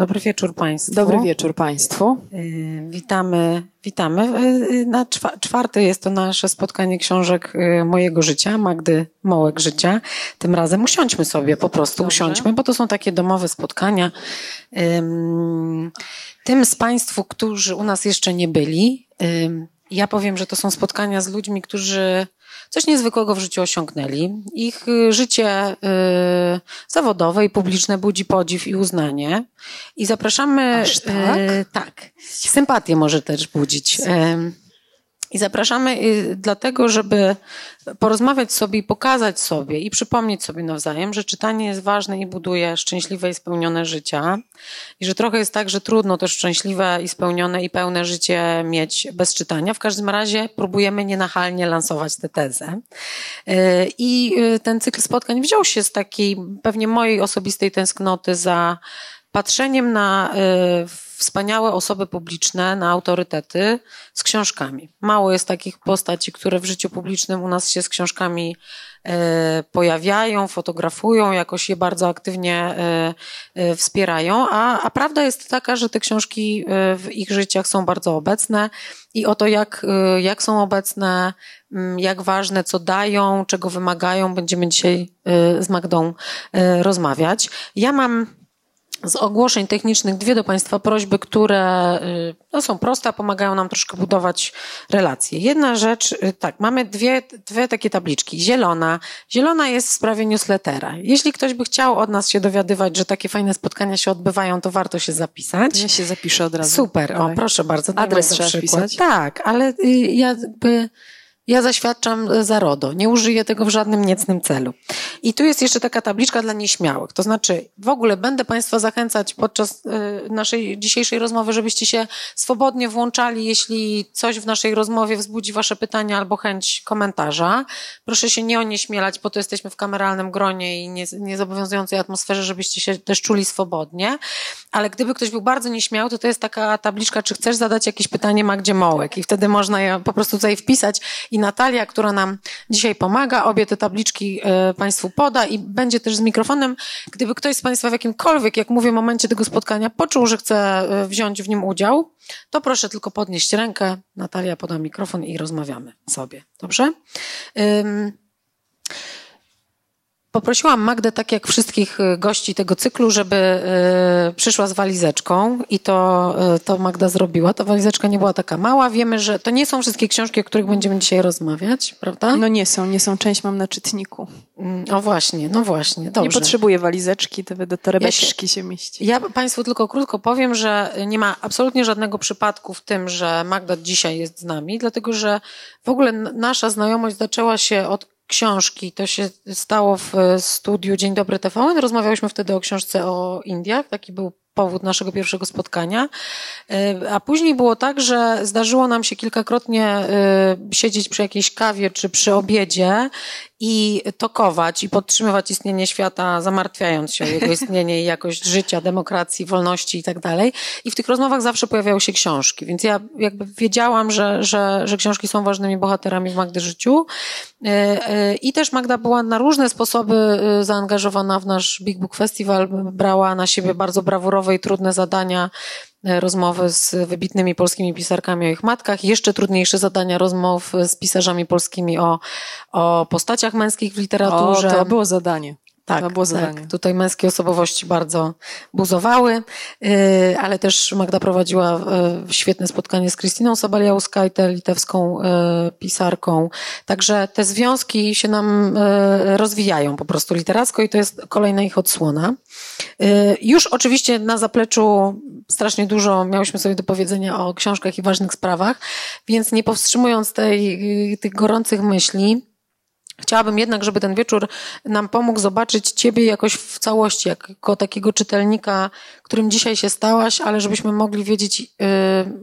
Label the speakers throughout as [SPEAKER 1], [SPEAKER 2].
[SPEAKER 1] Dobry wieczór Państwu.
[SPEAKER 2] Dobry wieczór Państwu.
[SPEAKER 1] Y, witamy, witamy. Y, na czwa, czwarte jest to nasze spotkanie książek y, mojego życia, Magdy Mołek Życia. Tym razem usiądźmy sobie, po prostu Dobrze. usiądźmy, bo to są takie domowe spotkania. Tym z Państwu, którzy u nas jeszcze nie byli, ja powiem, że to są spotkania z ludźmi, którzy coś niezwykłego w życiu osiągnęli. Ich y, życie y, zawodowe i publiczne budzi podziw i uznanie. I zapraszamy.
[SPEAKER 2] Aż tak? Y,
[SPEAKER 1] tak. Sympatię może też budzić. Y, i zapraszamy y, dlatego, żeby porozmawiać sobie i pokazać sobie i przypomnieć sobie nawzajem, że czytanie jest ważne i buduje szczęśliwe i spełnione życia. I że trochę jest tak, że trudno też szczęśliwe i spełnione i pełne życie mieć bez czytania. W każdym razie próbujemy nienachalnie lansować tę tezę. Y, I y, ten cykl spotkań wziął się z takiej pewnie mojej osobistej tęsknoty za patrzeniem na wspaniałe osoby publiczne na autorytety z książkami. Mało jest takich postaci, które w życiu publicznym u nas się z książkami e, pojawiają, fotografują, jakoś je bardzo aktywnie e, e, wspierają, a, a prawda jest taka, że te książki w ich życiach są bardzo obecne i o to, jak, jak są obecne, jak ważne, co dają, czego wymagają, będziemy dzisiaj z Magdą rozmawiać. Ja mam z ogłoszeń technicznych dwie do Państwa prośby, które y, no, są proste, a pomagają nam troszkę budować relacje. Jedna rzecz, y, tak, mamy dwie, dwie takie tabliczki. Zielona. Zielona jest w sprawie newslettera. Jeśli ktoś by chciał od nas się dowiadywać, że takie fajne spotkania się odbywają, to warto się zapisać.
[SPEAKER 2] Ja się zapiszę od razu.
[SPEAKER 1] Super, o proszę bardzo.
[SPEAKER 2] Adres trzeba wpisać.
[SPEAKER 1] Tak, ale y, ja zaświadczam e, za RODO. Nie użyję tego w żadnym niecnym celu. I tu jest jeszcze taka tabliczka dla nieśmiałych. To znaczy, w ogóle będę Państwa zachęcać podczas e, naszej dzisiejszej rozmowy, żebyście się swobodnie włączali, jeśli coś w naszej rozmowie wzbudzi Wasze pytania albo chęć komentarza. Proszę się nie onieśmielać, bo to jesteśmy w kameralnym gronie i niezobowiązującej atmosferze, żebyście się też czuli swobodnie. Ale gdyby ktoś był bardzo nieśmiały, to to jest taka tabliczka, czy chcesz zadać jakieś pytanie Magdzie Mołek i wtedy można je po prostu tutaj wpisać i Natalia, która nam dzisiaj pomaga. Obie te tabliczki e, Państwu poda i będzie też z mikrofonem. Gdyby ktoś z Państwa w jakimkolwiek, jak mówię, momencie tego spotkania poczuł, że chce e, wziąć w nim udział, to proszę tylko podnieść rękę. Natalia poda mikrofon i rozmawiamy sobie. Dobrze? Poprosiłam Magdę, tak jak wszystkich y, gości tego cyklu, żeby y, przyszła z walizeczką i to, y, to Magda zrobiła. Ta walizeczka nie była taka mała. Wiemy, że to nie są wszystkie książki, o których będziemy dzisiaj rozmawiać, prawda?
[SPEAKER 2] No nie są, nie są. Część mam na czytniku.
[SPEAKER 1] Mm, o właśnie, no właśnie, dobrze.
[SPEAKER 2] Nie potrzebuję walizeczki, to do torebeczki ja się, się mieści.
[SPEAKER 1] Ja Państwu tylko krótko powiem, że nie ma absolutnie żadnego przypadku w tym, że Magda dzisiaj jest z nami, dlatego że w ogóle nasza znajomość zaczęła się od książki. To się stało w studiu Dzień Dobry TVN. Rozmawiałyśmy wtedy o książce o Indiach. Taki był powód naszego pierwszego spotkania. E, a później było tak, że zdarzyło nam się kilkakrotnie e, siedzieć przy jakiejś kawie czy przy obiedzie i tokować i podtrzymywać istnienie świata, zamartwiając się o jego istnienie i jakość życia, demokracji, wolności i tak dalej. I w tych rozmowach zawsze pojawiały się książki, więc ja jakby wiedziałam, że, że, że książki są ważnymi bohaterami w Magdy życiu. E, e, I też Magda była na różne sposoby e, zaangażowana w nasz Big Book Festival, brała na siebie bardzo brawurowe i trudne zadania rozmowy z wybitnymi polskimi pisarkami o ich matkach, jeszcze trudniejsze zadania rozmów z pisarzami polskimi o, o postaciach męskich w literaturze.
[SPEAKER 2] O, to było zadanie.
[SPEAKER 1] Tak, to było zadanie. tak. Tutaj męskie osobowości bardzo buzowały, y, ale też Magda prowadziła y, świetne spotkanie z Krystyną Sabaliauskajtę, litewską y, pisarką. Także te związki się nam rozwijają po prostu literacko i to jest kolejna ich odsłona. Już oczywiście na zapleczu strasznie dużo miałyśmy sobie do powiedzenia o książkach i ważnych sprawach, więc nie powstrzymując tej, tych gorących myśli, Chciałabym jednak, żeby ten wieczór nam pomógł zobaczyć Ciebie jakoś w całości, jako takiego czytelnika, którym dzisiaj się stałaś, ale żebyśmy mogli wiedzieć, y,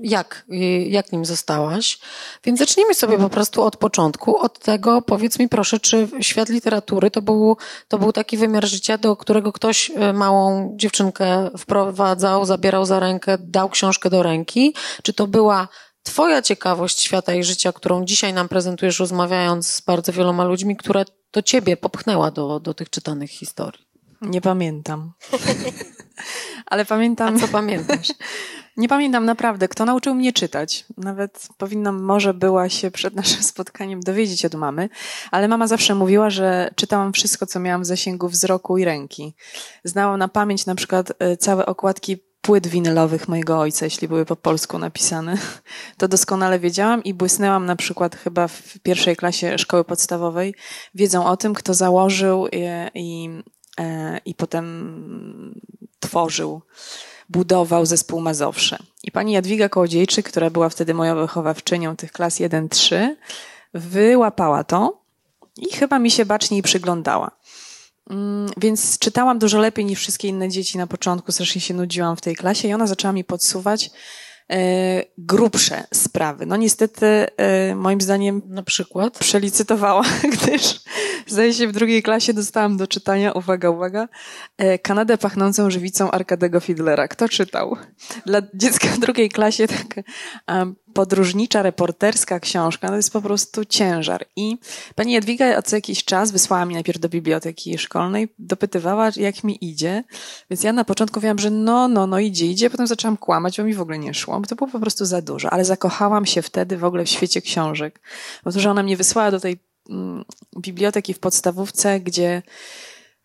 [SPEAKER 1] jak, y, jak nim zostałaś. Więc zacznijmy sobie po prostu od początku, od tego, powiedz mi proszę, czy świat literatury to był, to był taki wymiar życia, do którego ktoś y, małą dziewczynkę wprowadzał, zabierał za rękę, dał książkę do ręki, czy to była Twoja ciekawość świata i życia, którą dzisiaj nam prezentujesz, rozmawiając z bardzo wieloma ludźmi, która to Ciebie popchnęła do, do tych czytanych historii?
[SPEAKER 2] Nie pamiętam. Ale pamiętam.
[SPEAKER 1] A co pamiętasz?
[SPEAKER 2] Nie pamiętam naprawdę, kto nauczył mnie czytać. Nawet powinnam, może była się przed naszym spotkaniem dowiedzieć od mamy, ale mama zawsze mówiła, że czytałam wszystko, co miałam w zasięgu wzroku i ręki. Znałam na pamięć na przykład e, całe okładki płyt winylowych mojego ojca, jeśli były po polsku napisane. To doskonale wiedziałam i błysnęłam na przykład chyba w pierwszej klasie szkoły podstawowej wiedzą o tym, kto założył i, i, e, i potem tworzył, budował zespół Mazowsze. I pani Jadwiga Kołodziejczyk, która była wtedy moją wychowawczynią tych klas 1-3, wyłapała to i chyba mi się baczniej przyglądała. Mm, więc czytałam dużo lepiej niż wszystkie inne dzieci na początku, strasznie się nudziłam w tej klasie i ona zaczęła mi podsuwać e, grubsze sprawy. No niestety, e, moim zdaniem,
[SPEAKER 1] na przykład
[SPEAKER 2] przelicytowała, gdyż zdaje się w drugiej klasie dostałam do czytania, uwaga, uwaga, e, Kanadę pachnącą żywicą Arkadego Fidlera. Kto czytał? Dla dziecka w drugiej klasie tak podróżnicza, reporterska książka, to jest po prostu ciężar. I pani Jadwiga co jakiś czas wysłała mnie najpierw do biblioteki szkolnej, dopytywała, jak mi idzie. Więc ja na początku mówiłam, że no, no, no idzie, idzie. Potem zaczęłam kłamać, bo mi w ogóle nie szło, bo to było po prostu za dużo. Ale zakochałam się wtedy w ogóle w świecie książek. Bo to, że ona mnie wysłała do tej biblioteki w podstawówce, gdzie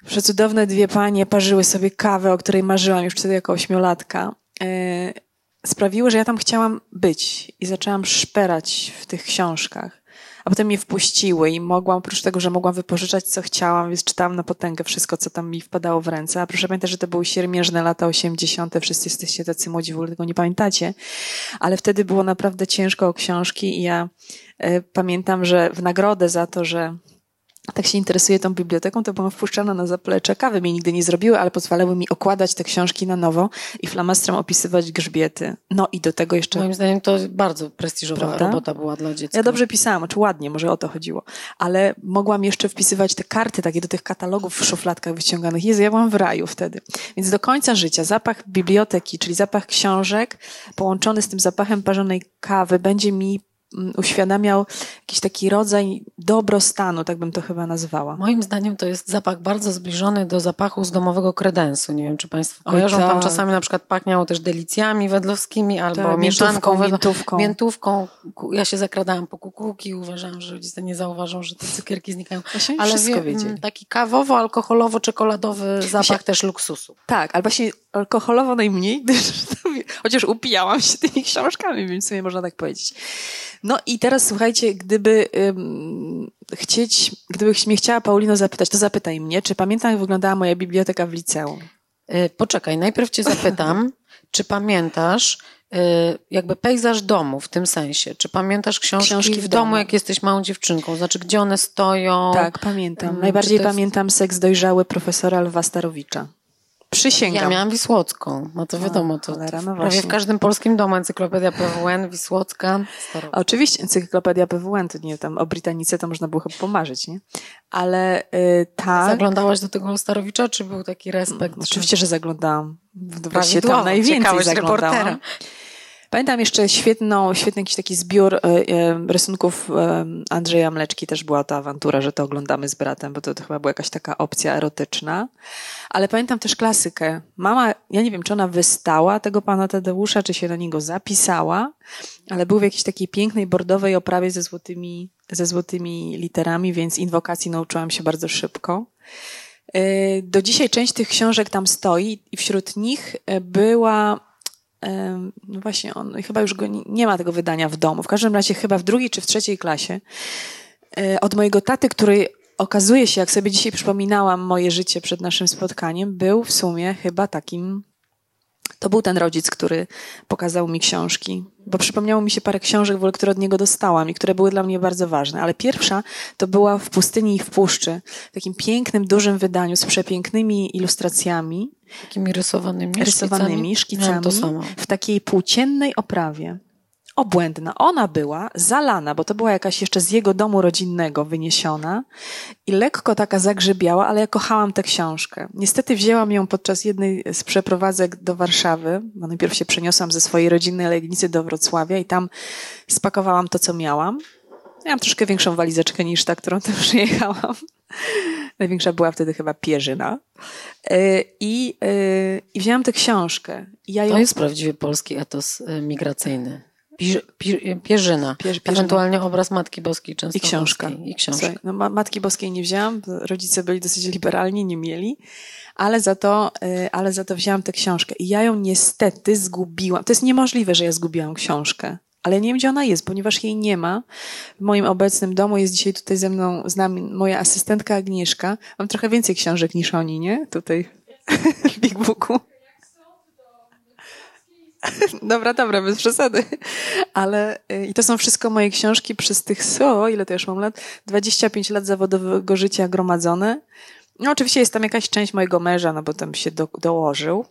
[SPEAKER 2] przecudowne dwie panie parzyły sobie kawę, o której marzyłam już wtedy jako ośmiolatka. Yy, sprawiły, że ja tam chciałam być i zaczęłam szperać w tych książkach. A potem mnie wpuściły i mogłam, oprócz tego, że mogłam wypożyczać co chciałam, więc czytałam na potęgę wszystko, co tam mi wpadało w ręce. A proszę pamiętać, że to były siermierzne lata 80., wszyscy jesteście tacy młodzi, w ogóle tego nie pamiętacie. Ale wtedy było naprawdę ciężko o książki i ja y, pamiętam, że w nagrodę za to, że tak się interesuję tą biblioteką, to byłam wpuszczana na zaplecze. Kawy mnie nigdy nie zrobiły, ale pozwalały mi okładać te książki na nowo i flamastrem opisywać grzbiety. No i do tego jeszcze...
[SPEAKER 1] Moim zdaniem to bardzo prestiżowa Prawda? robota była dla dziecka.
[SPEAKER 2] Ja dobrze pisałam, czy ładnie, może o to chodziło. Ale mogłam jeszcze wpisywać te karty takie do tych katalogów w szufladkach wyciąganych. Jezu, ja byłam w raju wtedy. Więc do końca życia zapach biblioteki, czyli zapach książek połączony z tym zapachem parzonej kawy będzie mi uświadamiał jakiś taki rodzaj dobrostanu, tak bym to chyba nazwała.
[SPEAKER 1] Moim zdaniem to jest zapach bardzo zbliżony do zapachu z domowego kredensu. Nie wiem, czy Państwo kojarzą. Oj, tak. Tam czasami na przykład pachniało też delicjami wedlowskimi albo tak, mieszanką, miętówką, miętówką. Ja się zakradałam po kukułki i uważałam, że rodzice nie zauważą, że te cukierki znikają.
[SPEAKER 2] Właśnie Ale wszystko wie, wiedzieli.
[SPEAKER 1] taki kawowo-alkoholowo-czekoladowy zapach też luksusu.
[SPEAKER 2] Tak, ale właśnie alkoholowo najmniej, chociaż upijałam się tymi książkami, więc sobie można tak powiedzieć. No i teraz słuchajcie, gdyby um, chcieć, gdybyś mnie chciała Paulino zapytać, to zapytaj mnie, czy pamiętam jak wyglądała moja biblioteka w liceum?
[SPEAKER 1] Yy, poczekaj, najpierw cię zapytam, czy pamiętasz yy, jakby pejzaż domu w tym sensie? Czy pamiętasz książki, książki w, w domu, domu, jak jesteś małą dziewczynką? Znaczy, gdzie one stoją?
[SPEAKER 2] Tak, pamiętam. Najbardziej jest... pamiętam seks dojrzały profesora Lwa Starowicza. Przysięgam.
[SPEAKER 1] Ja miałam Wisłocką, no to wiadomo, to, cholera, no prawie w każdym polskim domu encyklopedia PWN, Wisłocka.
[SPEAKER 2] Oczywiście encyklopedia PWN, to nie tam o Brytanice to można było chyba pomarzyć, nie? Ale y, tak.
[SPEAKER 1] Zaglądałaś do tego Starowicza, czy był taki respekt?
[SPEAKER 2] Oczywiście, że zaglądałam. Właściwie tam najwięcej zaglądałam. Reportera. Pamiętam jeszcze świetną, świetny jakiś taki zbiór e, e, rysunków e, Andrzeja Mleczki, też była ta awantura, że to oglądamy z bratem, bo to, to chyba była jakaś taka opcja erotyczna. Ale pamiętam też klasykę. Mama, ja nie wiem, czy ona wystała tego pana Tadeusza, czy się do niego zapisała, ale był w jakiejś takiej pięknej bordowej oprawie ze złotymi, ze złotymi literami, więc inwokacji nauczyłam się bardzo szybko. Do dzisiaj część tych książek tam stoi i wśród nich była no właśnie on, chyba już go nie, nie ma tego wydania w domu. W każdym razie chyba w drugiej czy w trzeciej klasie. E, od mojego taty, który okazuje się, jak sobie dzisiaj przypominałam moje życie przed naszym spotkaniem, był w sumie chyba takim To był ten rodzic, który pokazał mi książki, bo przypomniało mi się parę książek, które od niego dostałam i które były dla mnie bardzo ważne. Ale pierwsza to była W pustyni i w puszczy, w takim pięknym, dużym wydaniu z przepięknymi ilustracjami.
[SPEAKER 1] Takimi rysowanymi,
[SPEAKER 2] rysowanymi szkicami, szkicami w takiej płóciennej oprawie obłędna. Ona była zalana, bo to była jakaś jeszcze z jego domu rodzinnego wyniesiona i lekko taka zagrzybiała, ale ja kochałam tę książkę. Niestety wzięłam ją podczas jednej z przeprowadzek do Warszawy, bo najpierw się przeniosłam ze swojej rodzinnej Legnicy do Wrocławia i tam spakowałam to, co miałam. Miałam troszkę większą walizeczkę niż ta, którą tam przyjechałam. Największa była wtedy chyba Pierzyna. E, I, e, i wzięłam tę książkę.
[SPEAKER 1] Ja ją... To jest prawdziwie polski etos migracyjny. Pierzyna. Pierzyna. Ewentualnie obraz Matki Boskiej często.
[SPEAKER 2] I książka.
[SPEAKER 1] I książka. Słuchaj,
[SPEAKER 2] no, Matki Boskiej nie wzięłam, rodzice byli dosyć liberalni, nie mieli, ale za, to, y, ale za to wzięłam tę książkę. I ja ją niestety zgubiłam. To jest niemożliwe, że ja zgubiłam książkę. Ale nie wiem, gdzie ona jest, ponieważ jej nie ma. W moim obecnym domu jest dzisiaj tutaj ze mną, z nami moja asystentka Agnieszka. Mam trochę więcej książek niż oni, nie? Tutaj w Big Booku. Dobra, dobra, bez przesady. Ale y, i to są wszystko moje książki przez tych, o, ile to już mam lat? 25 lat zawodowego życia gromadzone. No oczywiście jest tam jakaś część mojego męża, no bo tam się do, dołożył.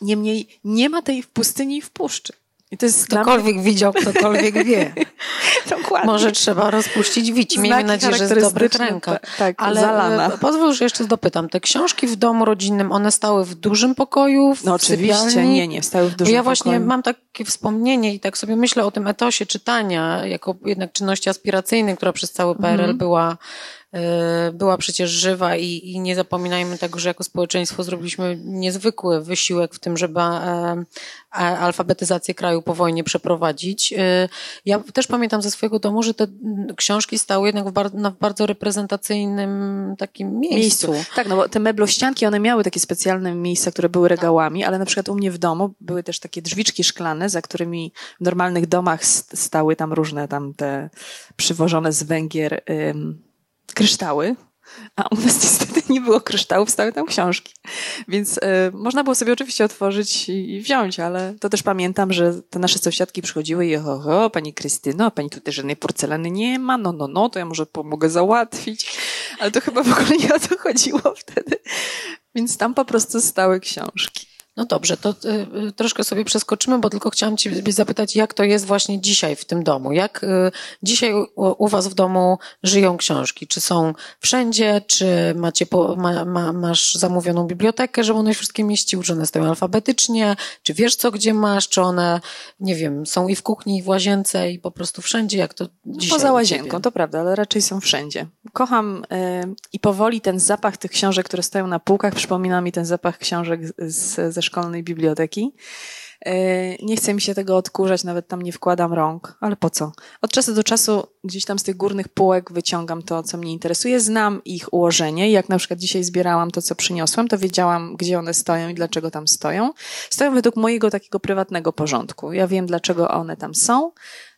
[SPEAKER 2] Niemniej nie ma tej w pustyni i w puszczy. I
[SPEAKER 1] to jest Ktokolwiek mnie... widział, ktokolwiek wie. Dokładnie. Może trzeba rozpuścić wici. Miejmy nadzieję, że jest w dobrych rękach.
[SPEAKER 2] Tak, Ale zalana.
[SPEAKER 1] E, pozwól, że jeszcze dopytam. Te książki w domu rodzinnym, one stały w dużym pokoju? W
[SPEAKER 2] no oczywiście,
[SPEAKER 1] sypialni?
[SPEAKER 2] nie, nie, stały w dużym
[SPEAKER 1] Ja właśnie
[SPEAKER 2] pokoju.
[SPEAKER 1] mam takie wspomnienie i tak sobie myślę o tym etosie czytania, jako jednak czynności aspiracyjnej, która przez cały PRL mhm. była była przecież żywa i, i nie zapominajmy tego, że jako społeczeństwo zrobiliśmy niezwykły wysiłek w tym, żeby e, alfabetyzację kraju po wojnie przeprowadzić. Y, ja też pamiętam ze swojego domu, że te książki stały jednak w, bar w bardzo reprezentacyjnym takim miejscu. miejscu.
[SPEAKER 2] Tak, no bo te meblościanki, one miały takie specjalne miejsca, które były regałami, ale na przykład u mnie w domu były też takie drzwiczki szklane, za którymi w normalnych domach stały tam różne tam te przywożone z Węgier kryształy, a u nas niestety nie było kryształów, stały tam książki. Więc y, można było sobie oczywiście otworzyć i, i, wziąć, ale to też pamiętam, że te nasze sąsiadki przychodziły i ho, ho, pani Krystyno, pani tutaj żadnej porcelany nie ma, no, no, no, to ja może pomogę załatwić. Ale to chyba w ogóle nie o to chodziło wtedy. Więc tam po prostu stały książki.
[SPEAKER 1] No dobrze, to y, y, troszkę sobie przeskoczymy, bo tylko chciałam Cię zapytać, jak to jest właśnie dzisiaj w tym domu? Jak y, dzisiaj u, u Was w domu żyją książki? Czy są wszędzie? Czy macie po, ma, ma, masz zamówioną bibliotekę, żeby one wszystkie mieściły? Czy one stoją alfabetycznie? Czy wiesz co, gdzie masz? Czy one, nie wiem, są i w kuchni, i w łazience, i po prostu wszędzie? Jak to dzisiaj
[SPEAKER 2] Poza łazienką, to prawda, ale raczej są wszędzie. Kocham i powoli ten zapach tych książek, które stoją na półkach, przypomina mi ten zapach książek z, szkolnej biblioteki. E, nie chcę mi się tego odkurzać, nawet tam nie wkładam rąk, ale po co? Od czasu do czasu gdzieś tam z tych górnych półek wyciągam to, co mnie interesuje. Znam ich ułożenie. Jak na przykład dzisiaj zbierałam to, co przyniosłam, to wiedziałam, gdzie one stoją i dlaczego tam stoją. Stoją według mojego takiego prywatnego porządku. Ja wiem, dlaczego one tam są.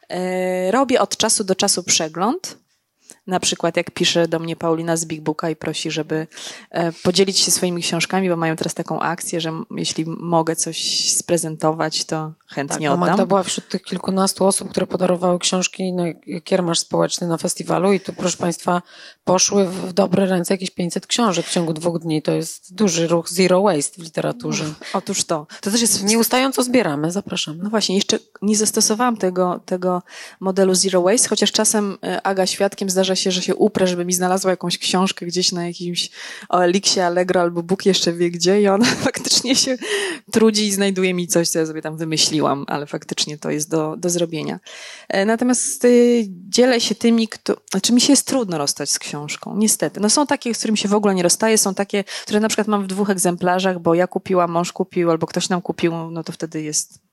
[SPEAKER 2] E, robię od czasu do czasu przegląd na przykład jak pisze do mnie Paulina z Big Booka i prosi, żeby e, podzielić się swoimi książkami, bo mają teraz taką akcję, że jeśli mogę coś sprezentować, to chętnie tak, oddam.
[SPEAKER 1] To była wśród tych kilkunastu osób, które podarowały książki na kiermasz społeczny na festiwalu i tu, proszę Państwa, poszły w dobre ręce jakieś 500 książek w ciągu dwóch dni. To jest duży ruch zero waste w literaturze.
[SPEAKER 2] Otóż to.
[SPEAKER 1] To też jest... Nieustająco zbieramy, zapraszamy.
[SPEAKER 2] No właśnie, jeszcze nie zastosowałam tego, tego modelu zero waste, chociaż czasem e, Aga świadkiem zdarza się, że się uprę, żeby mi znalazła jakąś książkę gdzieś na jakimś Elixie, Allegro albo Bóg jeszcze wie gdzie i ona faktycznie się trudzi i znajduje mi coś, co ja sobie tam wymyśliłam, ale faktycznie to jest do, do zrobienia. E, natomiast y, dzielę się tymi, kto, znaczy mi się jest trudno rozstać z książką, niestety. No są takie, z którymi się w ogóle nie rozstaję, są takie, które na przykład mam w dwóch egzemplarzach, bo ja kupiłam, mąż kupił, albo ktoś nam kupił, no to wtedy jest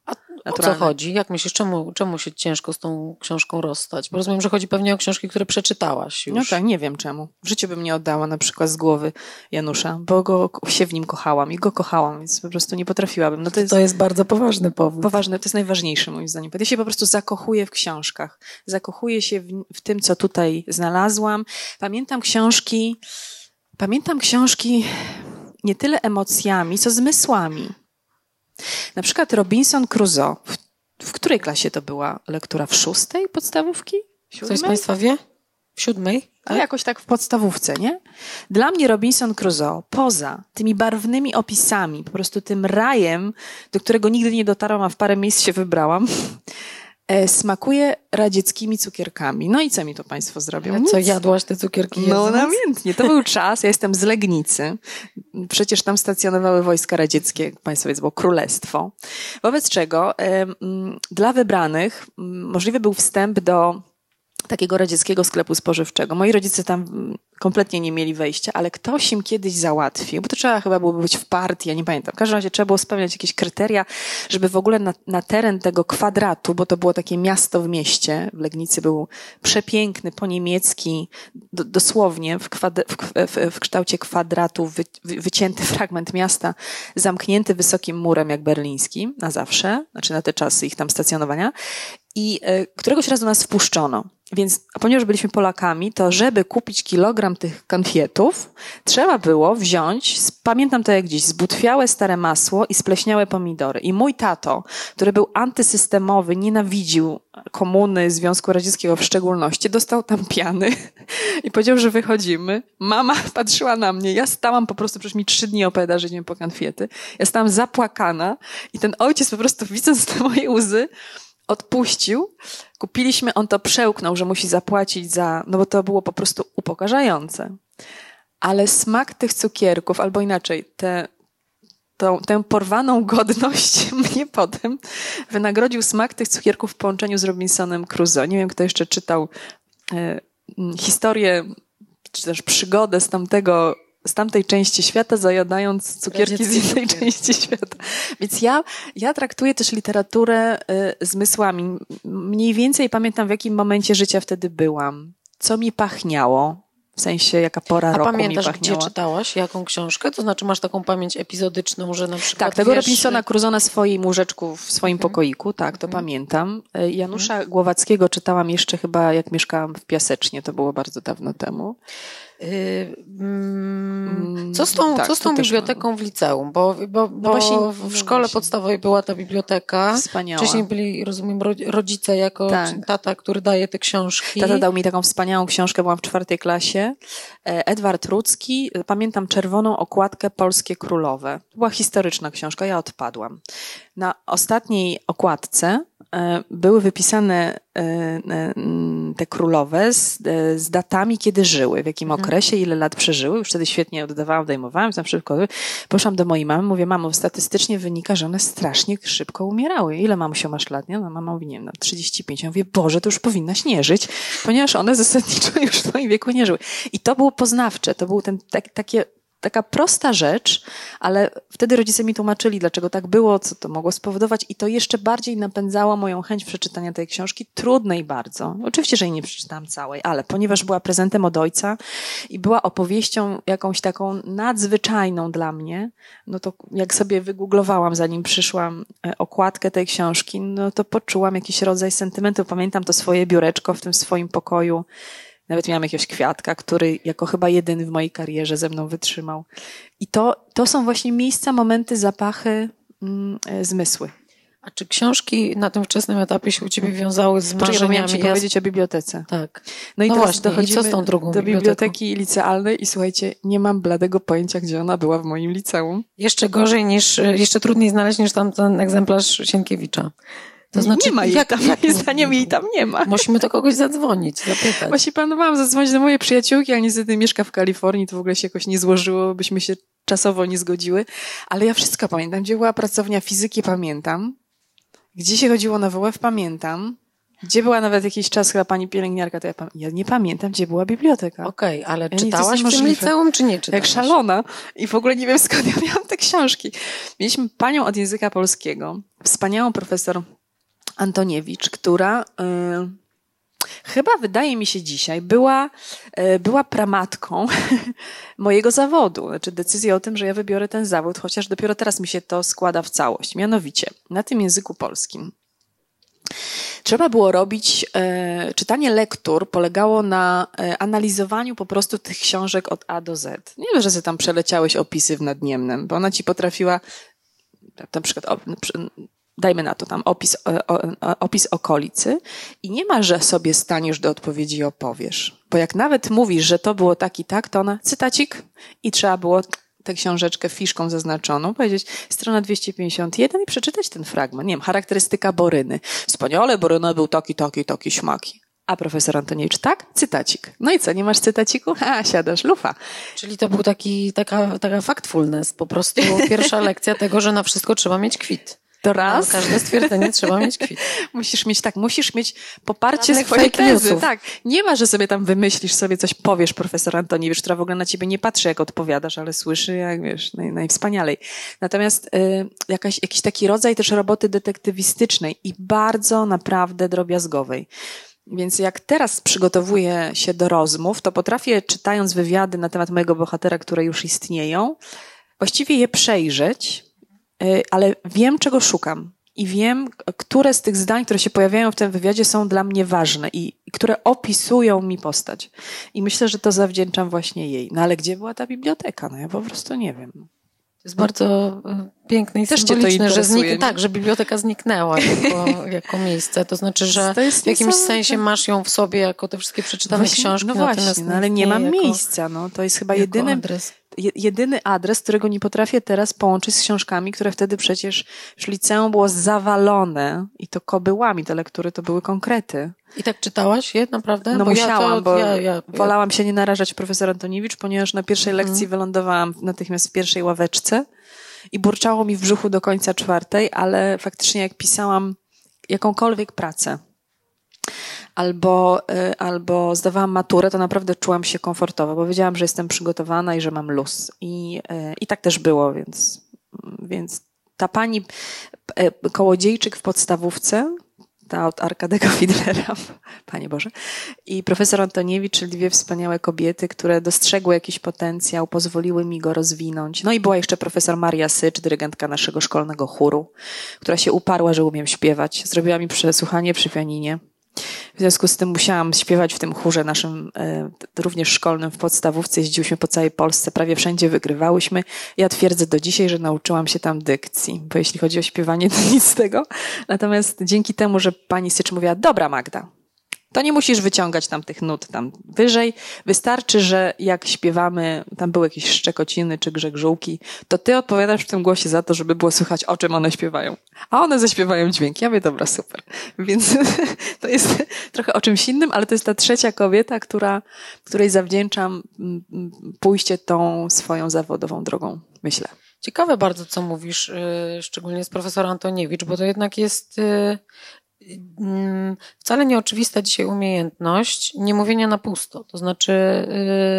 [SPEAKER 1] naturalne. O co chodzi? Jak myślisz, czemu, czemu się ciężko z tą książką rozstać? Bo rozumiem, że chodzi pewnie o książki, które przeczytałaś już.
[SPEAKER 2] No tak, nie wiem czemu. W życiu bym nie oddała na przykład z głowy Janusza, bo go się w nim kochałam i go kochałam, więc po prostu nie potrafiłabym.
[SPEAKER 1] No to, jest, to jest bardzo poważny powód.
[SPEAKER 2] Poważny, to jest najważniejsze moim zdaniem. Ja się po prostu zakochuję w książkach. Zakochuję się w, w tym, co tutaj znalazłam. Pamiętam książki, pamiętam książki nie tyle emocjami, co zmysłami. Na przykład Robinson Crusoe. W, w której klasie to była lektura? W szóstej podstawówki?
[SPEAKER 1] Siódmej? Ktoś z Państwa wie? W siódmej?
[SPEAKER 2] Tak? jakoś tak w podstawówce, nie? Dla mnie Robinson Crusoe, poza tymi barwnymi opisami, po prostu tym rajem, do którego nigdy nie dotarłam, a w parę miejsc się wybrałam, smakuje radzieckimi cukierkami. No i co mi to Państwo zrobią?
[SPEAKER 1] Ale co, jadłaś te cukierki jedząc?
[SPEAKER 2] No namiętnie. To był czas. Ja jestem z Legnicy. Przecież tam stacjonowały wojska radzieckie, Państwo wiedzą, było królestwo. Wobec czego e, dla wybranych możliwy był wstęp do takiego radzieckiego sklepu spożywczego. Moi rodzice tam kompletnie nie mieli wejścia, ale ktoś im kiedyś załatwił, bo to trzeba chyba było być w partii, ja nie pamiętam. W każdym razie trzeba było spełniać jakieś kryteria, żeby w ogóle na, na teren tego kwadratu, bo to było takie miasto w mieście, w Legnicy był przepiękny, po niemiecki, do, dosłownie w, w, w, w, kształcie kwadratu wy, wycięty fragment miasta, zamknięty wysokim murem jak berliński, na zawsze, znaczy na te czasy ich tam stacjonowania. I y, któregoś razu nas wpuszczono. Więc ponieważ byliśmy Polakami, to żeby kupić kilogram tych konfietów, trzeba było wziąć, pamiętam to jak dziś, zbutwiałe stare masło i spleśniałe pomidory. I mój tato, który był antysystemowy, nienawidził komuny Związku Radzieckiego w szczególności, dostał tam piany i powiedział, że wychodzimy. Mama patrzyła na mnie, ja stałam po prostu, przecież mi trzy dni opowiada, że idziemy po konfiety. Ja stałam zapłakana i ten ojciec po prostu widząc te moje łzy, odpuścił. Kupiliśmy, on to przełknął, że musi zapłacić za, no bo to było po prostu upokarzające. Ale smak tych cukierków, albo inaczej, te, tą, tę porwaną godność mnie potem wynagrodził smak tych cukierków w połączeniu z Robinsonem Crusoe. Nie wiem, kto jeszcze czytał e, historię, czy też przygodę z tamtego z tamtej części świata, zajadając cukierki z innej części świata. Więc ja, ja traktuję też literaturę y, zmysłami. Mniej więcej pamiętam, w jakim momencie życia wtedy byłam. Co mi pachniało, w sensie, jaka pora A roku
[SPEAKER 1] pamiętasz,
[SPEAKER 2] mi
[SPEAKER 1] gdzie czytałaś? Jaką książkę? To znaczy masz taką pamięć epizodyczną, że na przykład
[SPEAKER 2] Tak, tego wiesz... Robinsona Cruzona swoim łóżeczku w swoim mhm. pokoiku, tak, to mhm. pamiętam. E, Janusza mhm. Głowackiego czytałam jeszcze chyba, jak mieszkałam w Piasecznie, to było bardzo dawno temu.
[SPEAKER 1] Y, mm, co z tą, tak, co z tą biblioteką w liceum? Bo, bo, bo no właśnie, w szkole podstawowej była ta biblioteka.
[SPEAKER 2] Wspaniała.
[SPEAKER 1] Wcześniej byli, rozumiem, rodzice jako tak. tata, który daje te książki.
[SPEAKER 2] Tata dał mi taką wspaniałą książkę, byłam w czwartej klasie. E, Edward Rudzki, pamiętam czerwoną okładkę Polskie Królowe. To była historyczna książka, ja odpadłam. Na ostatniej okładce E, były wypisane e, e, te królowe z, z, datami, kiedy żyły, w jakim mhm. okresie, ile lat przeżyły. Już wtedy świetnie oddawałam, odejmowałam, tam szybko. Poszłam do mojej mamy, mówię, mamo, statystycznie wynika, że one strasznie szybko umierały. Ile mamusio masz lat? Nie? No, mama mówi, nie wiem, no, 35. Ja mówię, Boże, to już powinnaś nie żyć, ponieważ one zasadniczo już w twoim wieku nie żyły. I to było poznawcze, to był ten, tak, takie taka prosta rzecz, ale wtedy rodzice mi tłumaczyli, dlaczego tak było, co to mogło spowodować i to jeszcze bardziej napędzało moją chęć przeczytania tej książki, trudnej bardzo. Oczywiście, że jej nie przeczytałam całej, ale ponieważ była prezentem od ojca i była opowieścią jakąś taką nadzwyczajną dla mnie, no to jak sobie wygooglowałam, zanim przyszłam e, okładkę tej książki, no to poczułam jakiś rodzaj sentymentu. Pamiętam to swoje biureczko w tym swoim pokoju, nawet miałam jakiegoś kwiatka, który jako chyba jedyny w mojej karierze ze mną wytrzymał. I to, to są właśnie miejsca, momenty, zapachy, mm, e, zmysły.
[SPEAKER 1] A czy książki na tym wczesnym etapie się u Ciebie wiązały z Poczekaj, marzeniami?
[SPEAKER 2] Ci powiedzieć o bibliotece.
[SPEAKER 1] Tak.
[SPEAKER 2] No i
[SPEAKER 1] no
[SPEAKER 2] teraz
[SPEAKER 1] właśnie,
[SPEAKER 2] dochodzimy
[SPEAKER 1] i
[SPEAKER 2] do biblioteki licealnej i słuchajcie, nie mam bladego pojęcia, gdzie ona była w moim liceum.
[SPEAKER 1] Jeszcze gorzej niż, jeszcze trudniej znaleźć niż tam ten egzemplarz Sienkiewicza.
[SPEAKER 2] To znaczy, nie ma jej jak, tam, moim zdaniem jej tam nie ma.
[SPEAKER 1] Musimy do kogoś zadzwonić, zapytać.
[SPEAKER 2] Właśnie planowałam zadzwonić do mojej przyjaciółki, a niestety mieszka w Kalifornii, to w ogóle się jakoś nie złożyło, byśmy się czasowo nie zgodziły. Ale ja wszystko pamiętam. Gdzie była pracownia fizyki, pamiętam. Gdzie się chodziło na WF, pamiętam. Gdzie była nawet jakiś czas chyba pani pielęgniarka, to ja, ja nie pamiętam, gdzie była biblioteka.
[SPEAKER 1] Okej, okay, ale ja czytałaś w tym liceum, czy nie czytałaś?
[SPEAKER 2] Jak szalona. I w ogóle nie wiem, skąd ja miałam te książki. Mieliśmy panią od języka polskiego, wspaniałą profesor Antoniewicz, która y, chyba wydaje mi się dzisiaj była, y, była pramatką mojego zawodu. Znaczy decyzja o tym, że ja wybiorę ten zawód, chociaż dopiero teraz mi się to składa w całość. Mianowicie, na tym języku polskim Trzeba było robić, e, czytanie lektur polegało na e, analizowaniu po prostu tych książek od A do Z. Nie wiem, że sobie tam przeleciałeś opisy w Nadniemnem, bo ona ci potrafiła na przykład dajmy na to tam opis, o, o, opis okolicy i nie ma, że sobie staniesz do odpowiedzi i opowiesz. Bo jak nawet mówisz, że to było tak i tak, to ona cytacik i trzeba było tę książeczkę fiszką zaznaczoną, powiedzieć strona 251 i przeczytać ten fragment. Nie wiem, charakterystyka Boryny. Wspaniale, Boryna był taki, taki, taki śmaki. A profesor Antoniewicz, tak? Cytacik. No i co, nie masz cytaciku? A, siadasz, lufa.
[SPEAKER 1] Czyli to był taki, taka, taka factfulness, po prostu pierwsza lekcja tego, że na wszystko trzeba mieć kwit.
[SPEAKER 2] To raz.
[SPEAKER 1] Na każde stwierdzenie trzeba mieć kwit.
[SPEAKER 2] Musisz mieć tak, musisz mieć poparcie Żadnych swojej tezy. Newsów. Tak. Nie ma, że sobie tam wymyślisz, sobie coś powiesz profesor Antoniewicz, która w ogóle na ciebie nie patrzy, jak odpowiadasz, ale słyszy, jak wiesz, naj, najwspanialej. Natomiast y, jakaś, jakiś taki rodzaj też roboty detektywistycznej i bardzo naprawdę drobiazgowej. Więc jak teraz przygotowuję się do rozmów, to potrafię, czytając wywiady na temat mojego bohatera, które już istnieją, właściwie je przejrzeć, ale wiem, czego szukam. I wiem, które z tych zdań, które się pojawiają w tym wywiadzie, są dla mnie ważne i które opisują mi postać. I myślę, że to zawdzięczam właśnie jej. No ale gdzie była ta biblioteka? No ja po prostu nie wiem.
[SPEAKER 1] To jest bardzo e, piękne i Też symboliczne, że znik- tak, że biblioteka zniknęła jako, jako miejsce. To znaczy, że to w jakimś sensie masz ją w sobie jako te wszystkie przeczytane właśnie, książki.
[SPEAKER 2] No właśnie, no, ale nie ma miejsca. No. To jest chyba jedyny, adres. Jedyny adres, którego nie potrafię teraz połączyć z książkami, które wtedy przecież w liceum było zawalone i to kobyłami. Te lektury to były konkrety.
[SPEAKER 1] I tak czytałaś je naprawdę?
[SPEAKER 2] No bo musiałam, ja to, bo ja, ja, wolałam się nie narażać profesor Antoniewicz, ponieważ na pierwszej mhm. lekcji wylądowałam natychmiast w pierwszej ławeczce i burczało mi w brzuchu do końca czwartej, ale faktycznie jak pisałam jakąkolwiek pracę, albo, y, albo zdawałam maturę, to naprawdę czułam się komfortowo, bo wiedziałam, że jestem przygotowana i że mam luz. I, y, i tak też było, więc, więc ta pani y, kołodziejczyk w podstawówce, ta od Arkadego Fidlera, Panie Boże, i profesor Antoniewicz, czyli dwie wspaniałe kobiety, które dostrzegły jakiś potencjał, pozwoliły mi go rozwinąć. No i była jeszcze profesor Maria Sycz, dyrygentka naszego szkolnego chóru, która się uparła, że umiem śpiewać. Zrobiła mi przesłuchanie przy pianinie. W związku z tym musiałam śpiewać w tym chórze naszym, e, również szkolnym w podstawówce. Jeździłyśmy po całej Polsce, prawie wszędzie wygrywałyśmy. Ja twierdzę do dzisiaj, że nauczyłam się tam dykcji, bo jeśli chodzi o śpiewanie, to nic z tego. Natomiast dzięki temu, że pani Sycz mówiła, dobra Magda, to nie musisz wyciągać tam tych nut tam wyżej. Wystarczy, że jak śpiewamy, tam były jakieś szczekociny czy grzegżółki, to ty odpowiadasz w tym głosie za to, żeby było słychać, o czym one śpiewają. A one zaśpiewają dźwięk. Ja mówię, dobra, super. Więc to jest trochę o czymś innym, ale to jest ta trzecia kobieta, która, której zawdzięczam mm, mm, pójście tą swoją zawodową drogą, myślę.
[SPEAKER 1] Ciekawe bardzo, co mówisz, y, szczególnie z profesora Antoniewicz, bo to jednak jest y, wcale nieoczywista dzisiaj umiejętność nie mówienia na pusto, to znaczy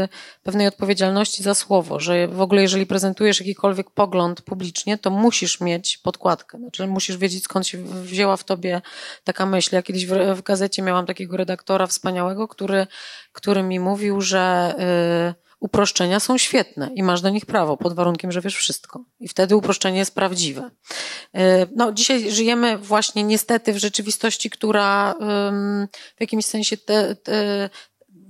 [SPEAKER 1] yy, pewnej odpowiedzialności za słowo, że w ogóle jeżeli prezentujesz jakikolwiek pogląd publicznie, to musisz mieć podkładkę, znaczy musisz wiedzieć skąd się wzięła w tobie taka myśl. Ja kiedyś w, gazecie miałam takiego redaktora wspaniałego, który, który mi mówił, że yy, uproszczenia są świetne i masz do nich prawo, pod warunkiem, że wiesz wszystko. I wtedy uproszczenie jest prawdziwe. Y, no, dzisiaj żyjemy właśnie niestety w rzeczywistości, która w jakimś sensie te, te,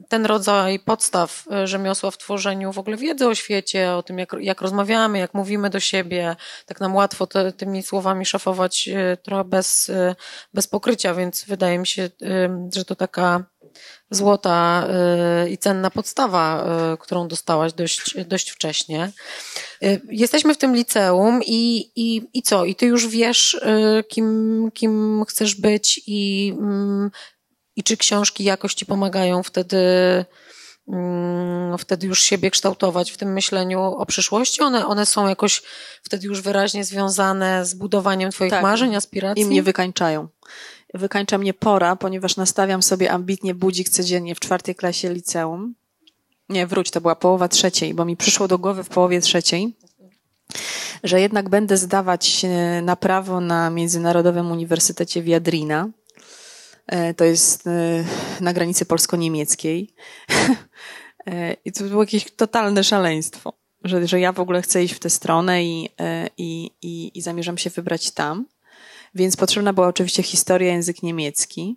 [SPEAKER 1] ten rodzaj podstaw y, rzemiosła w tworzeniu w ogóle wiedzy o świecie, o tym, jak, jak rozmawiamy, jak mówimy do siebie, tak nam łatwo te, tymi słowami szafować y, trochę bez, bez pokrycia, więc wydaje mi się, że to taka złota y, i cenna podstawa, y, którą dostałaś dość, dość wcześnie. Y, jesteśmy w tym liceum i, i, i co? I ty już wiesz, kim, kim chcesz być i, mm, i czy książki jakoś ci pomagają wtedy mm, wtedy już siebie kształtować w tym myśleniu o przyszłości? One, one są jakoś wtedy już wyraźnie związane z budowaniem twoich tak. marzeń, aspiracji?
[SPEAKER 2] I mnie wykańczają wykańcza mnie pora, ponieważ nastawiam sobie ambitnie budzik codziennie w czwartej klasie liceum. Nie, wróć, to była połowa trzeciej, bo mi przyszło do głowy w połowie trzeciej, że jednak będę zdawać na prawo na Międzynarodowym Uniwersytecie Wiadrina. E, to jest e, na granicy polsko-niemieckiej. E, I to było jakieś totalne szaleństwo, że, że ja w ogóle chcę iść w tę stronę i, i, i, i zamierzam się wybrać tam. Więc potrzebna była oczywiście historia, język niemiecki.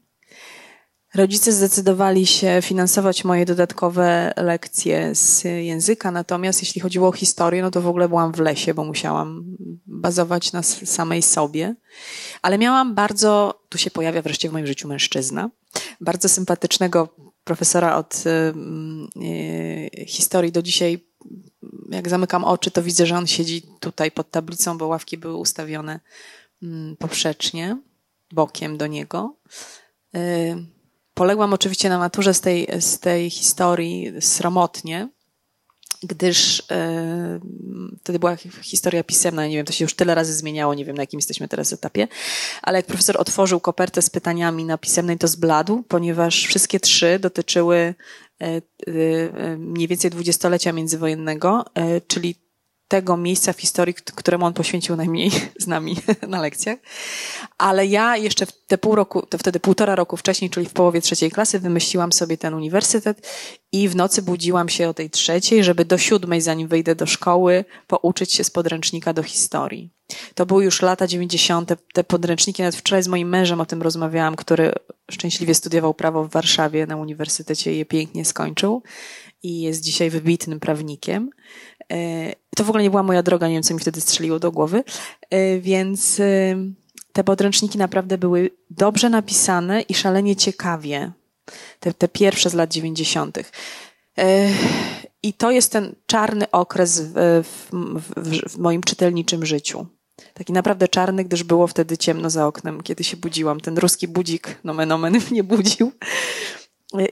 [SPEAKER 2] Rodzice zdecydowali się finansować moje dodatkowe lekcje z języka, natomiast jeśli chodziło o historię, no to w ogóle byłam w lesie, bo musiałam bazować na samej sobie. Ale miałam bardzo, tu się pojawia wreszcie w moim życiu mężczyzna, bardzo sympatycznego profesora od y, historii do dzisiaj. Jak zamykam oczy, to widzę, że on siedzi tutaj pod tablicą, bo ławki były ustawione y, poprzecznie, bokiem do niego. Y, Poległam oczywiście na maturze z tej, z tej historii sromotnie, gdyż e, wtedy była historia pisemna, nie wiem, to się już tyle razy zmieniało, nie wiem na jakim jesteśmy teraz etapie, ale jak profesor otworzył kopertę z pytaniami na pisemnej, to zbladł, ponieważ wszystkie trzy dotyczyły e, mniej więcej dwudziestolecia międzywojennego, czyli tego miejsca w historii, któremu on poświęcił najmniej z nami na lekcjach. Ale ja jeszcze te pół roku, to wtedy półtora roku wcześniej, czyli w połowie trzeciej klasy, wymyśliłam sobie ten uniwersytet i w nocy budziłam się o tej trzeciej, żeby do siódmej, zanim wyjdę do szkoły, pouczyć się z podręcznika do historii. To były już lata dziewięćdziesiąte, te podręczniki, nawet wczoraj z moim mężem o tym rozmawiałam, który szczęśliwie studiował prawo w Warszawie na uniwersytecie i je pięknie skończył i jest dzisiaj wybitnym prawnikiem. E, to w ogóle nie była moja droga, nie wiem, co mi wtedy strzeliło do głowy, e, więc e, te podręczniki naprawdę były dobrze napisane i szalenie ciekawie. Te, te pierwsze z lat dziewięćdziesiątych. I to jest ten czarny okres w, w, w, moim czytelniczym życiu. Taki naprawdę czarny, gdyż było wtedy ciemno za oknem, kiedy się budziłam. Ten ruski budzik, nomen omen, mnie budził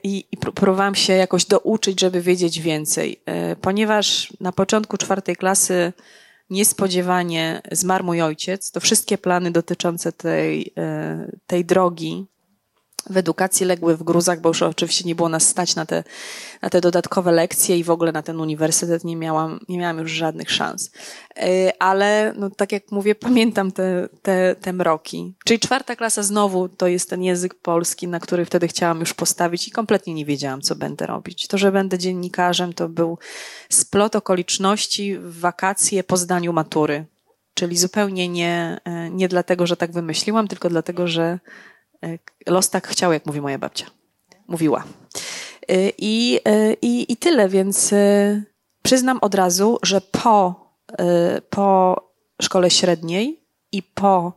[SPEAKER 2] i, i próbowałam się jakoś douczyć, żeby wiedzieć więcej. E, ponieważ na początku czwartej klasy niespodziewanie zmarł mój ojciec, to wszystkie plany dotyczące tej, e, tej drogi w edukacji legły w gruzach, bo już oczywiście nie było nas stać na te, na te dodatkowe lekcje i w ogóle na ten uniwersytet nie miałam, nie miałam już żadnych szans. E, ale, no, tak jak mówię, pamiętam te, te, te mroki. Czyli czwarta klasa znowu to jest ten język polski, na który wtedy chciałam już postawić i kompletnie nie wiedziałam, co będę robić. To, że będę dziennikarzem, to był splot okoliczności wakacje po zdaniu matury. Czyli zupełnie nie, e, nie dlatego, że tak wymyśliłam, tylko dlatego, że los tak chciał, jak mówi moja babcia. Mówiła. E, I, e, i, i tyle, więc przyznam od razu, że po, po szkole średniej i po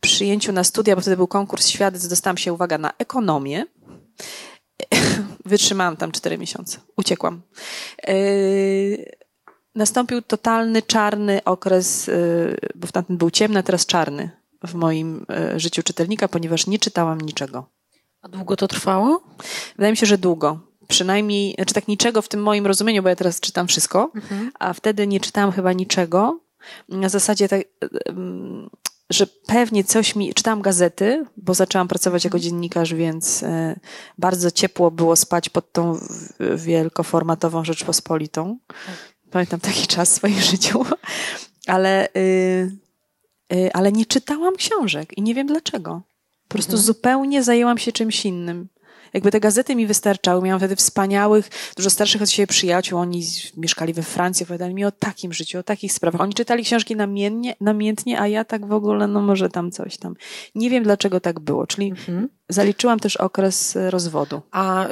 [SPEAKER 2] przyjęciu na studia, bo wtedy był konkurs świadec, dostałam się, uwaga, na ekonomię. Wytrzymałam tam cztery miesiące. Uciekłam. Nastąpił totalny czarny okres, bo w tamtym był ciemny, a teraz czarny w moim e, życiu czytelnika, ponieważ nie czytałam niczego.
[SPEAKER 1] A długo to trwało?
[SPEAKER 2] Wydaje mi się, że długo. Przynajmniej, znaczy tak niczego w tym moim rozumieniu, bo ja teraz czytam wszystko, mhm. a wtedy nie czytałam chyba niczego. Na zasadzie tak, że pewnie coś mi. Czytałam gazety, bo zaczęłam pracować jako mhm. dziennikarz, więc e, bardzo ciepło było spać pod tą wielkoformatową Rzeczpospolitą. Tak. Pamiętam taki czas w swoim życiu, ale Y, ale nie czytałam książek i nie wiem dlaczego. Po prostu mhm. zupełnie zajęłam się czymś innym. Jakby te gazety mi wystarczały. Miałam wtedy wspaniałych, dużo starszych od siebie przyjaciół. Oni mieszkali we Francji, opowiadali mi o takim życiu, o takich sprawach. Oni czytali książki namiennie, namiętnie, a ja tak w ogóle, no może tam coś tam. Nie wiem, dlaczego tak było. Czyli mhm. Zaliczyłam też okres e, rozwodu.
[SPEAKER 1] A y,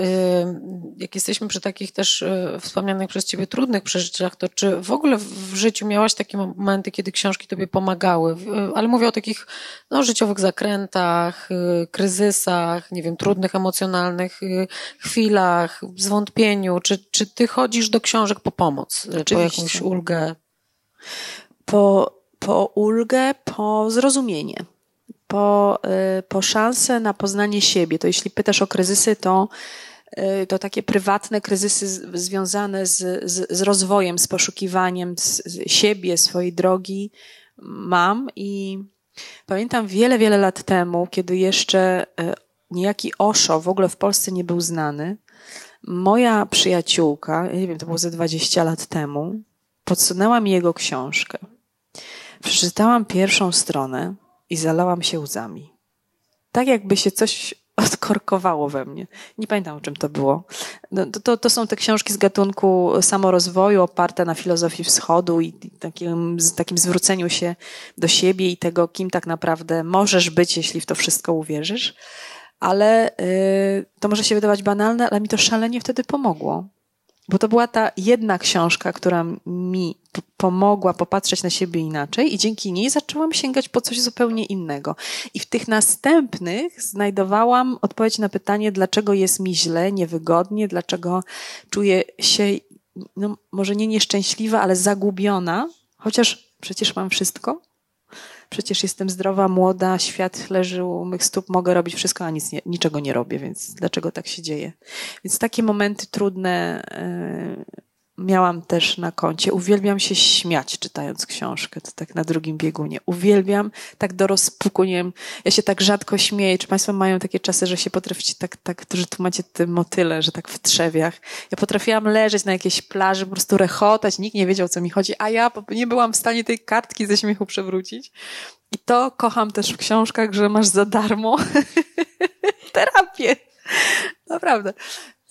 [SPEAKER 1] jak jesteśmy przy takich też y, wspomnianych przez Ciebie trudnych przeżyciach, to czy w ogóle w życiu miałaś takie momenty, kiedy książki Tobie pomagały? Y, ale mówię o takich no, życiowych zakrętach, kryzysach, nie wiem, trudnych emocjonalnych chwilach, zwątpieniu. Czy, czy Ty chodzisz do książek po pomoc? Oczywiście. Po jakąś ulgę?
[SPEAKER 2] Po, po ulgę, po zrozumienie po, y, po szansę na poznanie siebie. To jeśli pytasz o kryzysy, to, y, to takie prywatne kryzysy związane z, z, z rozwojem, z poszukiwaniem siebie, swojej drogi mam i pamiętam wiele, wiele lat temu, kiedy jeszcze y, niejaki Osho w ogóle w Polsce nie był znany, moja przyjaciółka, nie wiem, to było ze 20 lat temu, podsunęła mi jego książkę. Przeczytałam pierwszą stronę i zalałam się łzami. Tak jakby się coś odkorkowało we mnie. Nie pamiętam, o czym to było. No, to, to są te książki z gatunku samorozwoju, oparte na filozofii wschodu i takim, takim zwróceniu się do siebie i tego, kim tak naprawdę możesz być, jeśli w to wszystko uwierzysz. ale y, to może się wydawać banalne, ale mi to szalenie wtedy pomogło. Bo to była ta jedna książka, która mi pomogła popatrzeć na siebie inaczej, i dzięki niej zaczęłam sięgać po coś zupełnie innego. I w tych następnych znajdowałam odpowiedź na pytanie, dlaczego jest mi źle, niewygodnie, dlaczego czuję się, no, może nie nieszczęśliwa, ale zagubiona, chociaż przecież mam wszystko przecież jestem zdrowa, młoda, świat leży u mych stóp, mogę robić wszystko, a nic nie, niczego nie robię, więc dlaczego tak się dzieje? Więc takie momenty trudne e, miałam też na koncie. Uwielbiam się śmiać, czytając książkę, to tak na drugim biegunie. Uwielbiam tak do rozpuku, nie wiem, ja się tak rzadko śmieję. Czy Państwo mają takie czasy, że się potraficie tak, tak, że tu macie te motyle, że tak w trzewiach. Ja potrafiłam leżeć na jakiejś plaży, po prostu rechotać, nikt nie wiedział, co mi chodzi, a ja nie byłam w stanie tej kartki ze śmiechu przewrócić. I to kocham też w książkach, że masz za darmo terapię. Naprawdę.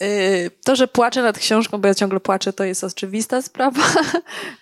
[SPEAKER 2] Y, to, że płaczę nad książką, bo ja ciągle płaczę, to jest oczywista sprawa.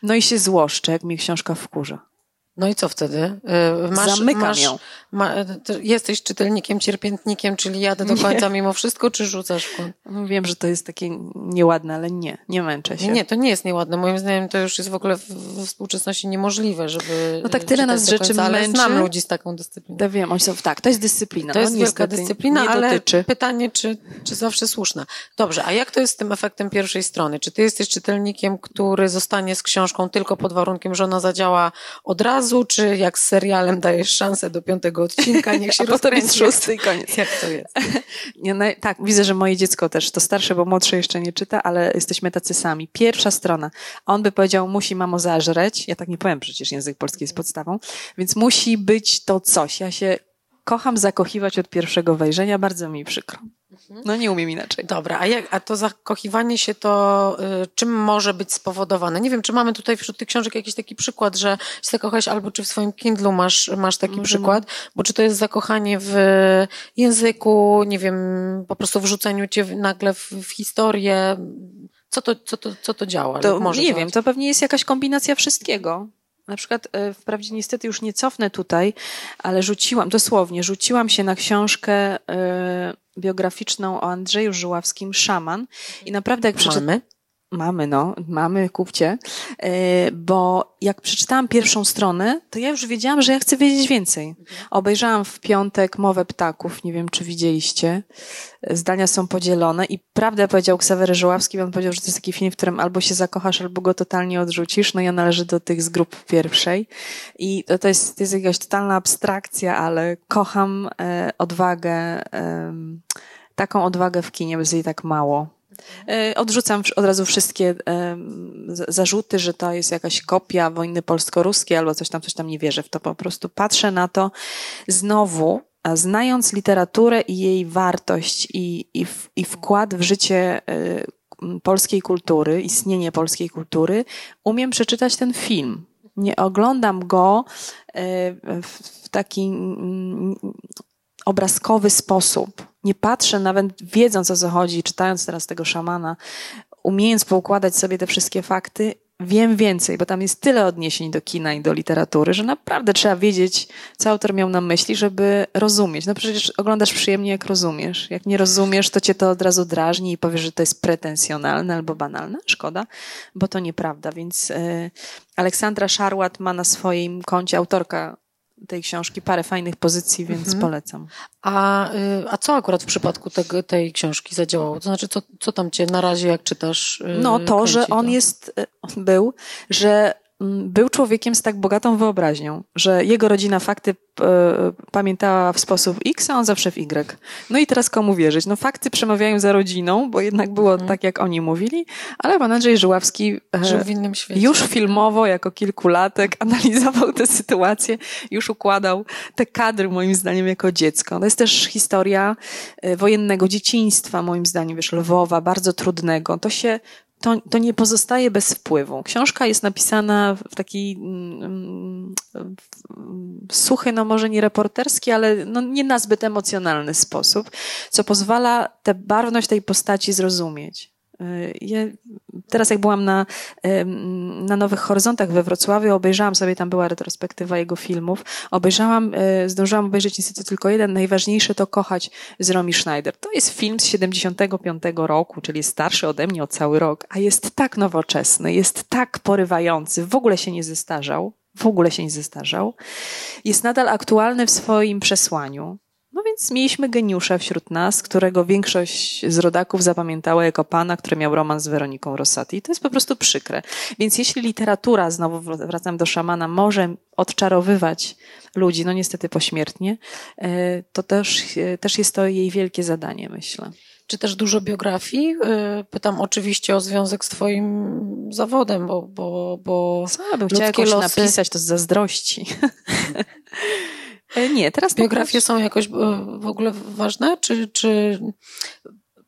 [SPEAKER 2] No i się złoszczę, jak mi książka wkurza.
[SPEAKER 1] No i co wtedy? Y,
[SPEAKER 2] masz, Zamykam masz, ją.
[SPEAKER 1] Ma, jesteś czytelnikiem, cierpiętnikiem, czyli jadę do końca nie. mimo wszystko, czy rzucasz w kąt?
[SPEAKER 2] No wiem, że to jest takie nieładne, ale nie, nie męczę się.
[SPEAKER 1] Nie, to nie jest nieładne. Moim zdaniem to już jest w ogóle w, w współczesności niemożliwe, żeby
[SPEAKER 2] No tak tyle nas rzeczy końca, męczy. Ale
[SPEAKER 1] znam ludzi z taką dyscypliną.
[SPEAKER 2] Ja wiem, oni są, tak, to jest dyscyplina.
[SPEAKER 1] To no, jest wielka dyscyplina, ale dotyczy. pytanie, czy, czy zawsze słuszna. Dobrze, a jak to jest z tym efektem pierwszej strony? Czy ty jesteś czytelnikiem, który zostanie z książką tylko pod warunkiem, że ona zadziała od razu, czy jak z serialem dajesz szansę do piątego odcinka, niech się A
[SPEAKER 2] potem jest szósty i koniec.
[SPEAKER 1] Jak to jest?
[SPEAKER 2] Nie, no, tak, widzę, że moje dziecko też, to starsze, bo młodsze jeszcze nie czyta, ale jesteśmy tacy sami. Pierwsza strona. On by powiedział, musi mamo zażreć. Ja tak nie powiem, przecież język polski jest podstawą. Więc musi być to coś. Ja się kocham zakochiwać od pierwszego wejrzenia, bardzo mi przykro. No nie umiem inaczej.
[SPEAKER 1] Dobra, a, jak, a to zakochiwanie się to y, czym może być spowodowane? Nie wiem, czy mamy tutaj wśród tych książek jakiś taki przykład, że się zakochałeś albo czy w swoim Kindlu masz, masz taki Możemy. przykład, bo czy to jest zakochanie w języku, nie wiem, po prostu wrzuceniu cię nagle w, w historię, co to, co to, co to działa?
[SPEAKER 2] To, nie wiem, to pewnie jest jakaś kombinacja wszystkiego. Na przykład, e, wprawdzie niestety już nie cofnę tutaj, ale rzuciłam, dosłownie, rzuciłam się na książkę e, biograficzną o Andrzeju Żuławskim, Szaman. I naprawdę jak. Mamy, no, mamy, kupcie. E, bo jak przeczytałam pierwszą stronę, to ja już wiedziałam, że ja chcę wiedzieć więcej. Obejrzałam w piątek Mowę Ptaków, nie wiem, czy widzieliście. Zdania są podzielone i prawdę powiedział Ksawery Żoławski, on powiedział, że to jest taki film, w którym albo się zakochasz, albo go totalnie odrzucisz. No ja należę do tych z grup pierwszej. I to, to, jest, to jest jakaś totalna abstrakcja, ale kocham e, odwagę, e, taką odwagę w kinie, bo jest jej tak mało odrzucam od razu wszystkie zarzuty, że to jest jakaś kopia wojny polsko-ruskiej albo coś tam, coś tam nie wierzę w to. Po prostu patrzę na to znowu, znając literaturę i jej wartość i, i, i wkład w życie e, polskiej kultury, istnienie polskiej kultury, umiem przeczytać ten film. Nie oglądam go e, w taki obrazkowy sposób. Nie patrzę, nawet wiedząc o co chodzi, czytając teraz tego szamana, umiejąc poukładać sobie te wszystkie fakty, wiem więcej, bo tam jest tyle odniesień do kina i do literatury, że naprawdę trzeba wiedzieć, co autor miał na myśli, żeby rozumieć. No przecież oglądasz przyjemnie, jak rozumiesz. Jak nie rozumiesz, to cię to od razu drażni i powiesz, że to jest pretensjonalne albo banalne. Szkoda, bo to nieprawda. Więc y, Aleksandra Szarłat ma na swoim koncie autorka tej książki parę fajnych pozycji, więc mhm. polecam.
[SPEAKER 1] A, y, a co akurat w przypadku tego, tej książki zadziałało? To znaczy, co, co tam cię na razie, jak czytasz?
[SPEAKER 2] Y, no to, że on to? jest, y, był, że był człowiekiem z tak bogatą wyobraźnią, że jego rodzina fakty E, pamiętała w sposób X, a on zawsze w Y. No i teraz komu wierzyć? No fakty przemawiają za rodziną, bo jednak było mhm. tak, jak oni mówili, ale pan Andrzej Żyławski
[SPEAKER 1] e, Żył w innym świecie.
[SPEAKER 2] już filmowo, jako kilkulatek, analizował tę sytuację, już układał te kadry, moim zdaniem, jako dziecko. To jest też historia e, wojennego dzieciństwa, moim zdaniem, wiesz, Lwowa, bardzo trudnego. To się to, to nie pozostaje bez wpływu. Książka jest napisana w taki mm, suchy, no może nie reporterski, ale no nie na zbyt emocjonalny sposób, co pozwala tę barwność tej postaci zrozumieć. Ja teraz jak byłam na, na Nowych Horyzontach we Wrocławiu, obejrzałam sobie, tam była retrospektywa jego filmów, obejrzałam, e, zdążyłam obejrzeć niestety tylko jeden, najważniejszy to Kochać z Romy Schneider. To jest film z 75 roku, czyli starszy ode mnie o cały rok, a jest tak nowoczesny, jest tak porywający, w ogóle się nie zestarzał, w ogóle się nie zestarzał. Jest nadal aktualny w swoim przesłaniu. No więc mieliśmy geniusza wśród nas, którego większość z rodaków zapamiętała jako pana, który miał romans z Weroniką Rossati. I to jest po prostu przykre. Więc jeśli literatura, znowu wracam do szamana, może odczarowywać ludzi, no niestety pośmiertnie, e, to też, e, też jest to jej wielkie zadanie, myślę.
[SPEAKER 1] Czy też dużo biografii? E, pytam oczywiście o związek z Twoim zawodem, bo. bo, bo
[SPEAKER 2] Co bym chciała jakoś losy... napisać, to z zazdrości. Nie, teraz
[SPEAKER 1] biografie są jakoś w ogóle ważne? Czy, czy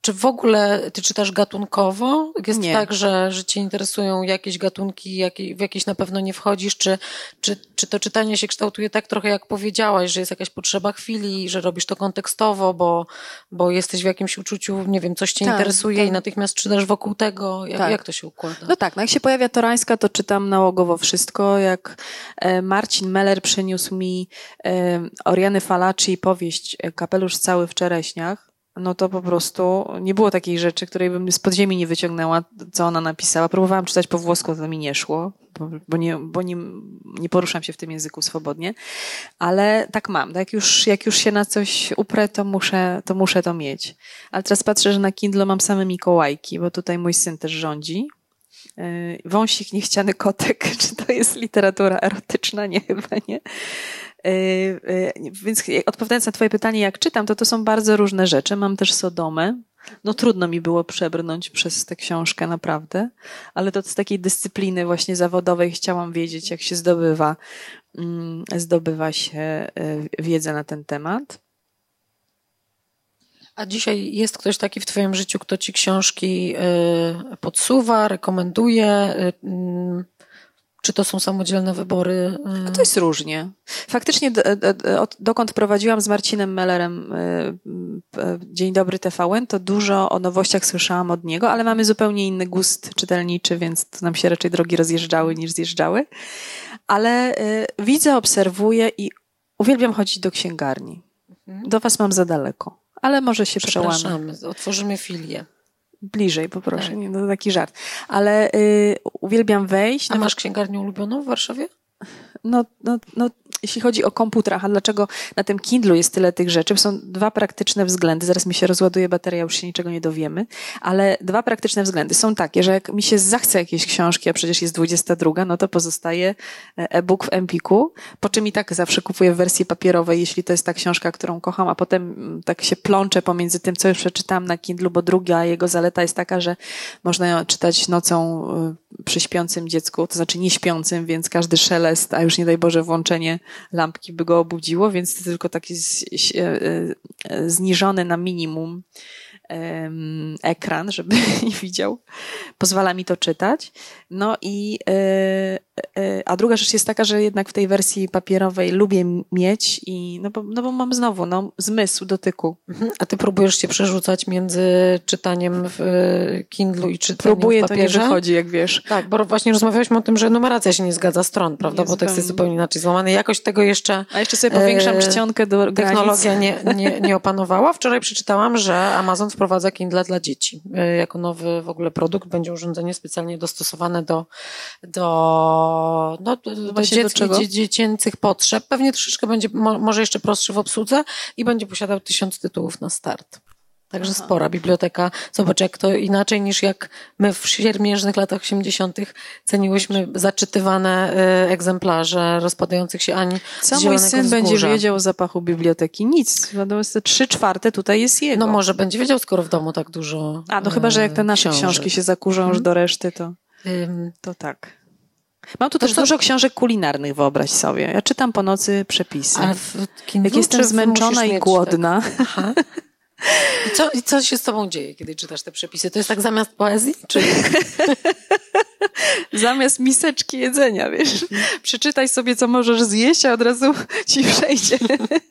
[SPEAKER 1] czy w ogóle ty czytasz gatunkowo? Jest nie. tak, że, że cię interesują jakieś gatunki, jak, w jakieś na pewno nie wchodzisz? Czy, czy, czy to czytanie się kształtuje tak trochę, jak powiedziałaś, że jest jakaś potrzeba chwili, że robisz to kontekstowo, bo, bo jesteś w jakimś uczuciu, nie wiem, coś cię tak, interesuje tak. i natychmiast czytasz wokół tego? Jak, tak. jak to się układa?
[SPEAKER 2] No tak, no jak się pojawia Torańska, to czytam nałogowo wszystko. Jak e, Marcin Meller przyniósł mi e, Oriany Falaci powieść e, Kapelusz cały w czereśniach, no to po prostu nie było takiej rzeczy, której bym z podziemi nie wyciągnęła, co ona napisała. Próbowałam czytać po włosku, to mi nie szło, bo, nie, bo nie, nie poruszam się w tym języku swobodnie, ale tak mam. Tak? Już, jak już się na coś uprę, to muszę, to muszę to mieć. Ale teraz patrzę, że na Kindle mam same Mikołajki, bo tutaj mój syn też rządzi. Yy, wąsik, niechciany kotek, czy to jest literatura erotyczna? Nie, chyba nie. E, e, więc odpowiadając na Twoje pytanie, jak czytam, to to są bardzo różne rzeczy. Mam też Sodomę. No trudno mi było przebrnąć przez tę książkę, naprawdę, ale to z takiej dyscypliny właśnie zawodowej chciałam wiedzieć, jak się zdobywa, mm, zdobywa się e, wiedzę na ten temat.
[SPEAKER 1] A dzisiaj jest ktoś taki w Twoim życiu, kto Ci książki podsuwa, rekomenduje? Czy to są samodzielne wybory?
[SPEAKER 2] A to jest różnie. Faktycznie, dokąd prowadziłam z Marcinem Mellerem y, y, Dzień Dobry TVN, to dużo o nowościach słyszałam od niego, ale mamy zupełnie inny gust czytelniczy, więc to nam się raczej drogi rozjeżdżały niż zjeżdżały. Ale y, widzę, obserwuję i uwielbiam chodzić do księgarni. Mhm. Do was mam za daleko, ale może się przełamy.
[SPEAKER 1] Otworzymy filię.
[SPEAKER 2] Bliżej, poproszę. Tak. Nie, no to taki żart. Ale y, uwielbiam wejść.
[SPEAKER 1] A masz księgarnię ulubioną w Warszawie?
[SPEAKER 2] No, no, no, jeśli chodzi o komputerach, a dlaczego na tym Kindlu jest tyle tych rzeczy? Są dwa praktyczne względy. Zaraz mi się rozładuje bateria, już się niczego nie dowiemy, ale dwa praktyczne względy są takie, że jak mi się zachce jakiejś książki, a przecież jest 22, no to pozostaje e, e-book w Empiku, po czym i tak zawsze kupuję w wersji papierowej, jeśli to jest ta książka, którą kocham, a potem mm, tak się plączę pomiędzy tym, co już przeczytałam na Kindlu, bo druga jego zaleta jest taka, że można ją czytać nocą y, przy śpiącym dziecku, to znaczy nie śpiącym, więc każdy szelest, a już nie daj Boże włączenie lampki by go obudziło, więc to tylko taki e, e, zniżony na minimum ekran, żeby nie widział. Pozwala mi to czytać. No i e, a druga rzecz jest taka, że jednak w tej wersji papierowej lubię mieć i no bo, no bo mam znowu no, zmysł dotyku.
[SPEAKER 1] Mhm. A ty próbujesz się przerzucać między czytaniem w Kindlu i czytaniem
[SPEAKER 2] Próbuję,
[SPEAKER 1] w papierze?
[SPEAKER 2] to nie wychodzi, jak wiesz.
[SPEAKER 1] Tak, bo właśnie rozmawialiśmy o tym, że numeracja się nie zgadza stron, prawda? Nie bo tekst jest zupełnie inaczej złamany. Jakoś tego jeszcze...
[SPEAKER 2] A jeszcze sobie powiększam e, czcionkę do
[SPEAKER 1] granic. Technologia nie, nie, nie opanowała. Wczoraj przeczytałam, że Amazon wprowadza Kindle dla dzieci. E, jako nowy w ogóle produkt będzie urządzenie specjalnie dostosowane do, do, no, do, dziecki, do dziecięcych potrzeb. Pewnie troszeczkę będzie, może jeszcze prostszy w obsłudze i będzie posiadał tysiąc tytułów na start. Także Aha. spora biblioteka. Zobacz, jak to inaczej niż jak my w siermiężnych latach 80. ceniłyśmy zaczytywane y, egzemplarze rozpadających się Ani
[SPEAKER 2] Co mój syn będzie wiedział o zapachu biblioteki? Nic. Natomiast trzy czwarte tutaj jest jego.
[SPEAKER 1] No może będzie wiedział, skoro w domu tak dużo
[SPEAKER 2] A, no chyba, że jak te nasze książek. książki się zakurzą hmm. już do reszty, to, to tak. Mam tu też to, dużo książek kulinarnych, wyobraź sobie. Ja czytam po nocy przepisy. A w Jak jestem zmęczona i głodna. Aha.
[SPEAKER 1] I co, I co się z tobą dzieje, kiedy czytasz te przepisy? To jest tak zamiast poezji? Czy...
[SPEAKER 2] Zamiast miseczki jedzenia, wiesz. Przeczytaj sobie, co możesz zjeść, a od razu ci przejdzie.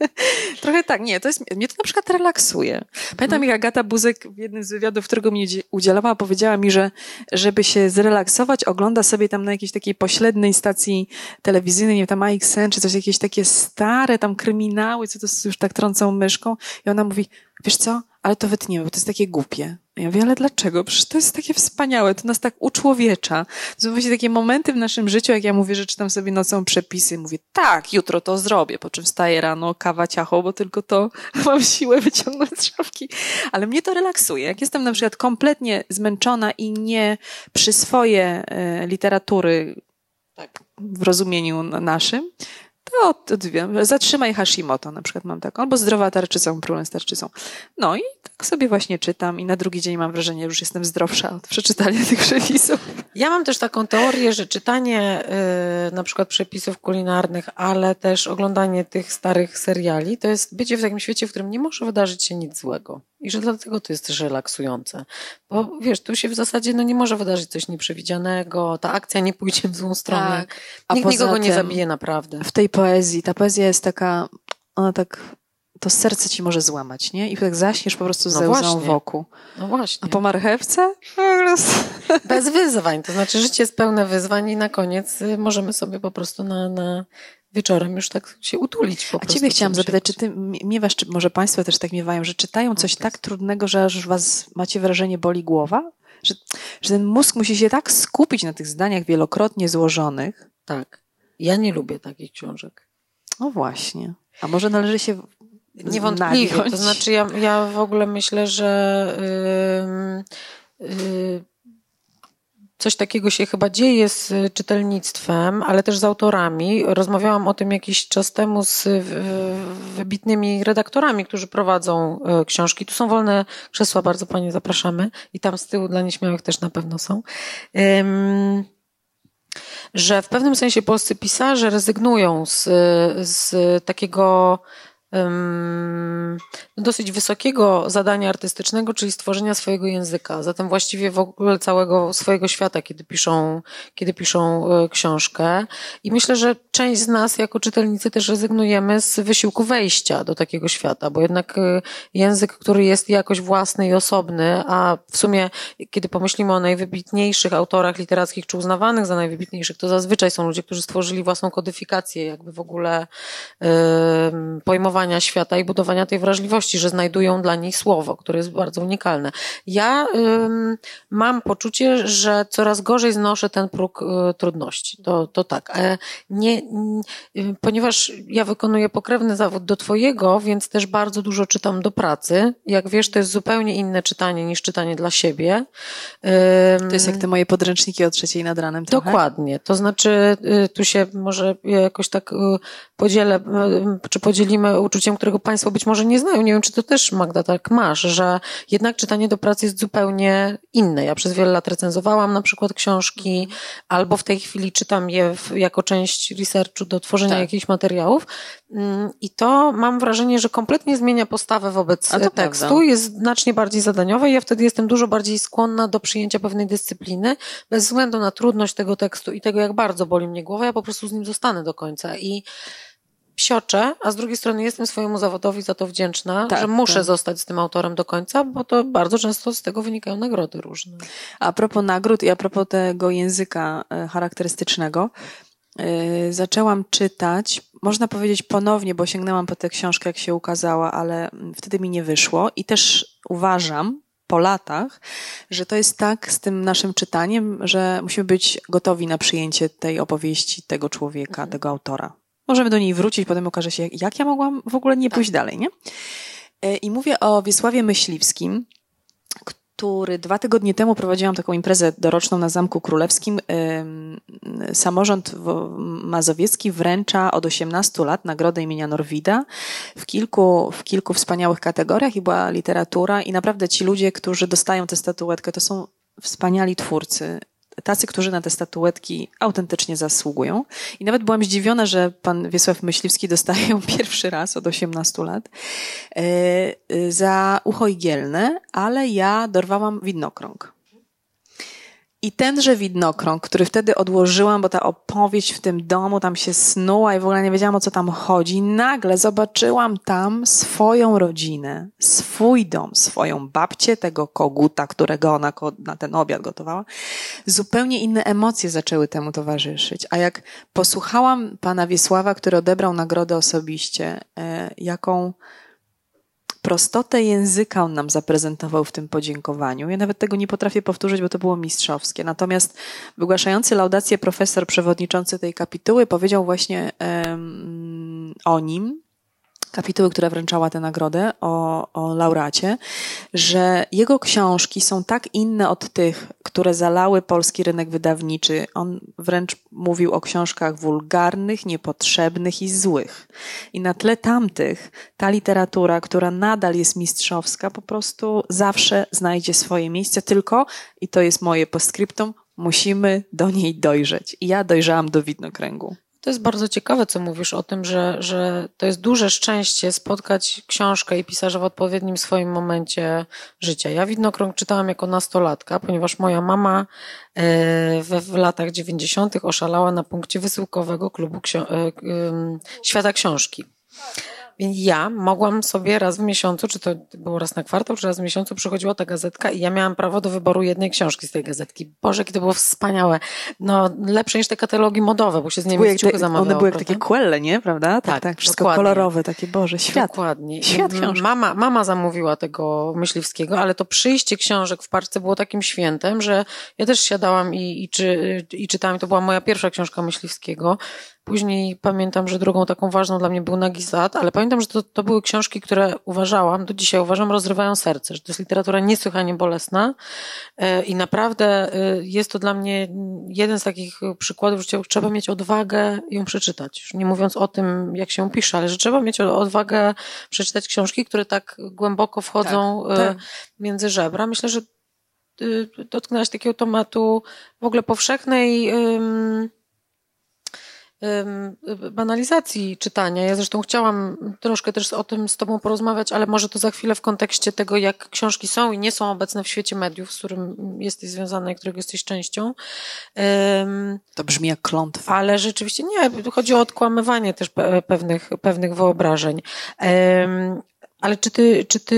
[SPEAKER 2] Trochę tak, nie, to jest, mnie to na przykład relaksuje. Pamiętam, jak Agata Buzek w jednym z wywiadów, którego mi udzielała, powiedziała mi, że żeby się zrelaksować, ogląda sobie tam na jakiejś takiej pośredniej stacji telewizyjnej, nie wiem, tam AXN, czy coś, jakieś takie stare tam kryminały, co to już tak trącą myszką. I ona mówi, wiesz co, ale to wytniemy, bo to jest takie głupie. Ja mówię, ale dlaczego? Przecież to jest takie wspaniałe, to nas tak uczłowiecza. Są właśnie takie momenty w naszym życiu, jak ja mówię, że czytam sobie nocą przepisy, mówię, tak, jutro to zrobię, po czym wstaję rano, kawa, ciacho, bo tylko to mam siłę wyciągnąć z szafki. Ale mnie to relaksuje. Jak jestem na przykład kompletnie zmęczona i nie przyswoję e, literatury tak, w rozumieniu naszym, to, to dwie. Zatrzymaj Hashimoto, na przykład mam taką, albo zdrowa tarczycą, problem z tarczycą. No i tak sobie właśnie czytam i na drugi dzień mam wrażenie, że już jestem zdrowsza od przeczytania tych przepisów.
[SPEAKER 1] Ja mam też taką teorię, że czytanie y, na przykład przepisów kulinarnych, ale też oglądanie tych starych seriali, to jest bycie w takim świecie, w którym nie może wydarzyć się nic złego. I że dlatego to jest też relaksujące. Bo wiesz, tu się w zasadzie no, nie może wydarzyć coś nieprzewidzianego, ta akcja nie pójdzie w złą stronę. Tak. A Nikt nikogo nie zabije naprawdę.
[SPEAKER 2] W tej poezji, ta poezja jest taka, ona tak to serce ci może złamać, nie? I tak zaśniesz po prostu z no łzą wokół.
[SPEAKER 1] No właśnie.
[SPEAKER 2] A po marchewce?
[SPEAKER 1] Bez wyzwań. To znaczy życie jest pełne wyzwań i na koniec y, możemy sobie po prostu na, na wieczorem już tak się utulić po
[SPEAKER 2] A ciebie chciałam zapytać, czy ty miewasz, czy może państwo też tak miewają, że czytają coś tak trudnego, że aż was macie wrażenie boli głowa? Że, że ten mózg musi się tak skupić na tych zdaniach wielokrotnie złożonych?
[SPEAKER 1] Tak. Ja nie lubię takich książek.
[SPEAKER 2] No właśnie. A może należy się
[SPEAKER 1] Niewątpliwie. To znaczy, ja, ja w ogóle myślę, że yy, yy, coś takiego się chyba dzieje z czytelnictwem, ale też z autorami. Rozmawiałam o tym jakiś czas temu z wybitnymi redaktorami, którzy prowadzą książki. Tu są wolne krzesła, bardzo Panie zapraszamy. I tam z tyłu dla nieśmiałych też na pewno są. Że w pewnym sensie polscy pisarze rezygnują z, z takiego dosyć wysokiego zadania artystycznego, czyli stworzenia swojego języka. Zatem właściwie w ogóle całego swojego świata, kiedy piszą, kiedy piszą e, książkę. I myślę, że część z nas jako czytelnicy też rezygnujemy z wysiłku wejścia do takiego świata, bo jednak e, język, który jest jakoś własny i osobny, a w sumie, kiedy pomyślimy o najwybitniejszych autorach literackich, czy uznawanych za najwybitniejszych, to zazwyczaj są ludzie, którzy stworzyli własną kodyfikację, jakby w ogóle yy, budowania świata i budowania tej wrażliwości, że znajdują dla niej słowo, które jest bardzo unikalne. Ja ym, mam poczucie, że coraz gorzej znoszę ten próg y, trudności. To, to tak. E, nie, y, ponieważ ja wykonuję pokrewny zawód do twojego, więc też bardzo dużo czytam do pracy. Jak wiesz, to jest zupełnie inne czytanie niż czytanie dla siebie.
[SPEAKER 2] Ym, to jest jak te moje podręczniki o trzeciej nad ranem
[SPEAKER 1] trochę? Dokładnie. To znaczy, y, tu się może jakoś tak y, podzielę, y, czy podzielimy uczuciem, którego Państwo być może nie znają. Nie wiem, czy to też, Magda, tak masz, że jednak czytanie do pracy jest zupełnie inne. Ja przez wiele lat recenzowałam na przykład książki, albo w tej chwili czytam je w, jako część researchu do tworzenia tak. jakichś materiałów. Mm, I to mam wrażenie, że kompletnie zmienia postawę wobec tekstu, prawda. jest znacznie bardziej zadaniowe i ja wtedy jestem dużo bardziej skłonna do przyjęcia pewnej dyscypliny, bez względu na trudność tego tekstu i tego, jak bardzo boli mnie głowa, ja po prostu z nim zostanę do końca. I psioczę, a z drugiej strony jestem swojemu zawodowi za to wdzięczna, tak, że muszę tak. zostać z tym autorem do końca, bo to bardzo często z tego wynikają nagrody różne.
[SPEAKER 2] A propos nagród i a propos tego języka e, charakterystycznego, yy, zaczęłam czytać, można powiedzieć ponownie, bo sięgnęłam po tę książkę, jak się ukazała, ale wtedy mi nie wyszło i też uważam, po latach, że to jest tak z tym naszym czytaniem, że musimy być gotowi na przyjęcie tej opowieści, tego człowieka, mhm. tego autora. Możemy do niej wrócić, potem okaże się, jak ja mogłam w ogóle nie pójść tak. dalej, nie? E, I mówię o Wiesławie Myśliwskim, który dwa tygodnie temu prowadziłam taką imprezę doroczną na Zamku Królewskim. Samorząd mazowiecki wręcza od 18 lat nagrodę imienia Norwida w kilku, w kilku wspaniałych kategoriach i była literatura i naprawdę ci ludzie, którzy dostają tę statuetkę, to są wspaniali twórcy tacy, którzy na te statuetki autentycznie zasługują. I nawet byłam zdziwiona, że pan Wiesław Myśliwski dostaje ją pierwszy raz od 18 lat e, e, za ucho igielne, ale ja dorwałam widnokrąg. I tenże widnokrąg, który wtedy odłożyłam, bo ta opowieść w tym domu tam się snuła i w ogóle nie wiedziałam o co tam chodzi, nagle zobaczyłam tam swoją rodzinę, swój dom, swoją babcię, tego koguta, którego ona na ten obiad gotowała. Zupełnie inne emocje zaczęły temu towarzyszyć. A jak posłuchałam pana Wiesława, który odebrał nagrodę osobiście, e, jaką prostotę języka on nam zaprezentował w tym podziękowaniu. Ja nawet tego nie potrafię powtórzyć, bo to było mistrzowskie. Natomiast wygłaszający laudację profesor przewodniczący tej kapituły powiedział właśnie um, o nim, kapituły, która wręczała tę nagrodę o, o laureacie, że jego książki są tak inne od tych, które zalały polski rynek wydawniczy. On wręcz mówił o książkach wulgarnych, niepotrzebnych i złych. I na tle tamtych ta literatura, która nadal jest mistrzowska, po prostu zawsze znajdzie swoje miejsce, tylko, i to jest moje postscriptum, musimy do niej dojrzeć. I ja dojrzałam do widnokręgu.
[SPEAKER 1] To jest bardzo ciekawe, co mówisz o tym, że, że to jest duże szczęście spotkać książkę i pisarza w odpowiednim swoim momencie życia. Ja Widnokrąg czytałam jako nastolatka, ponieważ moja mama e, w, w latach dziewięćdziesiątych oszalała na punkcie wysyłkowego klubu ksio- e, Świata Książki. Więc ja mogłam sobie raz w miesiącu, czy to było raz na kwartał, czy raz w miesiącu przychodziła ta gazetka i ja miałam prawo do wyboru jednej książki z tej gazetki. Boże, jakie to było wspaniałe. No, lepsze niż te katalogi modowe, bo się z nimi ciuchy zamawiało.
[SPEAKER 2] One były jak takie quelle, nie? Prawda? Tak, tak, tak wszystko dokładnie. kolorowe, takie Boże, świat.
[SPEAKER 1] Dokładnie.
[SPEAKER 2] Świat książki.
[SPEAKER 1] Mama, mama zamówiła tego myśliwskiego, ale to przyjście książek w parce było takim świętem, że ja też siadałam i, i, czy, i czytałam. To była moja pierwsza książka myśliwskiego. Później pamiętam, że drugą taką ważną dla mnie był Nagizat, ale pamiętam, że to, to były książki, które uważałam, do dzisiaj uważam, rozrywają serce, że to jest literatura niesłychanie bolesna e, i naprawdę e, jest to dla mnie jeden z takich przykładów, że trzeba mieć odwagę ją przeczytać. Już nie mówiąc o tym, jak się pisze, ale że trzeba mieć odwagę przeczytać książki, które tak głęboko wchodzą tak, e, tak. między żebra. Myślę, że dotknęłaś takiego tematu w ogóle powszechnej banalizacji czytania. Ja zresztą chciałam troszkę też o tym z Tobą porozmawiać, ale może to za chwilę w kontekście tego, jak książki są i nie są obecne w świecie mediów, z którym jesteś związana i którego jesteś częścią.
[SPEAKER 2] To brzmi jak klątwa.
[SPEAKER 1] Ale rzeczywiście nie, chodzi o odkłamywanie też pewnych, pewnych wyobrażeń. Ale czy ty, czy ty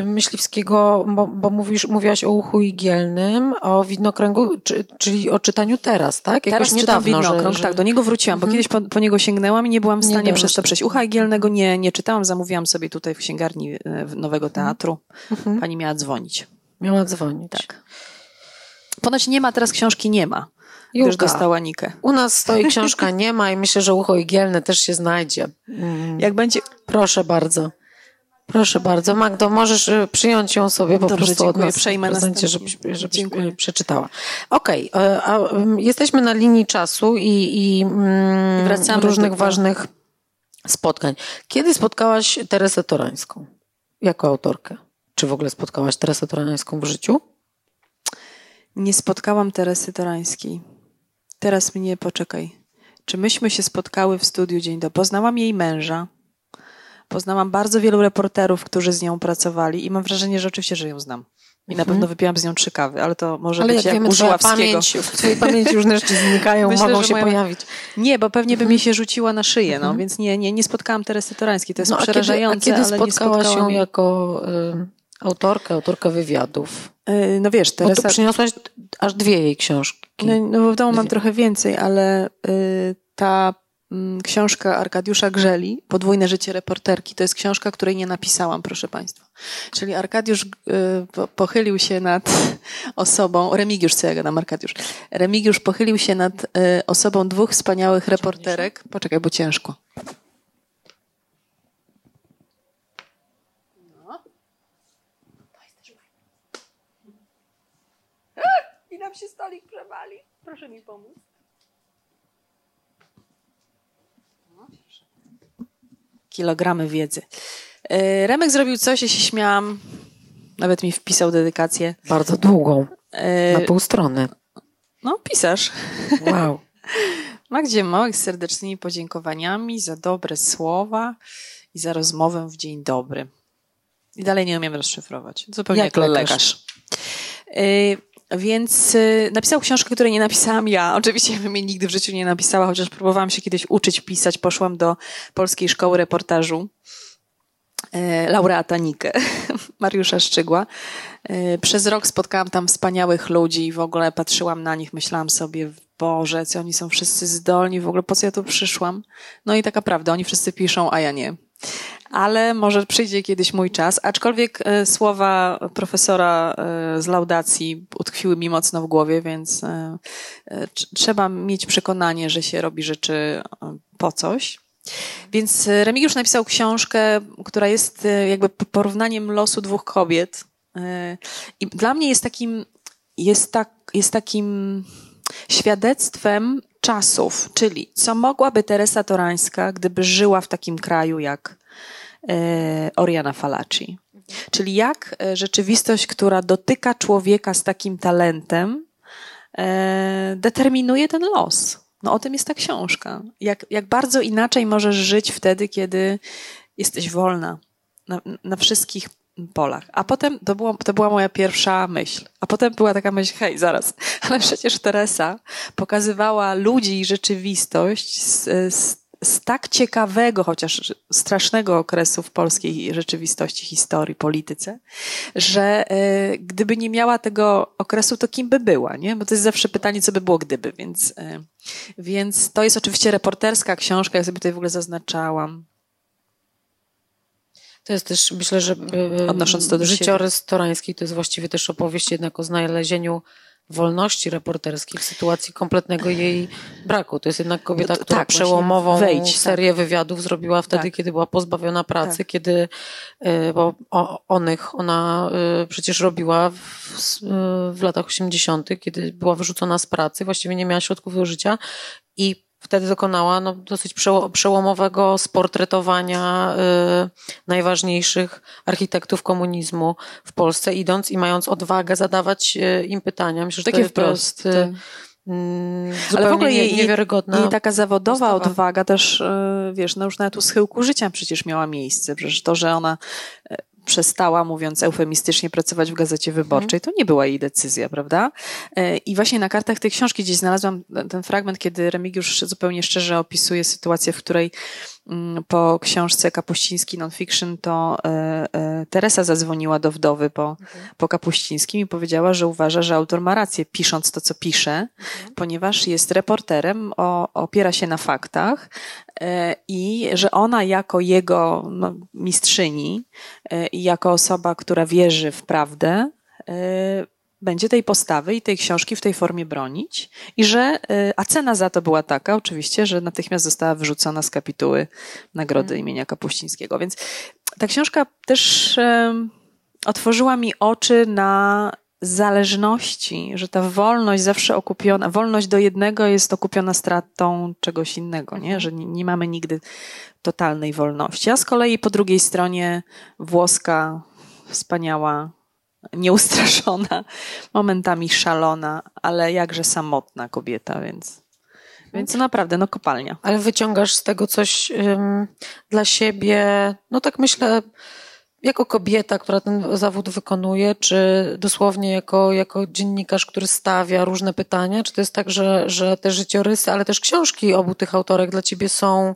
[SPEAKER 1] y, Myśliwskiego, bo, bo mówisz, mówiłaś o uchu igielnym, o widnokręgu, czy, czyli o czytaniu teraz, tak?
[SPEAKER 2] Jakoś teraz niedawno, widnokrąg, że, tak, do niego wróciłam, bo mhm. kiedyś po, po, niego sięgnęłam i nie byłam w stanie nie przez to przejść. Ucha igielnego nie, nie czytałam, zamówiłam sobie tutaj w księgarni y, Nowego mhm. Teatru. Mhm. Pani miała dzwonić.
[SPEAKER 1] Miała dzwonić.
[SPEAKER 2] Tak. Ponoć nie ma, teraz książki nie ma. Już dostała Nikę.
[SPEAKER 1] U nas stoi książka nie ma i myślę, że ucho igielne też się znajdzie.
[SPEAKER 2] Mm. Jak będzie...
[SPEAKER 1] Proszę bardzo. Proszę bardzo. Magdo, możesz y, przyjąć ją sobie po Dobrze, prostu dziękuję. od nas Przejmę prezencie, żebyś, żebyś dziękuję. przeczytała. Okej, okay. jesteśmy na linii czasu i, i, mm, I wracamy różnych ważnych spotkań. Kiedy spotkałaś Teresę Torańską jako autorkę? Czy w ogóle spotkałaś Teresę Torańską w życiu?
[SPEAKER 2] Nie spotkałam Teresy Torańskiej. Teraz mnie poczekaj. Czy myśmy się spotkały w studiu dzień do? Poznałam jej męża. Poznałam bardzo wielu reporterów, którzy z nią pracowali i mam wrażenie, że oczywiście, że ją znam. I na mhm. pewno wypiłam z nią trzy kawy, ale to może ale być jak, jak u Żuławskiego.
[SPEAKER 1] Pamięć, w twojej pamięci różne rzeczy znikają, Myślę, mogą się moja... pojawić.
[SPEAKER 2] Nie, bo pewnie by mi się rzuciła na szyję, no, mhm. więc nie, nie, nie spotkałam Teresy Torańskiej. To jest no, przerażające,
[SPEAKER 1] kiedy, a
[SPEAKER 2] kiedy
[SPEAKER 1] ale spotkałaś
[SPEAKER 2] nie
[SPEAKER 1] spotkałam... ją jako y, autorkę, autorkę wywiadów?
[SPEAKER 2] Y, no wiesz, Teresa...
[SPEAKER 1] Bo przyniosłaś aż dwie jej książki.
[SPEAKER 2] No, no bo w domu dwie. mam trochę więcej, ale y, ta książka Arkadiusza Grzeli, Podwójne życie reporterki. To jest książka, której nie napisałam, proszę Państwa. Czyli Arkadiusz y, pochylił się nad osobą, Remigiusz, co ja gadam, Arkadiusz. Remigiusz pochylił się nad y, osobą dwóch wspaniałych reporterek. Poczekaj, bo ciężko. No. I nam się stolik przewali. Proszę mi pomóc. Kilogramy wiedzy. E, Remek zrobił coś, ja się śmiałam, nawet mi wpisał dedykację.
[SPEAKER 1] Bardzo długą, e, na pół strony.
[SPEAKER 2] No, pisarz.
[SPEAKER 1] Wow.
[SPEAKER 2] Magdzie Małek z serdecznymi podziękowaniami za dobre słowa i za rozmowę w dzień dobry. I dalej nie umiem rozszyfrować. Zupełnie jak, jak lekarz. lekarz. Więc y, napisał książkę, której nie napisałam ja. Oczywiście bym jej nigdy w życiu nie napisała, chociaż próbowałam się kiedyś uczyć pisać. Poszłam do Polskiej Szkoły Reportażu e, laureata Nikę, Mariusza Szczygła. E, przez rok spotkałam tam wspaniałych ludzi i w ogóle patrzyłam na nich, myślałam sobie, Boże, co oni są wszyscy zdolni, w ogóle po co ja tu przyszłam? No i taka prawda, oni wszyscy piszą, a ja nie ale może przyjdzie kiedyś mój czas. Aczkolwiek e, słowa profesora e, z laudacji utkwiły mi mocno w głowie, więc e, trzeba mieć przekonanie, że się robi rzeczy po coś. Więc Remigiusz napisał książkę, która jest jakby porównaniem losu dwóch kobiet. I dla mnie jest takim, jest, tak, jest takim świadectwem czasów, czyli co mogłaby Teresa Torańska, gdyby żyła w takim kraju jak Oriana Falaci. Czyli jak e, rzeczywistość, która dotyka człowieka z takim talentem, e, determinuje ten los. No o tym jest ta książka. Jak, jak bardzo inaczej możesz żyć wtedy, kiedy jesteś wolna na, na wszystkich polach. A potem to, było, to była moja pierwsza myśl. A potem była taka myśl, hej, zaraz, ale przecież Teresa pokazywała ludzi i rzeczywistość z, z z tak ciekawego, chociaż strasznego okresu w polskiej rzeczywistości, historii, polityce, że e, gdyby nie miała tego okresu, to kim by była, nie? Bo to jest zawsze pytanie, co by było gdyby, więc, e, więc to jest oczywiście reporterska książka, ja sobie tutaj w ogóle zaznaczałam.
[SPEAKER 1] To jest też, myślę, że
[SPEAKER 2] e, odnosząc to do
[SPEAKER 1] życiorys Torański to jest właściwie też opowieść jednak o znalezieniu wolności reporterskiej w sytuacji kompletnego jej braku. To jest jednak kobieta, która tak, przełomową wejdź, serię tak. wywiadów zrobiła wtedy, tak. kiedy była pozbawiona pracy, tak. kiedy, e, bo o, onych ona e, przecież robiła w, w latach 80., kiedy była wyrzucona z pracy, właściwie nie miała środków do życia i wtedy dokonała no, dosyć przełomowego sportretowania y, najważniejszych architektów komunizmu w Polsce, idąc i mając odwagę zadawać y, im pytania.
[SPEAKER 2] Myślę, że Takie to, wprost. To jest, y, mm, Ale w ogóle jej, niewiarygodna jej taka zawodowa postawa. odwaga też, y, wiesz, no już nawet u schyłku życia przecież miała miejsce. Przecież to, że ona y, przestała, mówiąc eufemistycznie, pracować w Gazecie Wyborczej. To nie była jej decyzja, prawda? E, I właśnie na kartach tej książki gdzieś znalazłam ten fragment, kiedy Remigiusz zupełnie szczerze opisuje sytuację, w której po książce Kapuściński Nonfiction, to e, e, Teresa zadzwoniła do wdowy po, mhm. po Kapuścińskim i powiedziała, że uważa, że autor ma rację, pisząc to, co pisze, mhm. ponieważ jest reporterem, o, opiera się na faktach e, i że ona jako jego no, mistrzyni i jako osoba, która wierzy w prawdę, będzie tej postawy i tej książki w tej formie bronić i że, y, a cena za to była taka oczywiście, że natychmiast została wyrzucona z kapituły nagrody hmm. imienia Kapuścińskiego. Więc ta książka też otworzyła mi oczy na zależności, że ta wolność zawsze okupiona, wolność do jednego jest okupiona stratą czegoś innego, nie? Mhm. że nie, nie mamy nigdy totalnej wolności. A z kolei po drugiej stronie włoska, wspaniała nieustraszona, momentami szalona, ale jakże samotna kobieta, więc. Więc naprawdę, no kopalnia.
[SPEAKER 1] Ale wyciągasz z tego coś um, dla siebie, no tak myślę, jako kobieta, która ten zawód wykonuje, czy dosłownie jako, jako dziennikarz, który stawia różne pytania? Czy to jest tak, że, że te życiorysy, ale też książki obu tych autorek dla ciebie są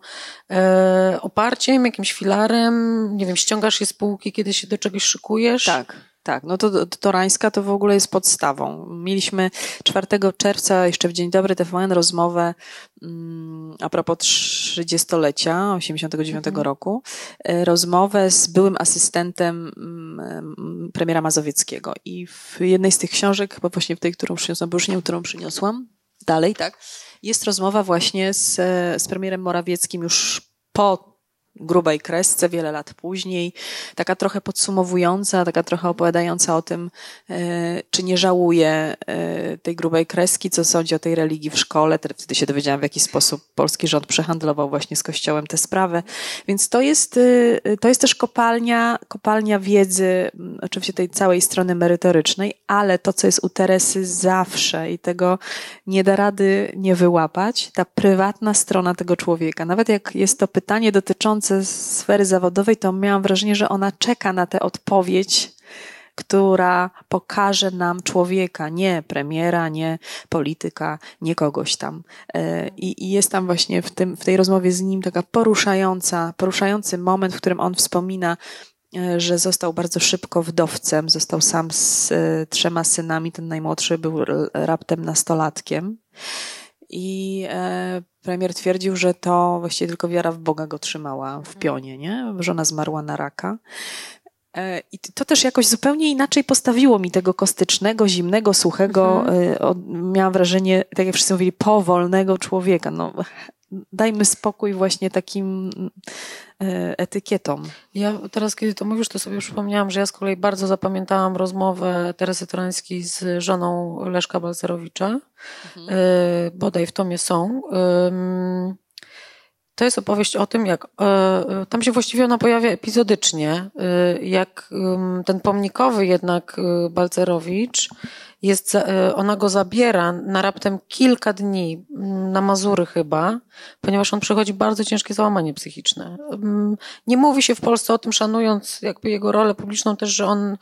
[SPEAKER 1] e, oparciem, jakimś filarem? Nie wiem, ściągasz je z półki, kiedy się do czegoś szykujesz?
[SPEAKER 2] Tak. Tak, no to Torańska to w ogóle jest podstawą. Mieliśmy 4 czerwca, jeszcze w Dzień Dobry TVN, rozmowę mm, a propos 30-lecia 89 mhm. roku, e, rozmowę z byłym asystentem mm, premiera Mazowieckiego. I w jednej z tych książek, bo właśnie w tej, którą przyniosłam, bo już nie, którą przyniosłam, dalej, tak, jest rozmowa właśnie z, z premierem Morawieckim już po grubej kresce wiele lat później, taka trochę podsumowująca, taka trochę opowiadająca o tym, e, czy nie żałuje e, tej grubej kreski, co sądzi o tej religii w szkole. Wtedy się dowiedziałam, w jaki sposób polski rząd przehandlował właśnie z Kościołem tę sprawę. Więc to jest, e, to jest też kopalnia, kopalnia wiedzy, oczywiście tej całej strony merytorycznej, ale to, co jest u Teresy zawsze i tego nie da rady nie wyłapać, ta prywatna strona tego człowieka. Nawet jak jest to pytanie dotyczące dotyczące sfery zawodowej, to miałam wrażenie, że ona czeka na tę odpowiedź która pokaże nam człowieka, nie premiera, nie polityka, nie kogoś tam. E, I, i jest tam właśnie w, tym, w tej rozmowie z nim taka poruszająca, poruszający moment, w którym on wspomina, e, że został bardzo szybko wdowcem, został sam z e, trzema synami, ten najmłodszy był raptem nastolatkiem. I e, premier twierdził, że to właściwie tylko wiara w Boga go trzymała w pionie, nie? Żona zmarła na raka. E, I to też jakoś zupełnie inaczej postawiło mi tego kostycznego, zimnego, suchego, mhm. miałam wrażenie, tak jak wszyscy mówili, powolnego człowieka. No, dajmy spokój właśnie takim e, etykietom.
[SPEAKER 1] Ja teraz, kiedy to mówisz, to sobie przypomniałam, że ja z kolei bardzo zapamiętałam rozmowę Teresy Torańskiej z żoną Leszka Balcerowicza. Mhm. E, bodaj w tomie są. To jest opowieść o tym, jak e, tam się właściwie ona pojawia epizodycznie, jak ten pomnikowy jednak Balcerowicz jest, e, ona go zabiera na raptem kilka dni, na Mazury chyba, ponieważ on przechodzi bardzo ciężkie załamanie psychiczne. Nie mówi się w Polsce o tym, szanując jakby jego rolę publiczną też, że on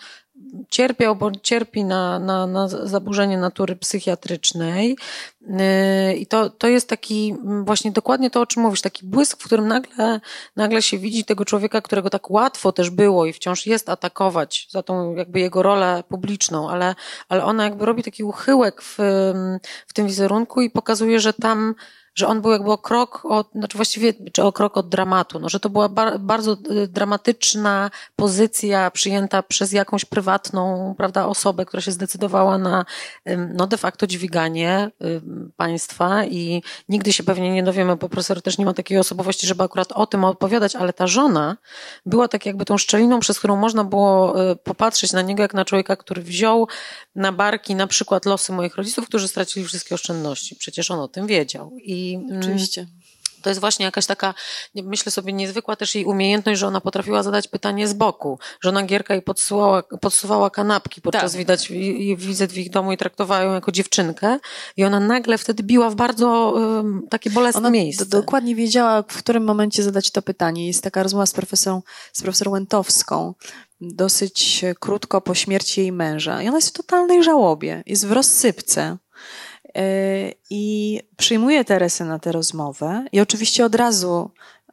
[SPEAKER 1] cierpiał, bo cierpi na, na, na zaburzenie natury psychiatrycznej. Yy, I to, to jest taki mm, właśnie dokładnie to, o czym mówisz, taki błysk, w którym nagle, nagle się widzi tego człowieka, którego tak łatwo też było i wciąż jest atakować za tą jakby jego rolę publiczną, ale, ale ona jakby robi taki uchyłek w, w tym wizerunku i pokazuje, że tam że on był jakby o krok od, znaczy właściwie, czy o krok od dramatu, no, że to była bar, bardzo y, dramatyczna pozycja przyjęta przez jakąś prywatną, prawda, osobę, która się zdecydowała na, no de facto dźwiganie państwa i nigdy się pewnie nie dowiemy, bo profesor też nie ma takiej osobowości, żeby akurat o tym opowiadać, ale ta żona była tak jakby tą szczeliną, przez którą można było y, popatrzeć na niego jak na człowieka, który wziął na barki na przykład losy moich rodziców, którzy stracili wszystkie oszczędności. Przecież on o tym wiedział. I
[SPEAKER 2] Mm, Oczywiście.
[SPEAKER 1] To jest właśnie jakaś taka, myślę sobie, niezwykła też jej umiejętność, że ona potrafiła zadać pytanie z boku. Żona Gierka jej podsuwała, podsuwała kanapki podczas tak. widać wizyt w ich domu i traktowała ją jako dziewczynkę. I ona nagle wtedy biła w bardzo um, takie bolesne ona miejsce.
[SPEAKER 2] dokładnie wiedziała, w którym momencie zadać to pytanie. Jest taka rozmowa z profesorą, z profesorą Łętowską, dosyć krótko po śmierci jej męża. I ona jest w totalnej żałobie, jest w rozsypce. E, I przyjmuję Teresę na tę rozmowę i oczywiście od razu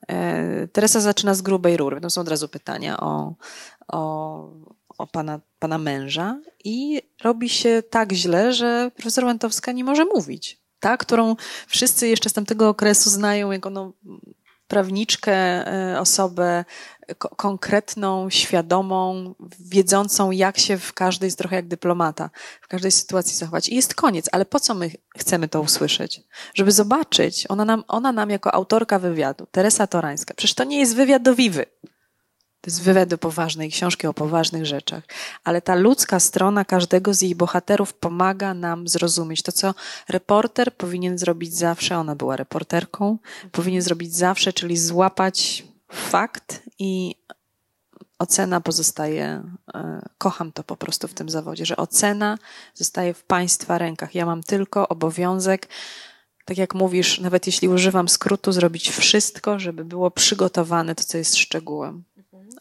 [SPEAKER 2] e, Teresa zaczyna z grubej rury. To są od razu pytania o, o, o pana, pana męża i robi się tak źle, że profesor Łętowska nie może mówić. Ta, którą wszyscy jeszcze z tamtego okresu znają jako no, prawniczkę, e, osobę konkretną, świadomą, wiedzącą, jak się w każdej, jest trochę jak dyplomata, w każdej sytuacji zachować. I jest koniec, ale po co my chcemy to usłyszeć? Żeby zobaczyć, ona nam, ona nam jako autorka wywiadu, Teresa Torańska, przecież to nie jest wywiad do Wiwy. To jest wywiad do poważnej książki o poważnych rzeczach. Ale ta ludzka strona każdego z jej bohaterów pomaga nam zrozumieć to, co reporter powinien zrobić zawsze. Ona była reporterką. Powinien zrobić zawsze, czyli złapać fakt i ocena pozostaje, e, kocham to po prostu w tym zawodzie, że ocena zostaje w Państwa rękach. Ja mam tylko obowiązek, tak jak mówisz, nawet jeśli używam skrótu, zrobić wszystko, żeby było przygotowane to, co jest szczegółem.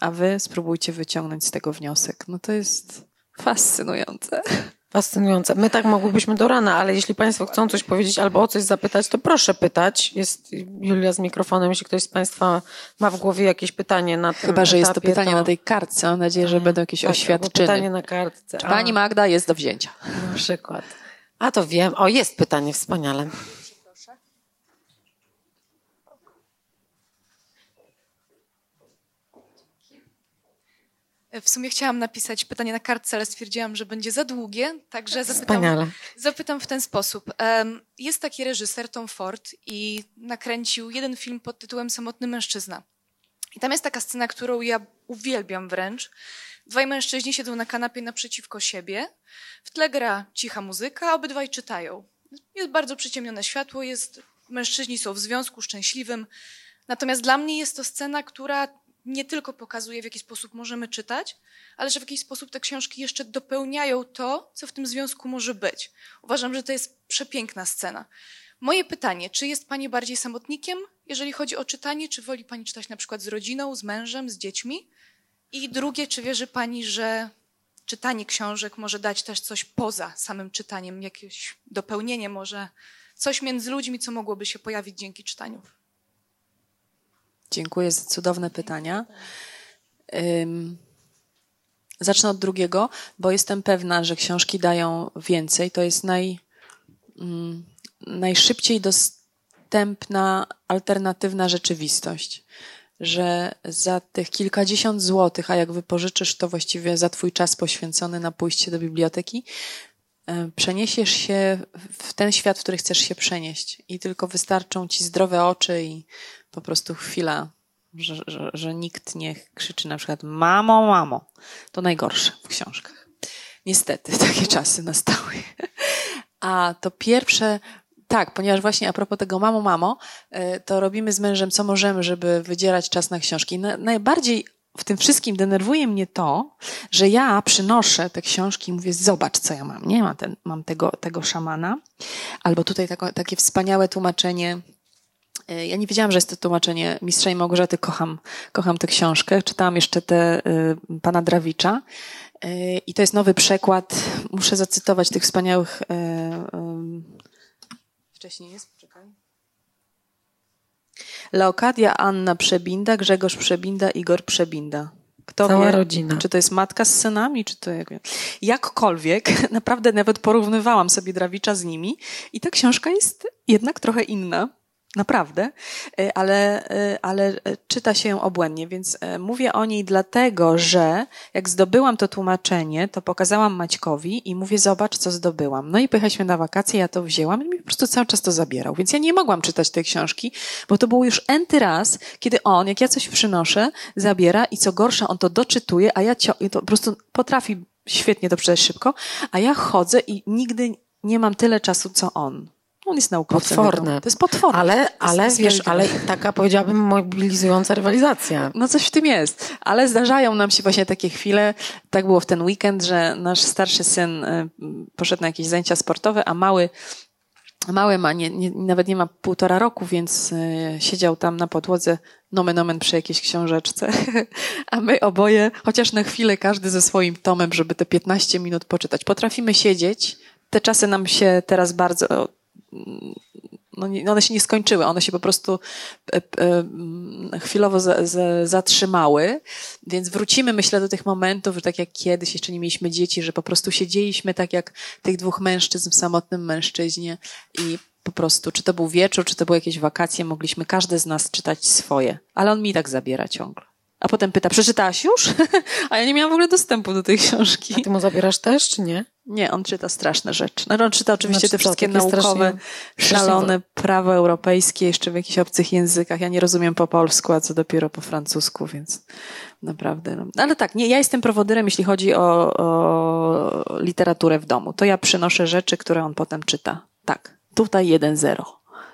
[SPEAKER 2] A Wy spróbujcie wyciągnąć z tego wniosek. No to jest fascynujące.
[SPEAKER 1] Fascynujące. My tak mogłybyśmy do rana, ale jeśli Państwo chcą coś powiedzieć albo o coś zapytać, to proszę pytać. Jest Julia z mikrofonem, jeśli ktoś z Państwa ma w głowie jakieś pytanie na tym
[SPEAKER 2] Chyba, że jest to pytanie to... na tej kartce. Mam nadzieję, że będą jakieś tak, oświadczyny.
[SPEAKER 1] pytanie na kartce.
[SPEAKER 2] Czy Pani Magda jest do wzięcia?
[SPEAKER 1] Na przykład. A to wiem. O, jest pytanie, wspaniale.
[SPEAKER 3] W sumie chciałam napisać pytanie na kartce, ale stwierdziłam, że będzie za długie, także zapytam, zapytam w ten sposób. Jest taki reżyser, Tom Ford, i nakręcił jeden film pod tytułem Samotny mężczyzna. I tam jest taka scena, którą ja uwielbiam wręcz. Dwaj mężczyźni siedzą na kanapie naprzeciwko siebie, w tle gra cicha muzyka, a obydwaj czytają. Jest bardzo przyciemnione światło, jest, mężczyźni są w związku szczęśliwym. Natomiast dla mnie jest to scena, która nie tylko pokazuje, w jaki sposób możemy czytać, ale że w jakiś sposób te książki jeszcze dopełniają to, co w tym związku może być. Uważam, że to jest przepiękna scena. Moje pytanie, czy jest Pani bardziej samotnikiem, jeżeli chodzi o czytanie, czy woli Pani czytać na przykład z rodziną, z mężem, z dziećmi? I drugie, czy wierzy Pani, że czytanie książek może dać też coś poza samym czytaniem, jakieś dopełnienie, może coś między ludźmi, co mogłoby się pojawić dzięki czytaniu.
[SPEAKER 2] Dziękuję za cudowne pytania. Zacznę od drugiego, bo jestem pewna, że książki dają więcej. To jest naj, um, najszybciej dostępna alternatywna rzeczywistość. Że za tych kilkadziesiąt złotych, a jak wypożyczysz to właściwie za twój czas poświęcony na pójście do biblioteki, przeniesiesz się w ten świat, w który chcesz się przenieść. I tylko wystarczą ci zdrowe oczy i po prostu chwila, że, że, że nikt nie krzyczy na przykład mamo, mamo. To najgorsze w książkach. Niestety, takie czasy nastały. A to pierwsze, tak, ponieważ właśnie a propos tego mamo, mamo, e, to robimy z mężem co możemy, żeby wydzierać czas na książki. najbardziej w tym wszystkim denerwuje mnie to, że ja przynoszę te książki i mówię, zobacz, co ja mam. Nie mam, ten, mam tego, tego szamana. Albo tutaj tako, takie wspaniałe tłumaczenie ja nie wiedziałam, że jest to tłumaczenie Mistrza i Małgorzaty. Kocham, kocham tę książkę. Czytałam jeszcze te y, pana Drawicza. Y, I to jest nowy przekład. Muszę zacytować tych wspaniałych. Y, wcześniej jest? Czekaj. Leokadia Anna Przebinda, Grzegorz Przebinda, Igor Przebinda.
[SPEAKER 1] Kto Cała wie, rodzina.
[SPEAKER 2] Czy to jest matka z synami, czy to jak... Jakkolwiek, naprawdę nawet porównywałam sobie Drawicza z nimi i ta książka jest jednak trochę inna. Naprawdę, e, ale, e, ale e, czyta się ją obłędnie, więc mówię o niej dlatego, że jak zdobyłam to tłumaczenie, to pokazałam Maćkowi i mówię, zobacz, co zdobyłam. No i pojechaliśmy na wakacje, ja to wzięłam i mi po prostu cały czas to zabierał. Więc ja nie mogłam czytać tej książki, bo to był już enty raz, kiedy on, jak ja coś przynoszę, zabiera i co gorsza, on to doczytuje, a ja cio- to po prostu potrafi świetnie to przeczytać szybko, a ja chodzę i nigdy nie mam tyle czasu, co on. On jest naukowcem.
[SPEAKER 1] Potworne.
[SPEAKER 2] To jest potworne.
[SPEAKER 1] Ale, ale wiesz, ale taka powiedziałabym mobilizująca rywalizacja.
[SPEAKER 2] No coś w tym jest. Ale zdarzają nam się właśnie takie chwile. Tak było w ten weekend, że nasz starszy syn y, poszedł na jakieś zajęcia sportowe, a mały Mały ma, nie, nie, nawet nie ma półtora roku, więc y, siedział tam na podłodze nomen omen przy jakiejś książeczce. A my oboje, chociaż na chwilę każdy ze swoim tomem, żeby te 15 minut poczytać. Potrafimy siedzieć. Te czasy nam się teraz bardzo no nie, one się nie skończyły, one się po prostu e, e, chwilowo za, za, zatrzymały, więc wrócimy, myślę, do tych momentów, że tak jak kiedyś jeszcze nie mieliśmy dzieci, że po prostu siedzieliśmy tak jak tych dwóch mężczyzn w samotnym mężczyźnie i po prostu, czy to był wieczór, czy to były jakieś wakacje, mogliśmy każdy z nas czytać swoje, ale on mi tak zabiera ciągle. A potem pyta, przeczytałaś już? A ja nie miałam w ogóle dostępu do tej książki.
[SPEAKER 1] A ty mu zabierasz też, czy nie?
[SPEAKER 2] Nie, on czyta straszne rzeczy. No, on czyta oczywiście znaczy, te wszystkie naukowe, szalone prawo europejskie, jeszcze w jakichś obcych językach. Ja nie rozumiem po polsku, a co dopiero po francusku, więc naprawdę. No. Ale tak, nie, ja jestem prowodyrem, jeśli chodzi o, o literaturę w domu. To ja przynoszę rzeczy, które on potem czyta. Tak, tutaj 1-0.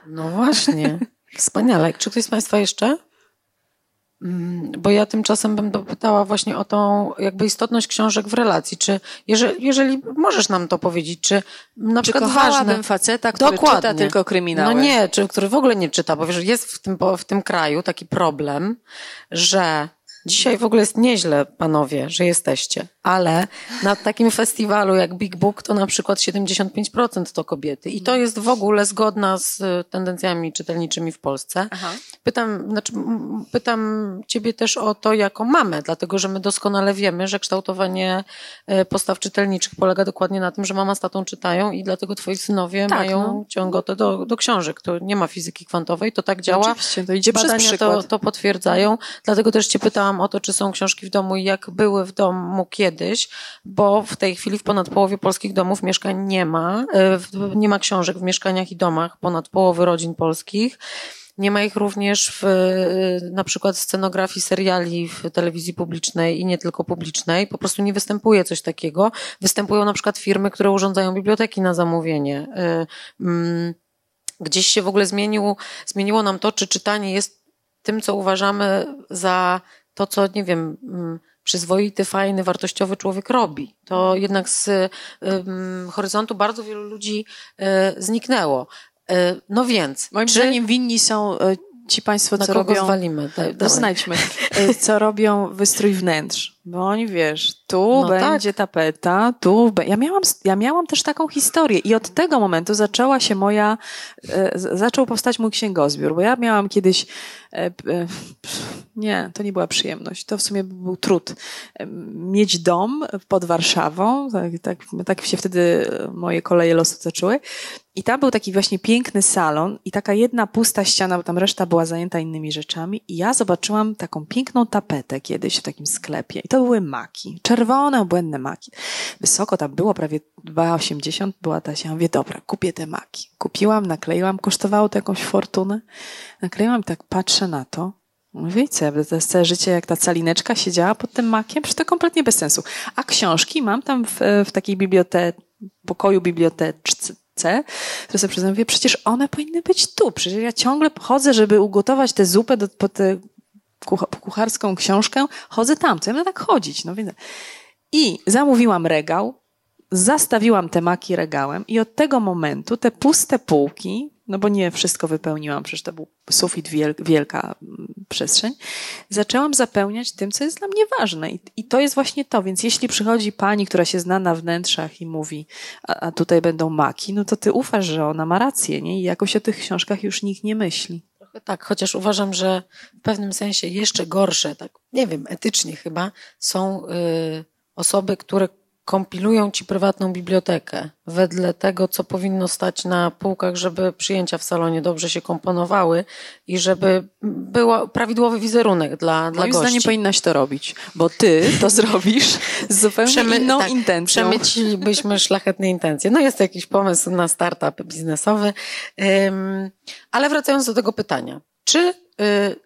[SPEAKER 1] No właśnie. Wspaniale. Czy ktoś z Państwa jeszcze? Mm, bo ja tymczasem bym dopytała właśnie o tą jakby istotność książek w relacji. Czy jeżeli, jeżeli możesz nam to powiedzieć, czy na
[SPEAKER 2] czy
[SPEAKER 1] przykład
[SPEAKER 2] ważne... faceta, który Dokładnie. czyta tylko kryminały?
[SPEAKER 1] No nie, czy który w ogóle nie czyta, bo wiesz, jest w tym, w tym kraju taki problem, że Dzisiaj w ogóle jest nieźle, panowie, że jesteście, ale na takim festiwalu jak Big Book to na przykład 75% to kobiety i to jest w ogóle zgodna z tendencjami czytelniczymi w Polsce. Aha. Pytam, znaczy, pytam ciebie też o to jako mamę, dlatego że my doskonale wiemy, że kształtowanie e, postaw czytelniczych polega dokładnie na tym, że mama z tatą czytają i dlatego twoi synowie tak, mają no. ciągotę do, do książek. To nie ma fizyki kwantowej, to tak działa.
[SPEAKER 2] Oczywiście, to idzie
[SPEAKER 1] Badania
[SPEAKER 2] przez
[SPEAKER 1] to, to potwierdzają, dlatego też cię pytałam o to, czy są książki w domu i jak były w domu kiedyś, bo w tej chwili w ponad połowie polskich domów mieszkań nie ma. E, nie ma książek w mieszkaniach i domach ponad połowy rodzin polskich. Nie ma ich również w e, na przykład scenografii seriali w telewizji publicznej i nie tylko publicznej. Po prostu nie występuje coś takiego. Występują na przykład firmy, które urządzają biblioteki na zamówienie. E, mm, gdzieś się w ogóle zmieniło, zmieniło nam to, czy czytanie jest tym, co uważamy za to, co, nie wiem, mm, przyzwoity, fajny, wartościowy człowiek robi. To jednak z um, horyzontu bardzo wielu ludzi e, zniknęło. E, no więc.
[SPEAKER 2] Moim czy... zdaniem winni są e, ci państwo, co robią.
[SPEAKER 1] zwalimy?
[SPEAKER 2] Daj, no, znajdźmy. co robią wystrój wnętrz. Bo oni wiesz, tu no będzie tak. tapeta, tu. Be... Ja, miałam, ja miałam też taką historię i od tego momentu zaczęła się moja, e, zaczął powstać mój księgozbiór, bo ja miałam kiedyś, e, e, nie, to nie była przyjemność, to w sumie był trud. E, mieć dom pod Warszawą, tak, tak, tak się wtedy moje koleje losu zaczęły i tam był taki właśnie piękny salon i taka jedna pusta ściana, bo tam reszta była zajęta innymi rzeczami. I ja zobaczyłam taką piękną tapetę kiedyś w takim sklepie. I to były maki. Czerwone, obłędne maki. Wysoko tam było, prawie 2,80 była ta się. Ja mówię, dobra, kupię te maki. Kupiłam, nakleiłam, kosztowało to jakąś fortunę. Nakleiłam i tak patrzę na to. Mówię, co, to jest całe życie jak ta calineczka siedziała pod tym makiem? Przecież to kompletnie bez sensu. A książki mam tam w, w takiej bibliotece, pokoju biblioteczce, C, to sobie przyznam, mówię, przecież one powinny być tu. Przecież ja ciągle chodzę, żeby ugotować tę zupę do, po tę kucharską książkę, chodzę tam. Co ja tak chodzić? No więc... I zamówiłam regał, zastawiłam te maki regałem i od tego momentu te puste półki no bo nie wszystko wypełniłam, przecież to był sufit, wielka mm, przestrzeń, zaczęłam zapełniać tym, co jest dla mnie ważne. I, I, to jest właśnie to. Więc jeśli przychodzi pani, która się zna na wnętrzach i mówi, a, a tutaj będą maki, no to ty ufasz, że ona ma rację, nie? I jakoś o tych książkach już nikt nie myśli.
[SPEAKER 1] Tak, chociaż uważam, że w pewnym sensie jeszcze gorsze, tak, nie wiem, etycznie chyba, są y, osoby, które kompilują ci prywatną bibliotekę wedle tego, co powinno stać na półkach, żeby przyjęcia w salonie dobrze się komponowały i żeby był prawidłowy wizerunek dla, dla
[SPEAKER 2] Moim
[SPEAKER 1] gości.
[SPEAKER 2] zdaniem powinnaś to robić, bo ty to zrobisz z zupełnie Przemy, inną tak, intencją.
[SPEAKER 1] Przemycilibyśmy szlachetne intencje. No jest to jakiś pomysł na startup biznesowy. Um, ale wracając do tego pytania. Czy y,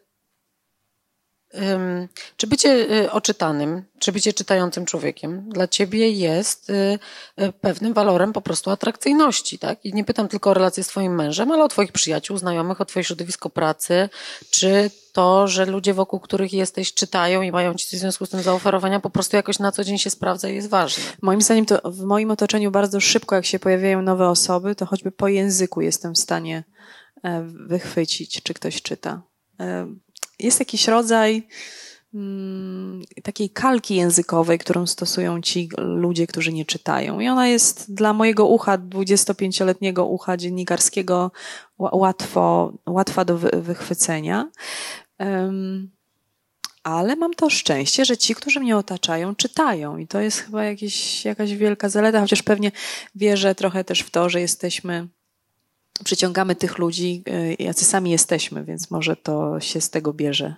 [SPEAKER 1] czy bycie y, oczytanym, czy bycie czytającym człowiekiem dla ciebie jest y, y, pewnym walorem po prostu atrakcyjności, tak? I nie pytam tylko o relacje z twoim mężem, ale o twoich przyjaciół, znajomych, o twoje środowisko pracy, czy to, że ludzie wokół których jesteś czytają i mają ci w związku z tym zaoferowania, po prostu jakoś na co dzień się sprawdza i jest ważne.
[SPEAKER 2] Moim zdaniem to w moim otoczeniu bardzo szybko, jak się pojawiają nowe osoby, to choćby po języku jestem w stanie e, wychwycić, czy ktoś czyta e, jest jakiś rodzaj mm, takiej kalki językowej, którą stosują ci ludzie, którzy nie czytają. I ona jest dla mojego ucha, 25-letniego ucha dziennikarskiego, łatwo, łatwa do wychwycenia. Ale mam to szczęście, że ci, którzy mnie otaczają, czytają. I to jest chyba jakieś, jakaś wielka zaleta, chociaż pewnie wierzę trochę też w to, że jesteśmy przyciągamy tych ludzi, y, jacy sami jesteśmy, więc może to się z tego bierze.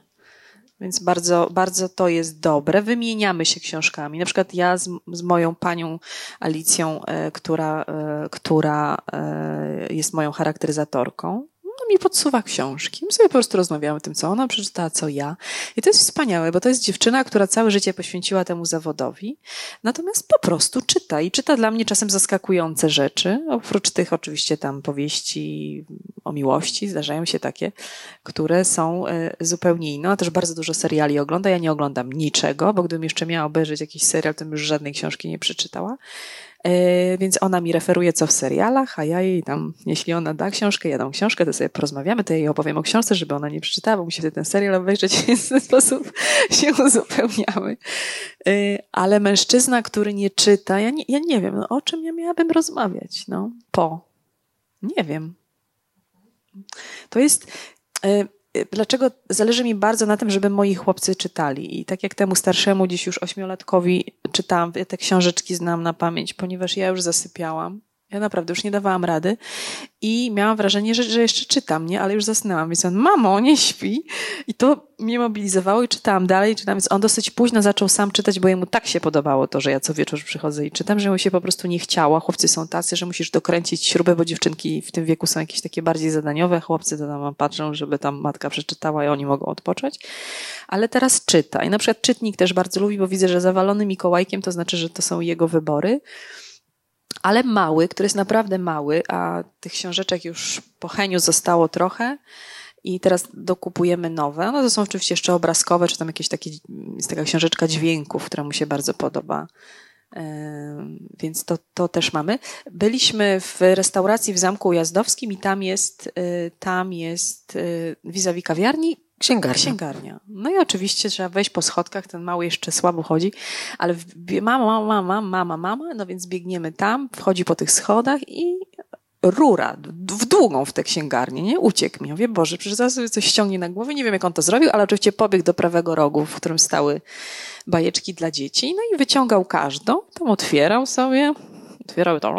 [SPEAKER 2] Więc bardzo, bardzo to jest dobre. Wymieniamy się książkami. Na przykład ja z, z moją panią Alicją, y, która, y, która jest moją charakteryzatorką, mi podsuwa książki. My sobie po prostu rozmawiamy o tym, co ona przeczytała, co ja. I to jest wspaniałe, bo to jest dziewczyna, która całe życie poświęciła temu zawodowi, natomiast po prostu czyta i czyta dla mnie czasem zaskakujące rzeczy. Oprócz tych oczywiście tam powieści o miłości, zdarzają się takie, które są e, zupełnie inne. Ona też bardzo dużo seriali ogląda. Ja nie oglądam niczego, bo gdybym jeszcze miała obejrzeć jakiś serial, to bym już żadnej książki nie przeczytała. E, więc ona mi referuje co w serialach, a ja jej tam, jeśli ona da książkę, ja dam książkę, to sobie porozmawiamy, to jej opowiem o książce, żeby ona nie przeczytała, bo musi ten serial obejrzeć, w ten sposób się uzupełniamy. E, ale mężczyzna, który nie czyta, ja nie, ja nie wiem, no, o czym ja miałabym rozmawiać, no, po. Nie wiem. To jest, e, dlaczego zależy mi bardzo na tym, żeby moi chłopcy czytali. I tak jak temu starszemu, dziś już ośmiolatkowi czytałam, te książeczki znam na pamięć, ponieważ ja już zasypiałam. Ja naprawdę już nie dawałam rady i miałam wrażenie, że, że jeszcze czytam, nie? Ale już zasnęłam. Więc on, mamo, nie śpi. I to mnie mobilizowało i czytałam dalej. Czytałam. Więc on dosyć późno zaczął sam czytać, bo jemu tak się podobało to, że ja co wieczór przychodzę i czytam, że mu się po prostu nie chciało. Chłopcy są tacy, że musisz dokręcić śrubę, bo dziewczynki w tym wieku są jakieś takie bardziej zadaniowe. Chłopcy to tam patrzą, żeby tam matka przeczytała i oni mogą odpocząć. Ale teraz czyta. I na przykład czytnik też bardzo lubi, bo widzę, że zawalony Mikołajkiem to znaczy, że to są jego wybory ale mały, który jest naprawdę mały, a tych książeczek już po Heniu zostało trochę i teraz dokupujemy nowe. No to są oczywiście jeszcze obrazkowe, czy tam jakieś takie, jest taka książeczka dźwięków, która mu się bardzo podoba. Więc to, to też mamy. Byliśmy w restauracji w Zamku Ujazdowskim i tam jest, y, tam jest y, vis-a-vis kawiarni
[SPEAKER 1] Księgarnia.
[SPEAKER 2] Księgarnia. No i oczywiście trzeba wejść po schodkach, ten mały jeszcze słabo chodzi, ale mama, mama, mama, mama, mama, no więc biegniemy tam, wchodzi po tych schodach i rura w długą w tę księgarnię, nie? Uciekł mi. Ja mówię, Boże, przecież zaraz sobie coś ściągnie na głowę. Nie wiem, jak on to zrobił, ale oczywiście pobiegł do prawego rogu, w którym stały bajeczki dla dzieci. No i wyciągał każdą, tam otwierał sobie, otwierał to,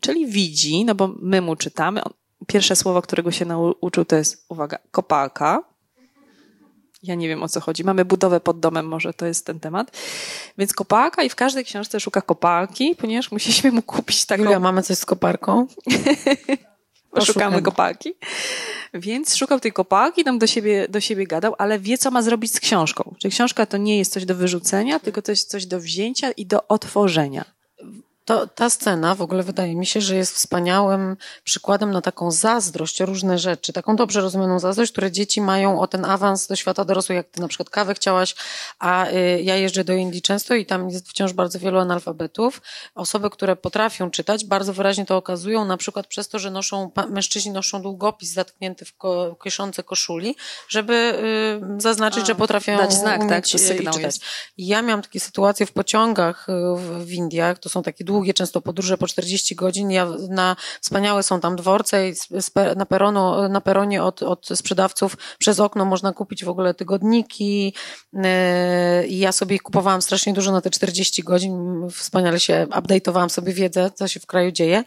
[SPEAKER 2] czyli widzi, no bo my mu czytamy. Pierwsze słowo, którego się nauczył, to jest, uwaga, kopalka. Ja nie wiem o co chodzi. Mamy budowę pod domem, może to jest ten temat. Więc kopalka i w każdej książce szuka kopalki, ponieważ musieliśmy mu kupić taką...
[SPEAKER 1] Julia, mamy coś z koparką?
[SPEAKER 2] Szukamy kopalki. Więc szukał tej kopalki, tam do siebie, do siebie gadał, ale wie, co ma zrobić z książką. Czyli książka to nie jest coś do wyrzucenia, tylko to jest coś do wzięcia i do otworzenia.
[SPEAKER 1] To, ta scena w ogóle wydaje mi się, że jest wspaniałym przykładem na taką zazdrość o różne rzeczy, taką dobrze rozumianą zazdrość, które dzieci mają o ten awans do świata dorosłych, jak ty na przykład kawę chciałaś, a y, ja jeżdżę do Indii często i tam jest wciąż bardzo wielu analfabetów. Osoby, które potrafią czytać, bardzo wyraźnie to okazują, na przykład przez to, że noszą, mężczyźni noszą długopis zatknięty w ko, kieszonce koszuli, żeby y, zaznaczyć, a, że potrafią
[SPEAKER 2] dać znak, tak,
[SPEAKER 1] umieć,
[SPEAKER 2] tak, to sygnał
[SPEAKER 1] czytać. Jest. Ja miałam takie sytuacje w pociągach w, w Indiach, to są takie długie często podróże po 40 godzin. Ja, na, wspaniałe są tam dworce i na, peronu, na peronie od, od sprzedawców przez okno można kupić w ogóle tygodniki yy, i ja sobie kupowałam strasznie dużo na te 40 godzin. Wspaniale się update'owałam sobie wiedzę, co się w kraju dzieje.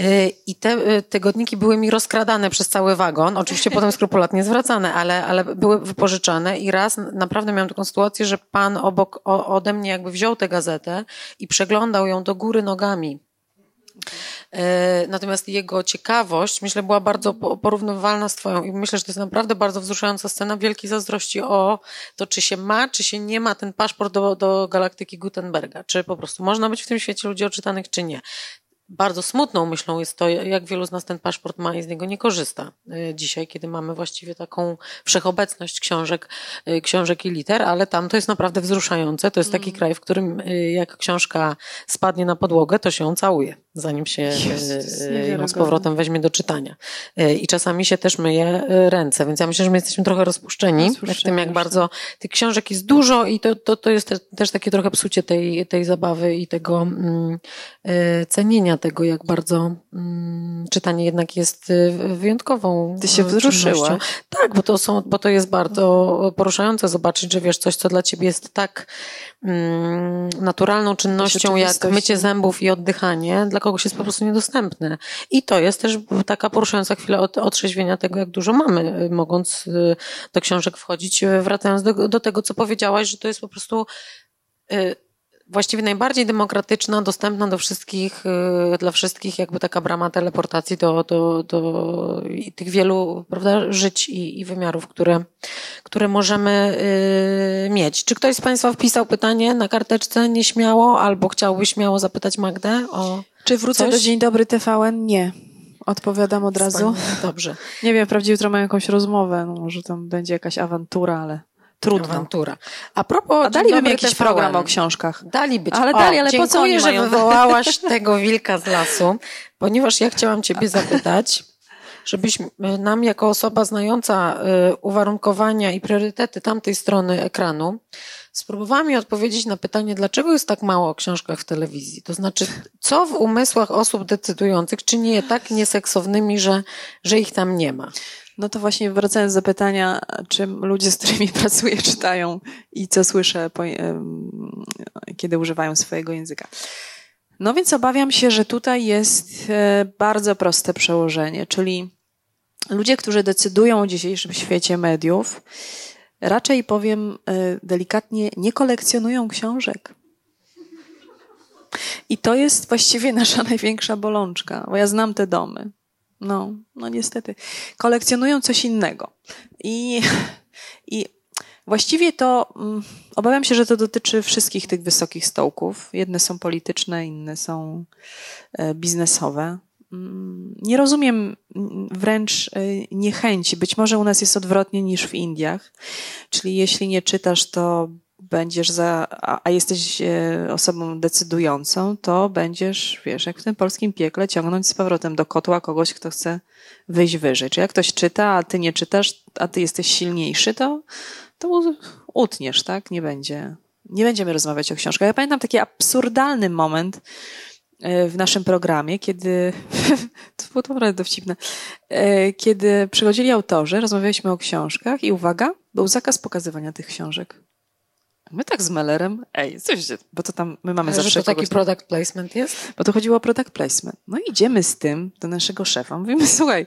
[SPEAKER 1] Yy, I te yy, tygodniki były mi rozkradane przez cały wagon. Oczywiście potem skrupulatnie zwracane, ale, ale były wypożyczane i raz naprawdę miałam taką sytuację, że pan obok ode mnie jakby wziął tę gazetę i przeglądał ją do góry nogami. Yy, natomiast jego ciekawość, myślę, była bardzo porównywalna z Twoją i myślę, że to jest naprawdę bardzo wzruszająca scena wielkiej zazdrości o to, czy się ma, czy się nie ma ten paszport do, do galaktyki Gutenberga, czy po prostu można być w tym świecie ludzi oczytanych, czy nie bardzo smutną myślą jest to, jak wielu z nas ten paszport ma i z niego nie korzysta y, dzisiaj, kiedy mamy właściwie taką wszechobecność książek, y, książek i liter, ale tam to jest naprawdę wzruszające. To jest taki mm. kraj, w którym y, jak książka spadnie na podłogę, to się ją całuje, zanim się Jezus, ją z powrotem weźmie do czytania. I czasami się też myje ręce, więc ja myślę, że my jesteśmy trochę rozpuszczeni w tym, jak bardzo tych książek jest dużo i to, to, to jest też takie trochę psucie tej, tej zabawy i tego mm, cenienia tego, jak bardzo mm, czytanie jednak jest y, wyjątkową
[SPEAKER 2] Ty się wzruszyła.
[SPEAKER 1] Tak, bo to, są, bo to jest bardzo poruszające zobaczyć, że wiesz, coś, co dla ciebie jest tak mm, naturalną czynnością, jak mycie zębów i oddychanie, dla kogoś jest po prostu niedostępne. I to jest też taka poruszająca chwila od, otrzeźwienia tego, jak dużo mamy, y, mogąc y, do książek wchodzić, wracając do, do tego, co powiedziałaś, że to jest po prostu właściwie najbardziej demokratyczna, dostępna do wszystkich, y, dla wszystkich jakby taka brama teleportacji do, do, do tych wielu prawda, żyć i, i wymiarów, które, które możemy y, mieć. Czy ktoś z Państwa wpisał pytanie na karteczce nieśmiało albo chciałby śmiało zapytać Magdę o
[SPEAKER 2] Czy wrócę coś? do Dzień Dobry TVN? Nie. Odpowiadam od razu.
[SPEAKER 1] Dobrze.
[SPEAKER 2] Nie wiem, wprawdzie jutro mają jakąś rozmowę, no może tam będzie jakaś awantura, ale trudno.
[SPEAKER 1] Awantura. A propos,
[SPEAKER 2] A daliby mi jakiś TVN. program o książkach.
[SPEAKER 1] Dali być.
[SPEAKER 2] Ale dali, ale
[SPEAKER 1] po
[SPEAKER 2] co oni
[SPEAKER 1] że mają? wywołałaś tego wilka z lasu, ponieważ ja chciałam ciebie zapytać, żebyś nam jako osoba znająca y, uwarunkowania i priorytety tamtej strony ekranu spróbowała mi odpowiedzieć na pytanie, dlaczego jest tak mało o książkach w telewizji. To znaczy, co w umysłach osób decydujących czyni je tak nieseksownymi, że, że ich tam nie ma.
[SPEAKER 2] No to właśnie wracając do pytania, czy ludzie, z którymi pracuję, czytają i co słyszę, kiedy używają swojego języka. No więc obawiam się, że tutaj jest e, bardzo proste przełożenie, czyli ludzie, którzy decydują o dzisiejszym świecie mediów, raczej powiem e, delikatnie, nie kolekcjonują książek. I to jest właściwie nasza największa bolączka, bo ja znam te domy. No, no niestety. Kolekcjonują coś innego. I, i właściwie to um, obawiam się, że to dotyczy wszystkich tych wysokich stołków. Jedne są polityczne, inne są e, biznesowe. Mm, nie rozumiem mm, wręcz e, niechęci. Być może u nas jest odwrotnie niż w Indiach. Czyli jeśli nie czytasz, to będziesz za, a, a jesteś e, osobą decydującą, to będziesz, wiesz, jak w tym polskim piekle, ciągnąć z powrotem do kotła kogoś, kto chce wyjść wyżej. Czy jak ktoś czyta, a ty nie czytasz, a ty jesteś silniejszy, to, to utniesz, tak? Nie będzie, nie będziemy rozmawiać o książkach. Ja pamiętam taki absurdalny moment, E, w naszym programie, kiedy, to było naprawdę dowcipne, e, kiedy przychodzili autorzy, rozmawialiśmy o książkach i uwaga, był zakaz pokazywania tych książek. My tak z Mellerem, ej, coś, bo to tam, my mamy
[SPEAKER 1] Ale
[SPEAKER 2] zawsze...
[SPEAKER 1] Że to taki product placement jest?
[SPEAKER 2] Bo to chodziło o product placement. No i idziemy z tym do naszego szefa. Mówimy, słuchaj,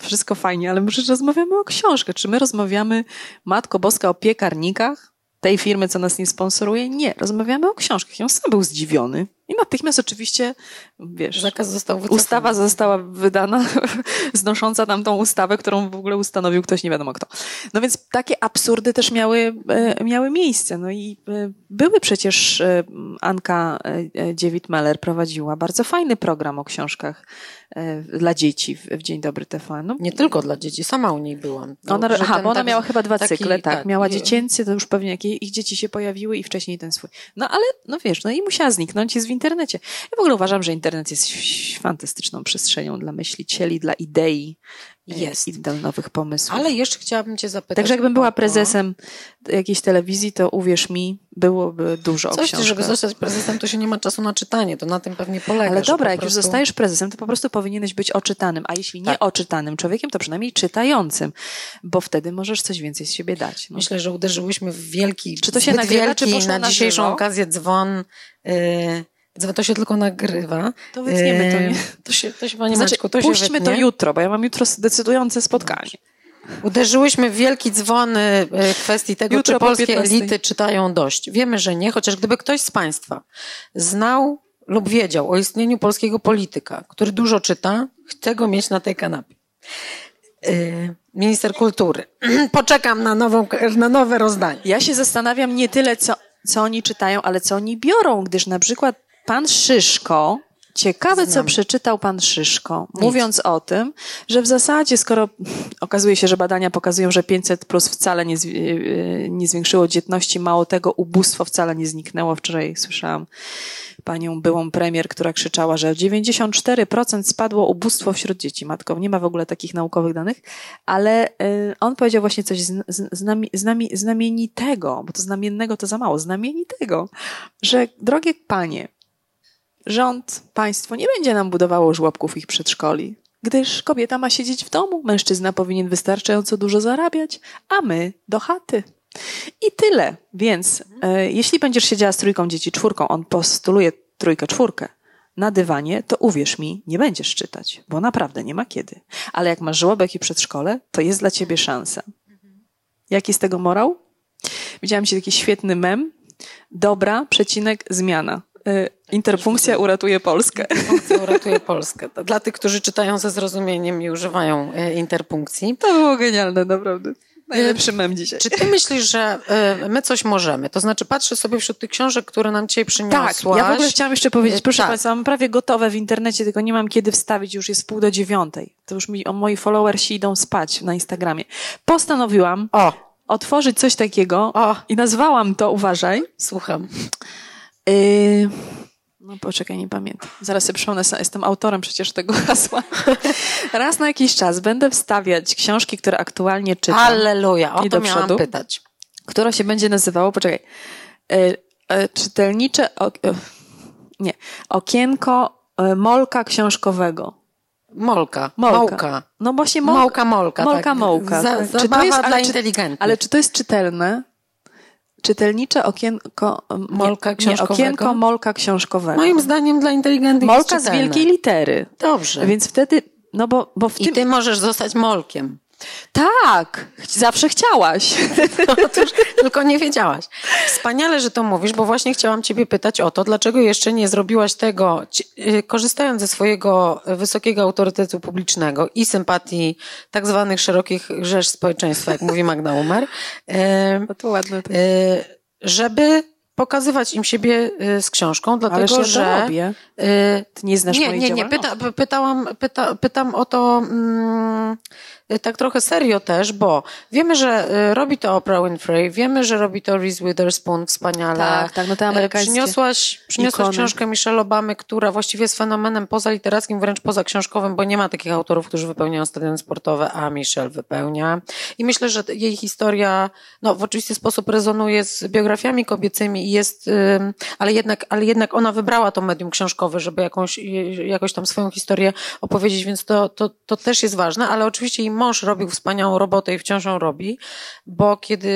[SPEAKER 2] wszystko fajnie, ale może rozmawiamy o książkę. Czy my rozmawiamy, Matko Boska, o piekarnikach? tej firmy, co nas nie sponsoruje? Nie. Rozmawiamy o książkach. I on sam był zdziwiony. I natychmiast oczywiście, wiesz,
[SPEAKER 1] Zakaz został wycofany.
[SPEAKER 2] ustawa została wydana, znosząca tam tą ustawę, którą w ogóle ustanowił ktoś nie wiadomo kto. No więc takie absurdy też miały, e, miały miejsce. No i e, były przecież, e, Anka Dziewit-Meller prowadziła bardzo fajny program o książkach dla dzieci w, Dzień Dobry TV. No,
[SPEAKER 1] nie tylko dla dzieci, sama u niej byłam.
[SPEAKER 2] No, ona, aha, bo ona tak, miała chyba dwa taki, cykle, tak. tak. Miała dziecięcy, to już pewnie jakie ich dzieci się pojawiły i wcześniej ten swój. No ale, no wiesz, no i musiała zniknąć i z internecie. Ja w ogóle uważam, że internet jest fantastyczną przestrzenią dla myślicieli, dla idei e, jest. i dla nowych pomysłów.
[SPEAKER 1] Ale jeszcze chciałabym cię zapytać.
[SPEAKER 2] Także jakbym była prezesem jakiejś telewizji, to uwierz mi, byłoby dużo
[SPEAKER 1] Coś, o książkach. żeby zostać prezesem, to się nie ma czasu na czytanie, to na tym pewnie polega.
[SPEAKER 2] Ale dobra, jak
[SPEAKER 1] prostu...
[SPEAKER 2] już zostajesz prezesem, to po prostu powinieneś być oczytanym, a jeśli nie tak. oczytanym człowiekiem, to przynajmniej czytającym, bo wtedy możesz coś więcej z siebie dać.
[SPEAKER 1] No. Myślę, że uderzyłyśmy w wielki, czy to się nagrywa, wielki, czy na dzisiejszą na okazję dzwon... Yy to się tylko nagrywa.
[SPEAKER 2] To wytniemy to, nie?
[SPEAKER 1] To się, to się Panie znaczy, Maćku, to
[SPEAKER 2] puśćmy to jutro, bo ja mam jutro decydujące spotkanie.
[SPEAKER 1] Uderzyłyśmy w wielki dzwon y, kwestii tego, jutro czy polskie elity czytają dość. Wiemy, że nie, chociaż gdyby ktoś z Państwa znał lub wiedział o istnieniu polskiego polityka, który dużo czyta, chce go mieć na tej kanapie. Y, minister kultury. Poczekam na, nową, na nowe rozdanie.
[SPEAKER 2] Ja się zastanawiam nie tyle, co, co oni czytają, ale co oni biorą, gdyż na przykład pan Szyszko, Ciekawe, Znam. co przeczytał pan Szyszko, Nic. mówiąc o tym, że w zasadzie, skoro okazuje się, że badania pokazują, że 500 plus wcale nie, e, nie zwiększyło dzietności, mało tego, ubóstwo wcale nie zniknęło. Wczoraj słyszałam panią byłą premier, która krzyczała, że 94% spadło ubóstwo wśród dzieci. Matko, nie ma w ogóle takich naukowych danych, ale e, on powiedział właśnie coś znami, znami, znamienitego, bo to znamiennego to za mało, znamienitego, że drogie panie, Rząd, państwo nie będzie nam budowało żłobków ich przedszkoli, gdyż kobieta ma siedzieć w domu, mężczyzna powinien wystarczająco dużo zarabiać, a my do chaty. I tyle. Więc e, jeśli będziesz siedziała z trójką dzieci, czwórką, on postuluje trójkę, czwórkę, na dywanie, to uwierz mi, nie będziesz czytać, bo naprawdę nie ma kiedy. Ale jak masz żłobek i przedszkole, to jest dla ciebie szansa. Jaki z tego morał? Widziałam ci taki świetny mem. Dobra, przecinek, zmiana. E, interpunkcja uratuje Polskę.
[SPEAKER 1] Interpunkcja uratuje Polskę. Dla tych, którzy czytają ze zrozumieniem i używają e, interpunkcji.
[SPEAKER 2] To było genialne, naprawdę. Najlepszy mem dzisiaj.
[SPEAKER 1] Czy ty myślisz, że my coś możemy? To znaczy, patrzę sobie wśród tych książek, które nam dzisiaj przyniosłaś.
[SPEAKER 2] Tak, ja w ogóle chciałam jeszcze powiedzieć, proszę tak. Państwa, mam prawie gotowe w internecie, tylko nie mam kiedy wstawić, już jest pół do dziewiątej. To już mi, o, moi followersi idą spać na Instagramie. Postanowiłam o. otworzyć coś takiego o. i nazwałam to, uważaj.
[SPEAKER 1] Słucham.
[SPEAKER 2] Yy, no poczekaj, nie pamiętam. Zaraz sobie przypomnę, jestem autorem przecież tego hasła. Raz na jakiś czas będę wstawiać książki, które aktualnie czytam.
[SPEAKER 1] Alleluja, o to miałam przodu, pytać.
[SPEAKER 2] Które się będzie nazywało, poczekaj, yy, yy, czytelnicze, o, nie, okienko molka książkowego.
[SPEAKER 1] Molka. Molka.
[SPEAKER 2] No właśnie molka.
[SPEAKER 1] Mołka, molka.
[SPEAKER 2] Molka, tak. mołka.
[SPEAKER 1] Za, tak. Czy to jest, dla inteligentnych.
[SPEAKER 2] Ale czy to jest czytelne? Czytelnicze okienko,
[SPEAKER 1] molka książkowego.
[SPEAKER 2] Nie, okienko molka książkowego.
[SPEAKER 1] Moim zdaniem dla inteligentnych
[SPEAKER 2] Molka z wielkiej litery.
[SPEAKER 1] Dobrze.
[SPEAKER 2] Więc wtedy, no bo, bo w
[SPEAKER 1] I ty możesz zostać molkiem.
[SPEAKER 2] Tak, zawsze chciałaś.
[SPEAKER 1] No, tylko nie wiedziałaś. Wspaniale, że to mówisz, bo właśnie chciałam ciebie pytać o to, dlaczego jeszcze nie zrobiłaś tego, y, korzystając ze swojego wysokiego autorytetu publicznego i sympatii tak zwanych szerokich rzesz społeczeństwa, jak mówi Magda Umer,
[SPEAKER 2] no to ładne. To.
[SPEAKER 1] żeby pokazywać im siebie y, z książką, dlatego
[SPEAKER 2] ja
[SPEAKER 1] że...
[SPEAKER 2] robię. Ty nie znasz
[SPEAKER 1] nie,
[SPEAKER 2] mojej
[SPEAKER 1] nie, nie, pyta, pytałam, pyta, pytam o to mm, tak trochę serio też, bo wiemy, że y, robi to Oprah Winfrey, wiemy, że robi to Reese Witherspoon wspaniale.
[SPEAKER 2] Tak, tak, no te amerykańskie
[SPEAKER 1] Przyniosłaś, przyniosłaś
[SPEAKER 2] ikony.
[SPEAKER 1] książkę Michelle Obamy, która właściwie jest fenomenem pozaliterackim, wręcz pozaksiążkowym, bo nie ma takich autorów, którzy wypełniają stadiony sportowe, a Michelle wypełnia. I myślę, że jej historia, no w oczywisty sposób rezonuje z biografiami kobiecymi i jest, ale jednak, ale jednak ona wybrała to medium książkowe, żeby jakąś, jakoś tam swoją historię opowiedzieć, więc to, to, to też jest ważne, ale oczywiście jej mąż robił wspaniałą robotę i wciąż ją robi, bo kiedy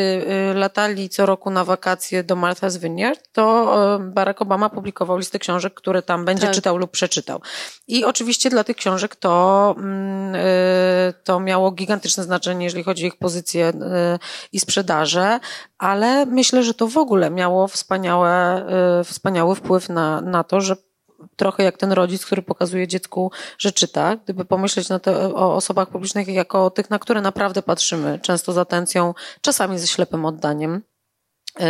[SPEAKER 1] y, latali co roku na wakacje do Martha's Vineyard, to y, Barack Obama publikował listę książek, które tam będzie
[SPEAKER 2] Tak.
[SPEAKER 1] czytał lub przeczytał. I oczywiście dla tych książek to, mm, y, to miało gigantyczne znaczenie, jeżeli chodzi o ich pozycję i sprzedaże, ale myślę, że to w ogóle miało wspaniałe, wspaniały wpływ na, na to, że trochę jak ten rodzic, który pokazuje dziecku, że czyta. Gdyby pomyśleć na te, o osobach publicznych jako o tych, na które naprawdę patrzymy, często z atencją, czasami ze ślepym oddaniem, y,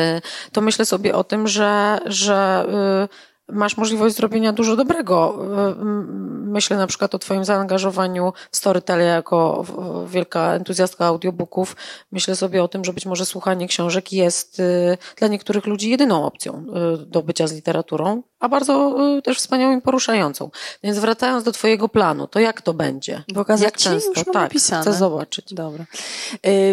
[SPEAKER 1] to myślę sobie o tym, że, że y, masz możliwość zrobienia dużo dobrego. M, Myślę na przykład o Twoim zaangażowaniu w Storytel jako wielka entuzjastka audiobooków. Myślę sobie o tym, że być może słuchanie książek jest y, dla niektórych ludzi jedyną opcją y, do bycia z literaturą, a bardzo też wspaniałą i poruszającą. Więc wracając do Twojego planu, to jak to będzie?
[SPEAKER 2] Pokazać
[SPEAKER 1] jak
[SPEAKER 2] ci?
[SPEAKER 1] często?
[SPEAKER 2] Już
[SPEAKER 1] tak,
[SPEAKER 2] napisane.
[SPEAKER 1] chcę zobaczyć.
[SPEAKER 2] Dobra.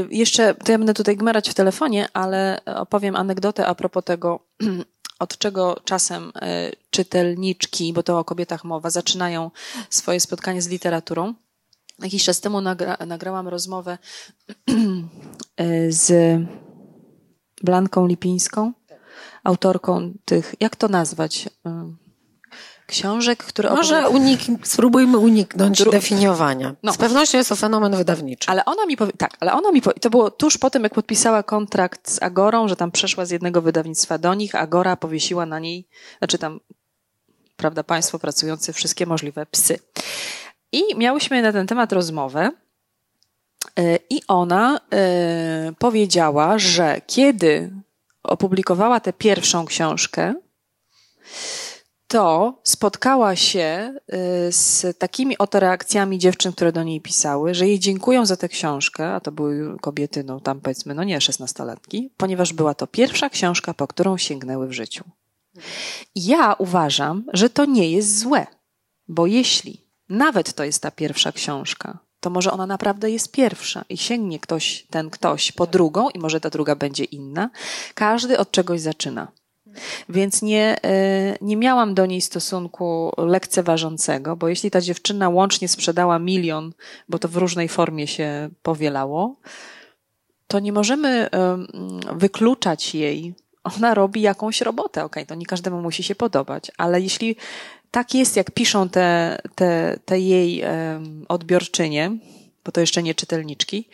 [SPEAKER 2] Jeszcze, to ja będę tutaj gmerać w telefonie, ale opowiem anegdotę a propos tego, od czego czasem y, czytelniczki, bo to o kobietach mowa, zaczynają swoje spotkanie z literaturą. Jakiś czas temu nagra, nagrałam rozmowę y, z Blanką Lipińską, autorką tych, jak to nazwać? Książek, które
[SPEAKER 1] Może unik, spróbujmy uniknąć
[SPEAKER 2] Dru-
[SPEAKER 1] definiowania.
[SPEAKER 2] No.
[SPEAKER 1] Z pewnością jest to fenomen wydawniczy.
[SPEAKER 2] Ale ona mi powie, tak, ale ona mi powie, to było tuż po tym, jak podpisała kontrakt z Agorą, że tam przeszła z jednego wydawnictwa do nich, Agora powiesiła na niej, znaczy tam, prawda, państwo pracujące wszystkie możliwe psy. I miałyśmy na ten temat rozmowę. y, I ona y, powiedziała, że kiedy opublikowała tę pierwszą książkę, to spotkała się y, z takimi oto reakcjami dziewczyn, które do niej pisały, że jej dziękują za tę książkę, a to były kobiety, no tam powiedzmy, no nie szesnastolatki, ponieważ była to pierwsza książka, po którą sięgnęły w życiu. Ja uważam, że to nie jest złe, bo jeśli nawet to jest ta pierwsza książka, to może ona naprawdę jest pierwsza i sięgnie ktoś, ten ktoś po drugą i może ta druga będzie inna. Każdy od czegoś zaczyna. Więc nie, e, nie miałam do niej stosunku lekceważącego, bo jeśli ta dziewczyna łącznie sprzedała milion, bo to w różnej formie się powielało, to nie możemy em, wykluczać jej. Ona robi jakąś robotę, okej, to nie każdemu musi się podobać, ale jeśli tak jest, jak piszą te, te, te jej odbiorczynie, bo to jeszcze nie czytelniczki,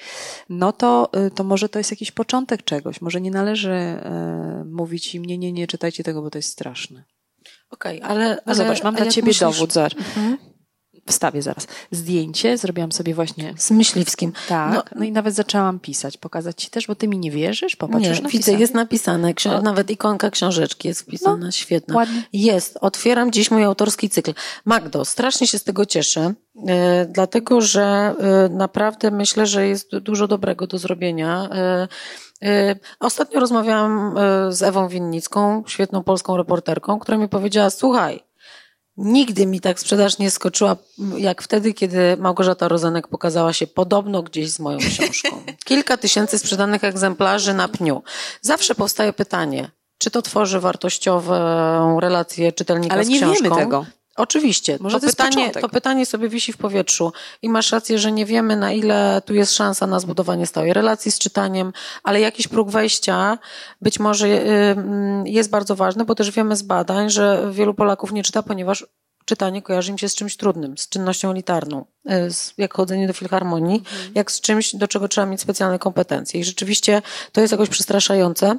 [SPEAKER 2] no to, y, to może to jest jakiś początek czegoś. Może nie należy e, mówić im, nie, nie, nie czytajcie tego, bo to jest straszne.
[SPEAKER 1] Okej, ale,
[SPEAKER 2] No
[SPEAKER 1] ale
[SPEAKER 2] zobacz, mam dla ciebie
[SPEAKER 1] myślisz-
[SPEAKER 2] dowód, zobacz.
[SPEAKER 1] Mhm.
[SPEAKER 2] Wstawię zaraz. Zdjęcie zrobiłam sobie właśnie
[SPEAKER 1] Z myśliwskim.
[SPEAKER 2] tak, no,
[SPEAKER 1] No,
[SPEAKER 2] i nawet zaczęłam pisać, pokazać ci też, bo ty mi nie wierzysz, popatrz,
[SPEAKER 1] nie,
[SPEAKER 2] już
[SPEAKER 1] widzę,
[SPEAKER 2] napisane.
[SPEAKER 1] jest napisane. Nawet ikonka książeczki jest wpisana, świetna.
[SPEAKER 2] ładnie.
[SPEAKER 1] Jest. Otwieram dziś mój autorski cykl. Magdo, strasznie się z tego cieszę, e, dlatego że e, naprawdę myślę, że jest du- dużo dobrego do zrobienia. E, e, Ostatnio rozmawiałam e, z Ewą Winnicką, świetną polską reporterką, która mi powiedziała, słuchaj, Nigdy mi tak sprzedaż nie skoczyła, jak wtedy, kiedy Małgorzata Rozenek pokazała się podobno gdzieś z moją książką. Kilka tysięcy sprzedanych egzemplarzy na pniu. Zawsze powstaje pytanie, czy to tworzy wartościową relację czytelnika
[SPEAKER 2] Ale
[SPEAKER 1] z
[SPEAKER 2] nie
[SPEAKER 1] książką?
[SPEAKER 2] wiemy tego.
[SPEAKER 1] Oczywiście.
[SPEAKER 2] Może
[SPEAKER 1] to,
[SPEAKER 2] to
[SPEAKER 1] pytanie,
[SPEAKER 2] początek.
[SPEAKER 1] to pytanie sobie wisi w powietrzu. I masz rację, że nie wiemy, na ile tu jest szansa na zbudowanie stałej relacji z czytaniem, ale jakiś próg wejścia być może y, mm, jest bardzo ważny, bo też wiemy z badań, że wielu Polaków nie czyta, ponieważ czytanie kojarzy im się z czymś trudnym, z czynnością elitarną, y, z, jak chodzenie do filharmonii, jak z czymś, do czego trzeba mieć specjalne kompetencje. I rzeczywiście to jest jakoś przestraszające.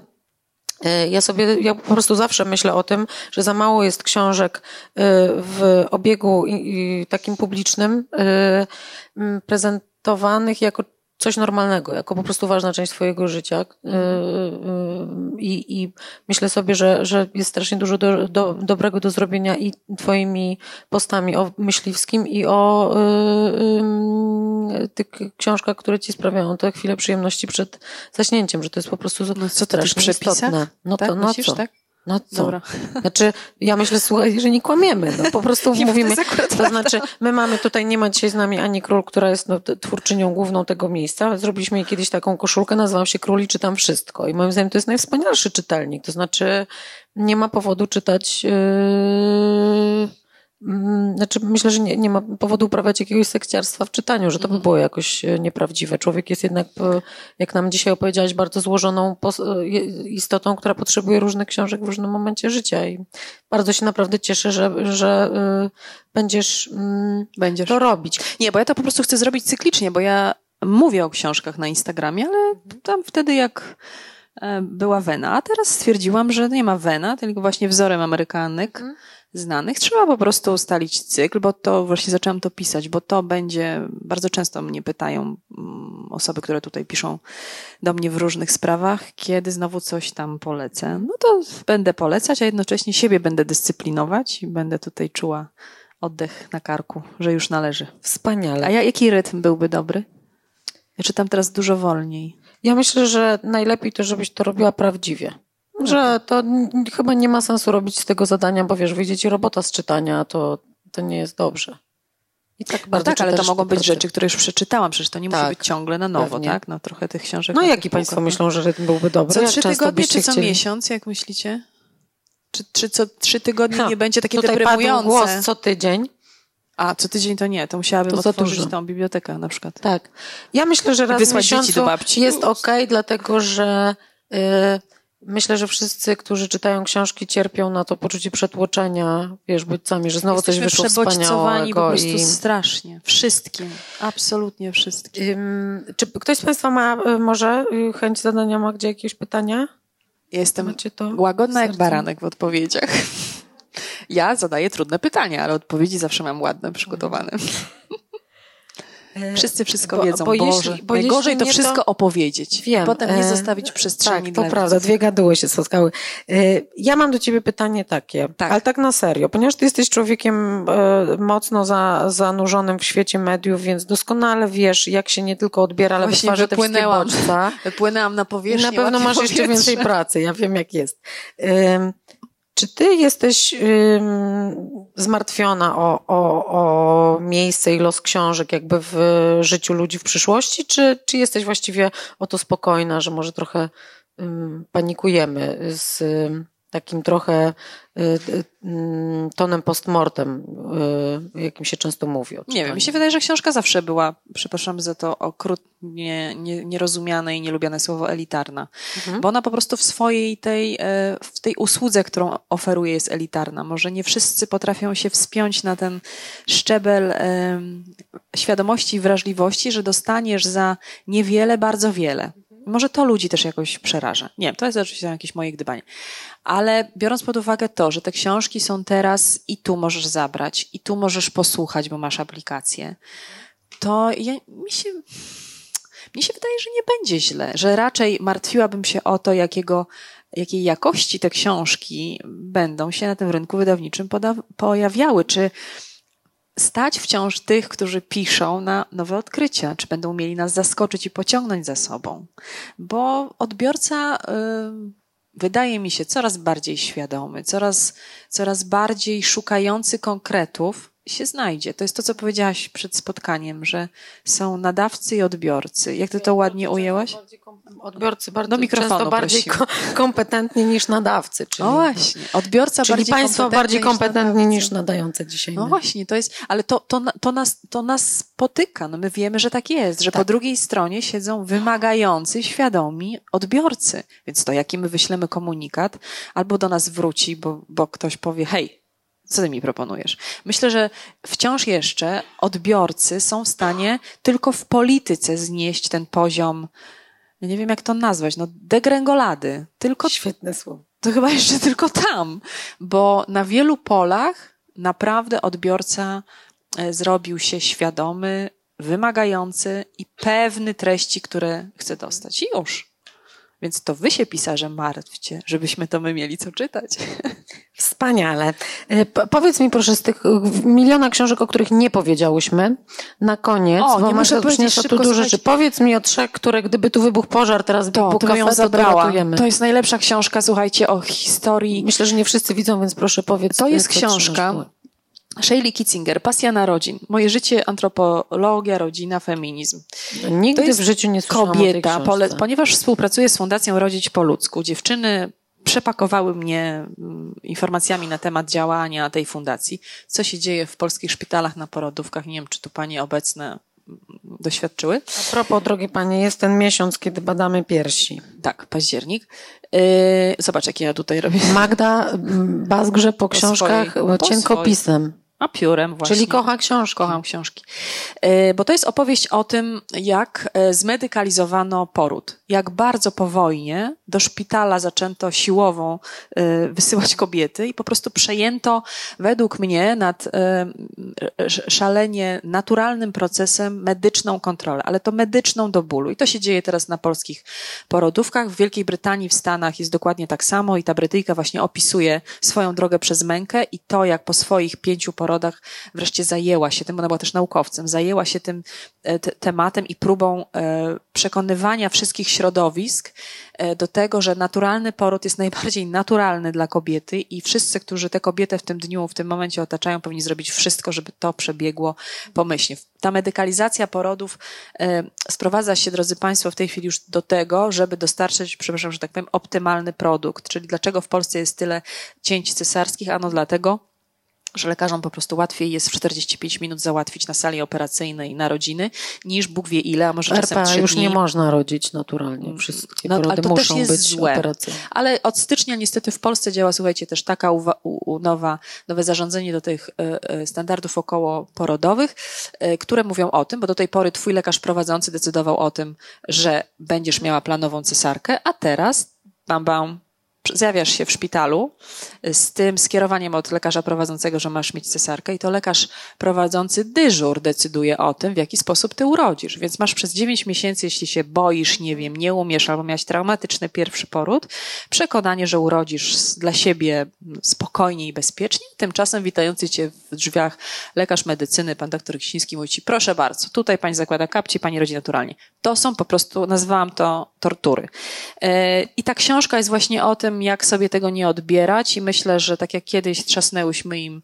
[SPEAKER 1] Ja sobie, ja po prostu zawsze myślę o tym, że za mało jest książek e, w obiegu takim publicznym, m, prezentowanych jako coś normalnego, jako po prostu ważna część swojego życia. Y, y, I, i myślę sobie, że, że jest strasznie dużo do, do, dobrego do zrobienia i twoimi postami o myśliwskim i o y, tych książkach, które ci sprawiają te chwile przyjemności przed zaśnięciem, że to jest po prostu no, co strasznie istotne.
[SPEAKER 2] No tak, to, no myślisz, co? Tak?
[SPEAKER 1] No co? Dobra. Znaczy, ja myślę, słuchaj, że nie kłamiemy. No, po prostu mówimy. To, to znaczy, my mamy tutaj, nie ma dzisiaj z nami Ani Król, która jest no, twórczynią główną tego miejsca. Zrobiliśmy jej kiedyś taką koszulkę, nazywam się Król i czytam wszystko. I moim zdaniem to jest najwspanialszy czytelnik. To znaczy, nie ma powodu czytać. Yy znaczy, myślę, że nie, nie ma powodu uprawiać jakiegoś sekciarstwa w czytaniu, że to by mhm. było jakoś e, nieprawdziwe. Człowiek jest jednak, e, jak nam dzisiaj opowiedziałaś, bardzo złożoną e, istotą, która potrzebuje różnych książek w różnym momencie życia. I bardzo się naprawdę cieszę, że, że będziesz, mm, będziesz to robić.
[SPEAKER 2] Nie, bo ja to po prostu chcę zrobić cyklicznie, bo ja mówię o książkach na Instagramie, ale tam wtedy jak była Wena, a teraz stwierdziłam, że nie ma Wena, tylko właśnie wzorem Amerykanek. Hmm znanych. Trzeba po prostu ustalić cykl, bo to właśnie zaczęłam to pisać, bo to będzie, bardzo często mnie pytają mm, osoby, które tutaj piszą do mnie w różnych sprawach, kiedy znowu coś tam polecę. No to będę polecać, a jednocześnie siebie będę dyscyplinować i będę tutaj czuła oddech na karku, że już należy.
[SPEAKER 1] Wspaniale.
[SPEAKER 2] A ja, jaki rytm byłby dobry? Ja czytam teraz dużo wolniej.
[SPEAKER 1] Ja myślę, że najlepiej to, żebyś to robiła prawdziwie. Że to chyba nie ma sensu robić z tego zadania, bo wiesz, wyjdzie ci robota z czytania, to, to nie jest dobrze.
[SPEAKER 2] I tak no tak, ale to mogą być rzeczy, które już przeczytałam, przecież to nie tak, musi być ciągle na nowo, pewnie. tak? No trochę tych książek.
[SPEAKER 1] No jaki Państwo myślą, że rytm byłby dobry?
[SPEAKER 2] Co trzy tygodnie czy co chcieli? miesiąc, jak myślicie? Czy, czy co trzy tygodnie ha, nie będzie takie tutaj deprymujące?
[SPEAKER 1] głos co tydzień.
[SPEAKER 2] A, co tydzień to nie, to musiałabym to otworzyć tą bibliotekę na przykład.
[SPEAKER 1] Tak. Ja myślę, że raz w miesiącu jest okej, okay, dlatego że... Yy, Myślę, że wszyscy, którzy czytają książki, cierpią na to poczucie przetłoczenia, wiesz, bodźcami, że znowu
[SPEAKER 2] Jesteśmy
[SPEAKER 1] coś wyszło wspaniałego.
[SPEAKER 2] po prostu i... strasznie. Wszystkim. Absolutnie wszystkim. Um,
[SPEAKER 1] czy ktoś z Państwa ma y, może y, chęć zadania ma gdzie jakieś pytania?
[SPEAKER 2] Ja jestem łagodna jak baranek w odpowiedziach. Ja zadaję trudne pytania, ale odpowiedzi zawsze mam ładne, przygotowane. E, Wszyscy wszystko bo, wiedzą. Bo Boże, jeśli, bo najgorzej to wszystko to... opowiedzieć. Wiem. Potem nie e, zostawić przestrzeni
[SPEAKER 1] tak, to prawda, dwie gaduły się spotkały. E, ja mam do ciebie pytanie takie, tak. ale tak na serio, ponieważ ty jesteś człowiekiem mocno za, zanurzonym w świecie mediów, więc doskonale wiesz, jak się nie tylko odbiera, ale Właśnie wytwarza te wszystkie bodźca.
[SPEAKER 2] Wypłynęłam na powierzchnię.
[SPEAKER 1] I na pewno masz powietrze. jeszcze więcej pracy, ja wiem jak jest. Czy ty jesteś zmartwiona o, o, o miejsce i los książek jakby w życiu ludzi w przyszłości, czy, czy jesteś właściwie o to spokojna, że może trochę panikujemy z takim trochę Y, y, mm, tonem postmortem, y, jakim się często mówi.
[SPEAKER 2] nie wiem, mi się wydaje, że książka zawsze była, przepraszam za to okrutnie nierozumiane i nielubiane słowo elitarna, mhm. bo ona po prostu w swojej tej, w tej usłudze, którą oferuje jest elitarna. Może nie wszyscy potrafią się wspiąć na ten szczebel świadomości i wrażliwości, że dostaniesz za niewiele bardzo wiele. Może to ludzi też jakoś przeraża. Nie wiem, to jest oczywiście jakieś moje gdybanie. Ale biorąc pod uwagę to, że te książki są teraz i tu możesz zabrać, i tu możesz posłuchać, bo masz aplikację, to ja, mi się, mnie się wydaje, że nie będzie źle, że raczej martwiłabym się o to, jakiego, jakiej jakości te książki będą się na tym rynku wydawniczym pojawiały. Czy stać wciąż tych, którzy piszą na nowe odkrycia, czy będą mieli nas zaskoczyć i pociągnąć za sobą. Bo odbiorca y, wydaje mi się coraz bardziej świadomy, coraz, coraz bardziej szukający konkretów, się znajdzie. To jest to, co powiedziałaś przed spotkaniem, że są nadawcy i odbiorcy. Jak ty to ładnie ujęłaś?
[SPEAKER 1] Odbiorcy bardzo, Do bardziej kompetentni niż nadawcy.
[SPEAKER 2] Czyli, no właśnie, odbiorca
[SPEAKER 1] czyli
[SPEAKER 2] bardziej
[SPEAKER 1] państwo bardziej kompetentni niż, niż nadające dzisiaj.
[SPEAKER 2] No właśnie, to jest, ale to, to, to, nas, to nas spotyka. No my wiemy, że tak jest, że tak. po drugiej stronie siedzą wymagający, świadomi odbiorcy. Więc to jaki my wyślemy komunikat, albo do nas wróci, bo, bo ktoś powie, hej, co ty mi proponujesz? Myślę, że wciąż jeszcze odbiorcy są w stanie tylko w polityce znieść ten poziom, nie wiem jak to nazwać, no degrengolady. Tylko,
[SPEAKER 1] Świetne słowo.
[SPEAKER 2] To chyba jeszcze tylko tam, bo na wielu polach naprawdę odbiorca e, zrobił się świadomy, wymagający i pewny treści, które chce dostać. I już. Więc to wy się pisarzem martwcie, żebyśmy to my mieli co czytać.
[SPEAKER 1] Wspaniale. E, powiedz mi proszę z tych miliona książek, o których nie powiedziałyśmy, na koniec,
[SPEAKER 2] o,
[SPEAKER 1] bo
[SPEAKER 2] nie
[SPEAKER 1] muszę przyniosła tu dużo rzeczy. Powiedz mi o trzech, które gdyby tu wybuchł pożar, teraz
[SPEAKER 2] to,
[SPEAKER 1] to
[SPEAKER 2] ją zabrała. To, to jest najlepsza książka, słuchajcie, o historii.
[SPEAKER 1] Myślę, że nie wszyscy widzą, więc proszę powiedz.
[SPEAKER 2] To jest książka Shaylee Kitzinger, Pasja narodzin. Moje życie, antropologia, rodzina, feminizm.
[SPEAKER 1] Nigdy jest w życiu nie słyszałam kobieta,
[SPEAKER 2] pole, ponieważ współpracuję z Fundacją Rodzić po ludzku. Dziewczyny przepakowały mnie mm, informacjami na temat działania tej fundacji. Co się dzieje w polskich szpitalach na porodówkach. Nie wiem, czy tu panie obecne mm, doświadczyły.
[SPEAKER 1] A propos, drogie panie, jest ten miesiąc, kiedy badamy piersi.
[SPEAKER 2] Tak, październik. Yy, zobacz, jak ja tutaj robię.
[SPEAKER 1] Magda mm, bazgrze po, po książkach swoich, cienkopisem.
[SPEAKER 2] A piórem właśnie.
[SPEAKER 1] Czyli kocha książki.
[SPEAKER 2] Kocham książki. E, bo to jest opowieść o tym, jak e, zmedykalizowano poród. Jak bardzo po wojnie do szpitala zaczęto siłową e, wysyłać kobiety i po prostu przejęto według mnie nad szalenie naturalnym procesem medyczną kontrolę, ale to medyczną do bólu. I to się dzieje teraz na polskich porodówkach. W Wielkiej Brytanii, w Stanach jest dokładnie tak samo i ta Brytyjka właśnie opisuje swoją drogę przez mękę i to, jak po swoich pięciu porodach porodach wreszcie zajęła się tym, ona była też naukowcem, zajęła się tym e, tematem i próbą e, przekonywania wszystkich środowisk e, do tego, że naturalny poród jest najbardziej naturalny dla kobiety i wszyscy, którzy tę kobietę w tym dniu, w tym momencie otaczają, powinni zrobić wszystko, żeby to przebiegło pomyślnie. Ta medykalizacja porodów sprowadza się, drodzy Państwo, w tej chwili już do tego, żeby dostarczyć, przepraszam, że tak powiem, optymalny produkt. Czyli dlaczego w Polsce jest tyle cięć cesarskich? Ano dlatego, że lekarzom po prostu łatwiej jest w 45 minut załatwić na sali operacyjnej narodziny, niż Bóg wie ile, a może czasem
[SPEAKER 1] RPA już dni. nie można rodzić naturalnie. Mm, Wszystkie no, porody to muszą być złe. operacyjne.
[SPEAKER 2] Ale od stycznia niestety w Polsce działa, słuchajcie, też taka uwa- u, nowa, nowe zarządzenie do tych y, y, standardów okołoporodowych, y, które mówią o tym, bo do tej pory twój lekarz prowadzący decydował o tym, że będziesz miała planową cesarkę, a teraz bam bam, zjawiasz się w szpitalu z tym skierowaniem od lekarza prowadzącego, że masz mieć cesarkę i to lekarz prowadzący dyżur decyduje o tym, w jaki sposób ty urodzisz. Więc masz przez 9 miesięcy, jeśli się boisz, nie wiem, nie umiesz albo miałeś traumatyczny pierwszy poród, przekonanie, że urodzisz dla siebie spokojnie i bezpiecznie. Tymczasem witający cię w drzwiach lekarz medycyny, pan doktor Kisiński mówi ci, proszę bardzo, tutaj pani zakłada kapci, pani rodzi naturalnie. To są po prostu, nazwałam to tortury. E, I ta książka jest właśnie o tym, jak sobie tego nie odbierać i myślę, że tak jak kiedyś trzasnęłyśmy im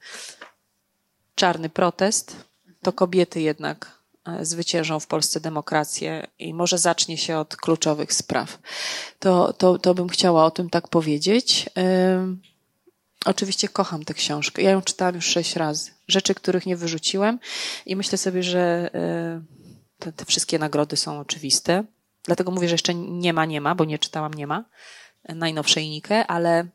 [SPEAKER 2] czarny protest, to kobiety jednak e, zwyciężą w Polsce demokrację i może zacznie się od kluczowych spraw. To, to, to bym chciała o tym tak powiedzieć. Oczywiście kocham tę książkę. Ja ją czytałam już sześć razy. Rzeczy, których nie wyrzuciłem i myślę sobie, że e, te, te wszystkie nagrody są oczywiste. Dlatego mówię, że jeszcze nie ma, nie ma, bo nie czytałam nie ma najnowszej Nikę, ale,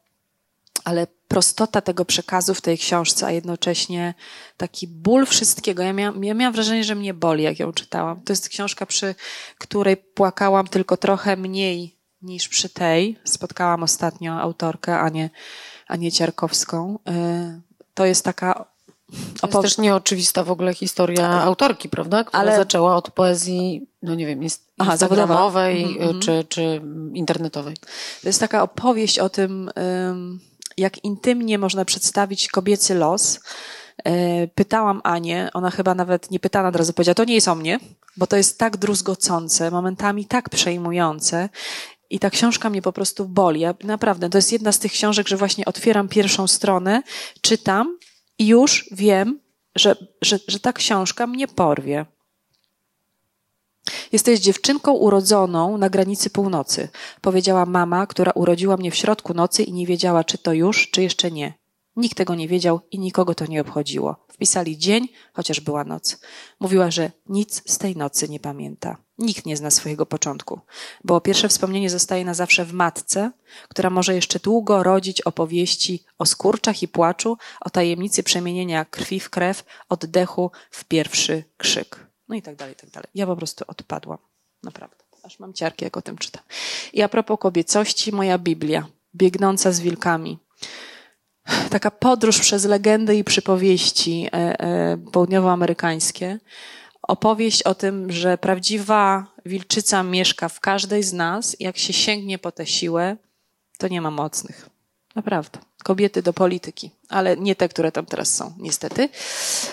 [SPEAKER 2] ale prostota tego przekazu w tej książce, a jednocześnie taki ból wszystkiego. Ja miałam, ja miałam wrażenie, że mnie boli, jak ją czytałam. To jest książka, przy której płakałam tylko trochę mniej niż przy tej. Spotkałam ostatnio autorkę, Anię, Anię Ciarkowską. Y, to jest taka
[SPEAKER 1] to jest też nieoczywista w ogóle historia autorki, prawda? Która Ale... zaczęła od poezji, no nie wiem, jest Aha, instagramowej mm -hmm. czy, czy internetowej.
[SPEAKER 2] To jest taka opowieść o tym, jak intymnie można przedstawić kobiecy los. E, pytałam Anię, ona chyba nawet nie pytała od razu, powiedziała, to nie jest o mnie, bo to jest tak druzgocące, momentami tak przejmujące. I ta książka mnie po prostu boli. Ja, naprawdę, to jest jedna z tych książek, że właśnie otwieram pierwszą stronę, czytam i już wiem, że, że, że ta książka mnie porwie. Jesteś dziewczynką urodzoną na granicy północy, powiedziała mama, która urodziła mnie w środku nocy i nie wiedziała, czy to już, czy jeszcze nie. Nikt tego nie wiedział i nikogo to nie obchodziło. Wpisali dzień, chociaż była noc. Mówiła, że nic z tej nocy nie pamięta. Nikt nie zna swojego początku, bo pierwsze wspomnienie zostaje na zawsze w matce, która może jeszcze długo rodzić opowieści o skurczach i płaczu, o tajemnicy przemienienia krwi w krew, oddechu w pierwszy krzyk. No i tak dalej, i tak dalej. Ja po prostu odpadłam. Naprawdę. Aż mam ciarki, jak o tym czytam. I a propos kobiecości, moja Biblia, biegnąca z wilkami taka podróż przez legendy i przypowieści e, e, południowoamerykańskie opowieść o tym, że prawdziwa wilczyca mieszka w każdej z nas. Jak się sięgnie po tę siłę, to nie ma mocnych. Naprawdę. Kobiety do polityki, ale nie te, które tam teraz są, niestety.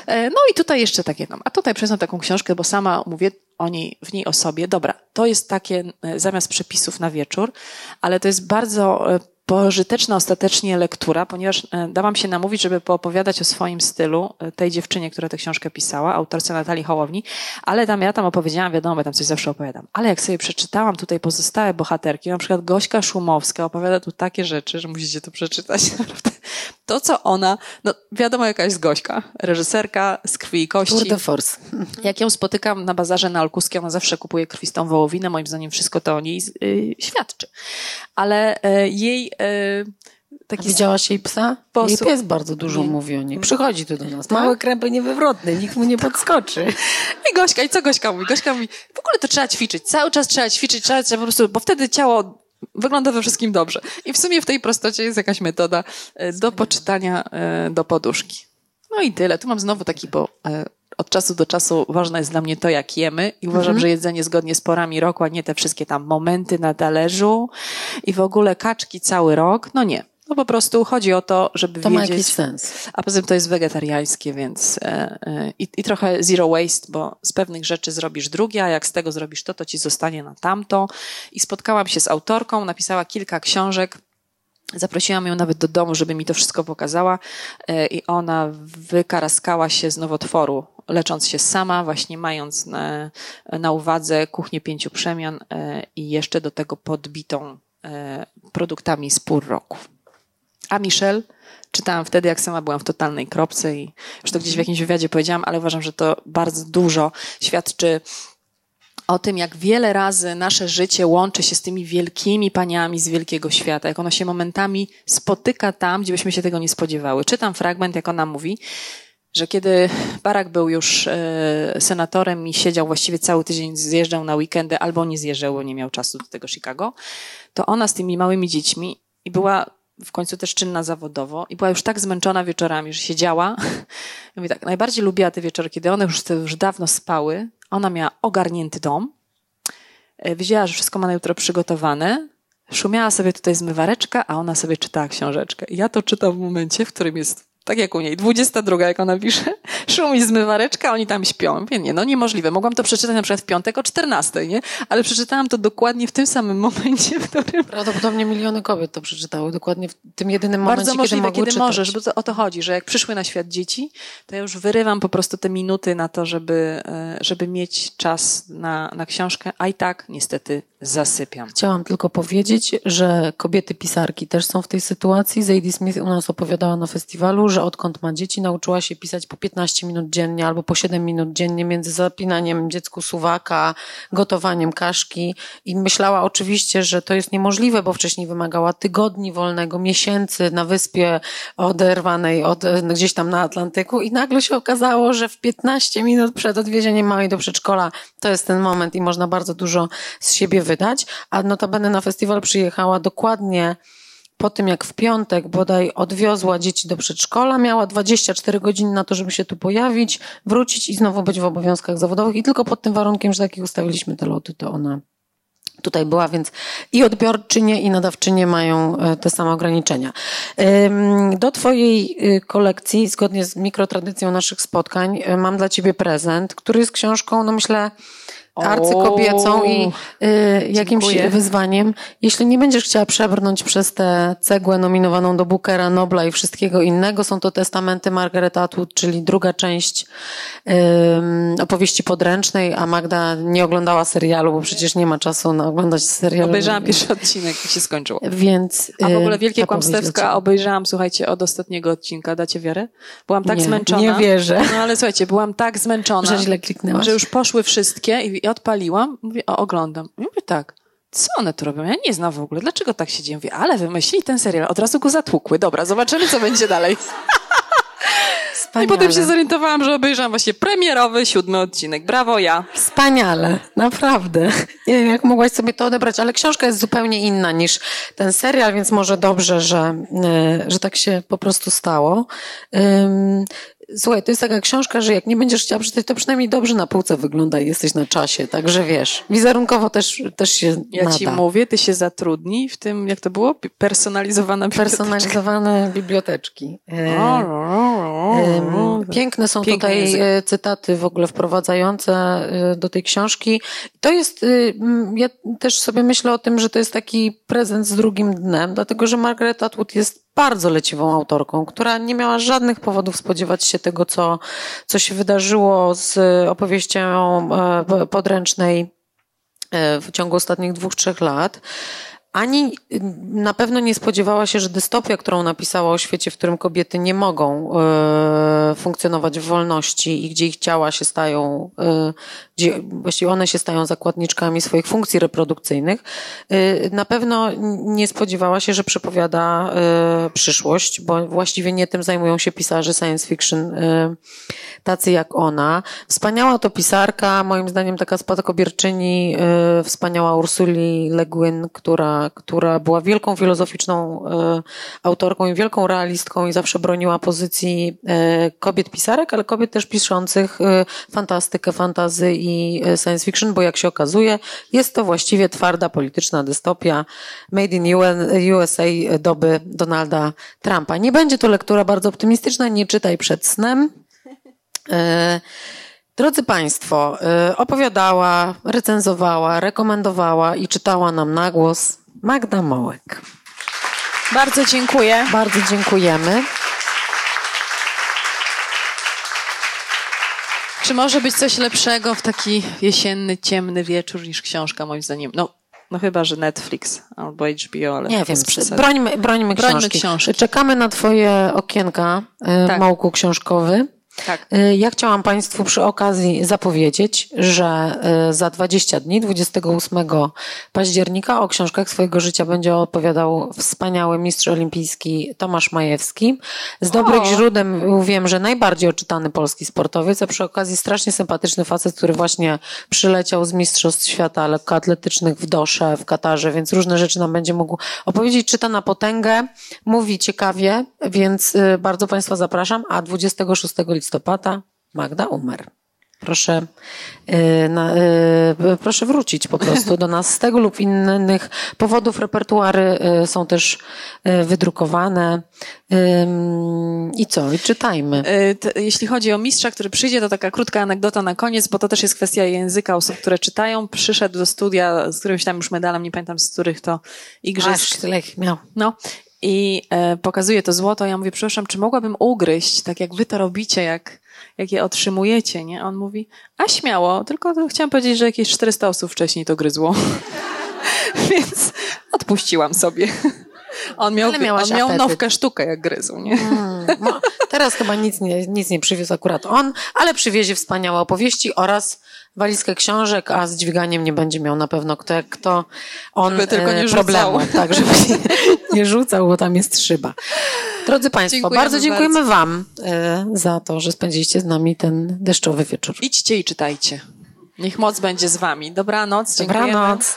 [SPEAKER 2] E, no i tutaj jeszcze takie, no, a tutaj przyznam taką książkę, bo sama mówię o niej, w niej o sobie. Dobra, to jest takie zamiast przepisów na wieczór, ale to jest bardzo pożyteczna ostatecznie lektura, ponieważ e, dałam się namówić, żeby poopowiadać o swoim stylu e, tej dziewczynie, która tę książkę pisała, autorce Natalii Hołowni, ale tam ja tam opowiedziałam, wiadomo, tam coś zawsze opowiadam, ale jak sobie przeczytałam tutaj pozostałe bohaterki, na przykład Gośka Szumowska opowiada tu takie rzeczy, że musicie to przeczytać, naprawdę. To, co ona, no wiadomo jaka jest Gośka, reżyserka z krwi i kości.
[SPEAKER 1] Tour de force.
[SPEAKER 2] Jak ją spotykam na bazarze na Olkuskie, ona zawsze kupuje krwistą wołowinę, moim zdaniem wszystko to o niej yy, świadczy. Ale yy, jej
[SPEAKER 1] E, taki Widziałaś jej psa? Sposób. Jej pies bardzo dużo nie. mówi o niej. Przychodzi tu do nas. Tak? Mały krępy niewywrotny, nikt mu nie podskoczy.
[SPEAKER 2] I Gośka, i co Gośka mówi? Gośka mówi, w ogóle to trzeba ćwiczyć. Cały czas trzeba ćwiczyć, trzeba, trzeba po prostu, bo wtedy ciało wygląda we wszystkim dobrze. I w sumie w tej prostocie jest jakaś metoda e, do poczytania e, do poduszki. No i tyle. Tu mam znowu taki, bo od czasu do czasu ważne jest dla mnie to, jak jemy i uważam, mhm. że jedzenie zgodnie z porami roku, a nie te wszystkie tam momenty na talerzu i w ogóle kaczki cały rok. No nie. No po prostu chodzi o to, żeby
[SPEAKER 1] to
[SPEAKER 2] wiedzieć.
[SPEAKER 1] To ma jakiś sens.
[SPEAKER 2] A poza tym to jest wegetariańskie, więc e, e, i, i trochę zero waste, bo z pewnych rzeczy zrobisz drugie, a jak z tego zrobisz to, to ci zostanie na tamto. I spotkałam się z autorką, napisała kilka książek. Zaprosiłam ją nawet do domu, żeby mi to wszystko pokazała e, i ona wykaraskała się z nowotworu lecząc się sama, właśnie mając na, na uwadze kuchnię pięciu przemian e, i jeszcze do tego podbitą e, produktami z pór roku. A Michelle czytałam wtedy, jak sama byłam w totalnej kropce i już to gdzieś w jakimś wywiadzie powiedziałam, ale uważam, że to bardzo dużo świadczy o tym, jak wiele razy nasze życie łączy się z tymi wielkimi paniami z wielkiego świata, jak ono się momentami spotyka tam, gdzie byśmy się tego nie spodziewały. Czytam fragment, jak ona mówi, że kiedy Barack był już e, senatorem i siedział właściwie cały tydzień, zjeżdżał na weekendy albo nie zjeżdżał, bo nie miał czasu do tego Chicago, to ona z tymi małymi dziećmi i była w końcu też czynna zawodowo i była już tak zmęczona wieczorami, że siedziała. Mówi tak, najbardziej lubiła te wieczory, kiedy one już, już dawno spały. Ona miała ogarnięty dom, e, wiedziała, że wszystko ma na jutro przygotowane, szumiała sobie tutaj zmywareczka, a ona sobie czytała książeczkę. Ja to czytam w momencie, w którym jest tak jak u niej. 22, jak ona pisze. Szumi zmywareczka, oni tam śpią. Wiem, nie, no niemożliwe. Mogłam to przeczytać na przykład w piątek o 14, nie? Ale przeczytałam to dokładnie w tym samym momencie, w którym...
[SPEAKER 1] Prawdopodobnie miliony kobiet to przeczytały. Dokładnie w tym jedynym momencie,
[SPEAKER 2] Bardzo możliwe,
[SPEAKER 1] kiedy,
[SPEAKER 2] kiedy
[SPEAKER 1] czytać.
[SPEAKER 2] możesz, bo to, o to chodzi, że jak przyszły na świat dzieci, to ja już wyrywam po prostu te minuty na to, żeby, e, żeby mieć czas na, na książkę, a i tak niestety zasypiam.
[SPEAKER 1] Chciałam tylko powiedzieć, że kobiety pisarki też są w tej sytuacji. Zadie Smith u nas opowiadała na festiwalu, że odkąd ma dzieci, nauczyła się pisać po 15 minut dziennie albo po 7 minut dziennie między zapinaniem dziecku suwaka, gotowaniem kaszki. I myślała oczywiście, że to jest niemożliwe, bo wcześniej wymagała tygodni wolnego, miesięcy na wyspie oderwanej od, gdzieś tam na Atlantyku. I nagle się okazało, że w 15 minut przed odwiezieniem małej do przedszkola to jest ten moment i można bardzo dużo z siebie wydać, a notabene na festiwal przyjechała dokładnie po tym, jak w piątek bodaj odwiozła dzieci do przedszkola, miała 24 godziny na to, żeby się tu pojawić, wrócić i znowu być w obowiązkach zawodowych i tylko pod tym warunkiem, że takich ustawiliśmy te loty, to ona tutaj była, więc i odbiorczynie, i nadawczynie mają e, te same ograniczenia. Do Twojej y, kolekcji, zgodnie z mikrotradycją naszych spotkań, e, mam dla Ciebie prezent, który jest książką, no myślę, arcykobiecą i y, jakimś Dziękuję. wyzwaniem. Jeśli nie będziesz chciała przebrnąć przez tę cegłę nominowaną do Bookera, Nobla i wszystkiego innego, są to testamenty Margaret Atwood, czyli druga część y, opowieści podręcznej, a Magda nie oglądała serialu, bo przecież nie ma czasu na oglądać serialu.
[SPEAKER 2] Obejrzałam pierwszy odcinek i się skończyło.
[SPEAKER 1] Więc,
[SPEAKER 2] a w ogóle y, wielkie kłamstewka obejrzałam, słuchajcie, od ostatniego odcinka. Dacie wiarę? Byłam tak
[SPEAKER 1] nie,
[SPEAKER 2] zmęczona.
[SPEAKER 1] Nie wierzę.
[SPEAKER 2] No ale słuchajcie, byłam tak zmęczona.
[SPEAKER 1] Że źle kliknęłaś.
[SPEAKER 2] Że już poszły wszystkie i odpaliłam, mówię, o, oglądam. I mówię tak, co one tu robią? Ja nie znam w ogóle, dlaczego tak się dzieje? Mówię, ale wymyślili ten serial, od razu go zatłukły. Dobra, zobaczymy, co będzie dalej. Wspaniale. I potem się zorientowałam, że obejrzałam właśnie premierowy siódmy odcinek. Brawo, ja.
[SPEAKER 1] Wspaniale, naprawdę. Nie wiem, jak mogłaś sobie to odebrać, ale książka jest zupełnie inna niż ten serial, więc może dobrze, że, e, że tak się po prostu stało. Słuchaj, to jest taka książka, że jak nie będziesz chciała przeczytać, to przynajmniej dobrze na półce wygląda i jesteś na czasie, także wiesz, wizerunkowo też, też się
[SPEAKER 2] Ja
[SPEAKER 1] nada.
[SPEAKER 2] ci mówię, ty się zatrudnij w tym, jak to było? Personalizowana biblioteczka.
[SPEAKER 1] Personalizowane biblioteczki. E. Piękne są
[SPEAKER 2] Piękny
[SPEAKER 1] tutaj
[SPEAKER 2] język.
[SPEAKER 1] e, cytaty w ogóle wprowadzające e, do tej książki. To jest, y, ja też sobie myślę o tym, że to jest taki prezent z drugim dnem, dlatego że Margaret Atwood jest bardzo leciwą autorką, która nie miała żadnych powodów spodziewać się tego, co, co się wydarzyło z opowieścią e, podręcznej e, w ciągu ostatnich dwóch, trzech lat. Ani y, na pewno nie spodziewała się, że dystopia, którą napisała o świecie, w którym kobiety nie mogą e, funkcjonować w wolności i gdzie ich ciała się stają, e, gdzie właściwie one się stają zakładniczkami swoich funkcji reprodukcyjnych, e, na pewno nie spodziewała się, że przepowiada e, przyszłość, bo właściwie nie tym zajmują się pisarze science fiction e, tacy jak ona. Wspaniała to pisarka, moim zdaniem taka spadkobierczyni, wspaniała Ursuli Le Guin, która, która była wielką filozoficzną e, autorką i wielką realistką i zawsze broniła pozycji e, kobiet pisarek, ale kobiet też piszących e, fantastykę, fantazy i science fiction, bo jak się okazuje, jest to właściwie twarda polityczna dystopia made in USA doby Donalda Trumpa. Nie będzie to lektura bardzo optymistyczna, nie czytaj przed snem. Drodzy Państwo, opowiadała, recenzowała, rekomendowała i czytała nam na głos Magda Mołek.
[SPEAKER 2] Bardzo dziękuję.
[SPEAKER 1] Bardzo dziękujemy.
[SPEAKER 2] Czy może być coś lepszego w taki jesienny, ciemny wieczór niż książka, moim zdaniem? No, no chyba, że Netflix albo HBO, ale
[SPEAKER 1] Nie wiem, brońmy, brońmy,
[SPEAKER 2] Brońmy
[SPEAKER 1] książki.
[SPEAKER 2] książki.
[SPEAKER 1] Czekamy na Twoje okienka, e,
[SPEAKER 2] Tak.
[SPEAKER 1] Mołku książkowy.
[SPEAKER 2] Tak.
[SPEAKER 1] E, Ja chciałam Państwu przy okazji zapowiedzieć, że e, za 20 dni, 28 października, o książkach swojego życia będzie opowiadał wspaniały mistrz olimpijski Tomasz Majewski. Z dobrych
[SPEAKER 2] O.
[SPEAKER 1] źródeł wiem, że najbardziej oczytany polski sportowiec, a przy okazji strasznie sympatyczny facet, który właśnie przyleciał z Mistrzostw Świata lekkoatletycznych w Dosze, w Katarze, więc różne rzeczy nam będzie mógł opowiedzieć. Czyta na potęgę, mówi ciekawie, więc y, bardzo Państwa zapraszam, a 26 listopada Magda Umer. Proszę, y, na, y, proszę wrócić po prostu do nas z tego lub innych powodów. Repertuary y, są też wydrukowane. I co? I czytajmy.
[SPEAKER 2] Jeśli chodzi o mistrza, który przyjdzie, to taka krótka anegdota na koniec, bo to też jest kwestia języka osób, które czytają. Przyszedł do studia z którymś tam już medalem, nie pamiętam z których to igrzysk.
[SPEAKER 1] Aż tyle ich miał.
[SPEAKER 2] No. I e, pokazuje to złoto. Ja mówię, przepraszam, czy mogłabym ugryźć, tak jak wy to robicie, jak, jak je otrzymujecie, nie? A on mówi, a śmiało, tylko chciałam powiedzieć, że jakieś 400 osób wcześniej to gryzło. Więc odpuściłam sobie. On miał, on miał
[SPEAKER 1] apetyt.
[SPEAKER 2] nowkę sztukę, jak gryzł, nie?
[SPEAKER 1] Mm, no, teraz chyba nic nie, nic nie przywiózł akurat on, ale przywiezie wspaniałe opowieści oraz walizkę książek, a z dźwiganiem nie będzie miał na pewno kto, kto on
[SPEAKER 2] Żeby tylko nie
[SPEAKER 1] e,
[SPEAKER 2] rzucał.
[SPEAKER 1] problemu. Tak, żeby nie, nie rzucał, bo tam jest szyba. Drodzy Państwo,
[SPEAKER 2] Dziękujemy
[SPEAKER 1] bardzo dziękujemy Wam e, za to, że spędziliście z nami ten deszczowy wieczór.
[SPEAKER 2] Idźcie i czytajcie. Niech moc będzie z wami. Dobranoc, dziękujemy.
[SPEAKER 1] Dobranoc.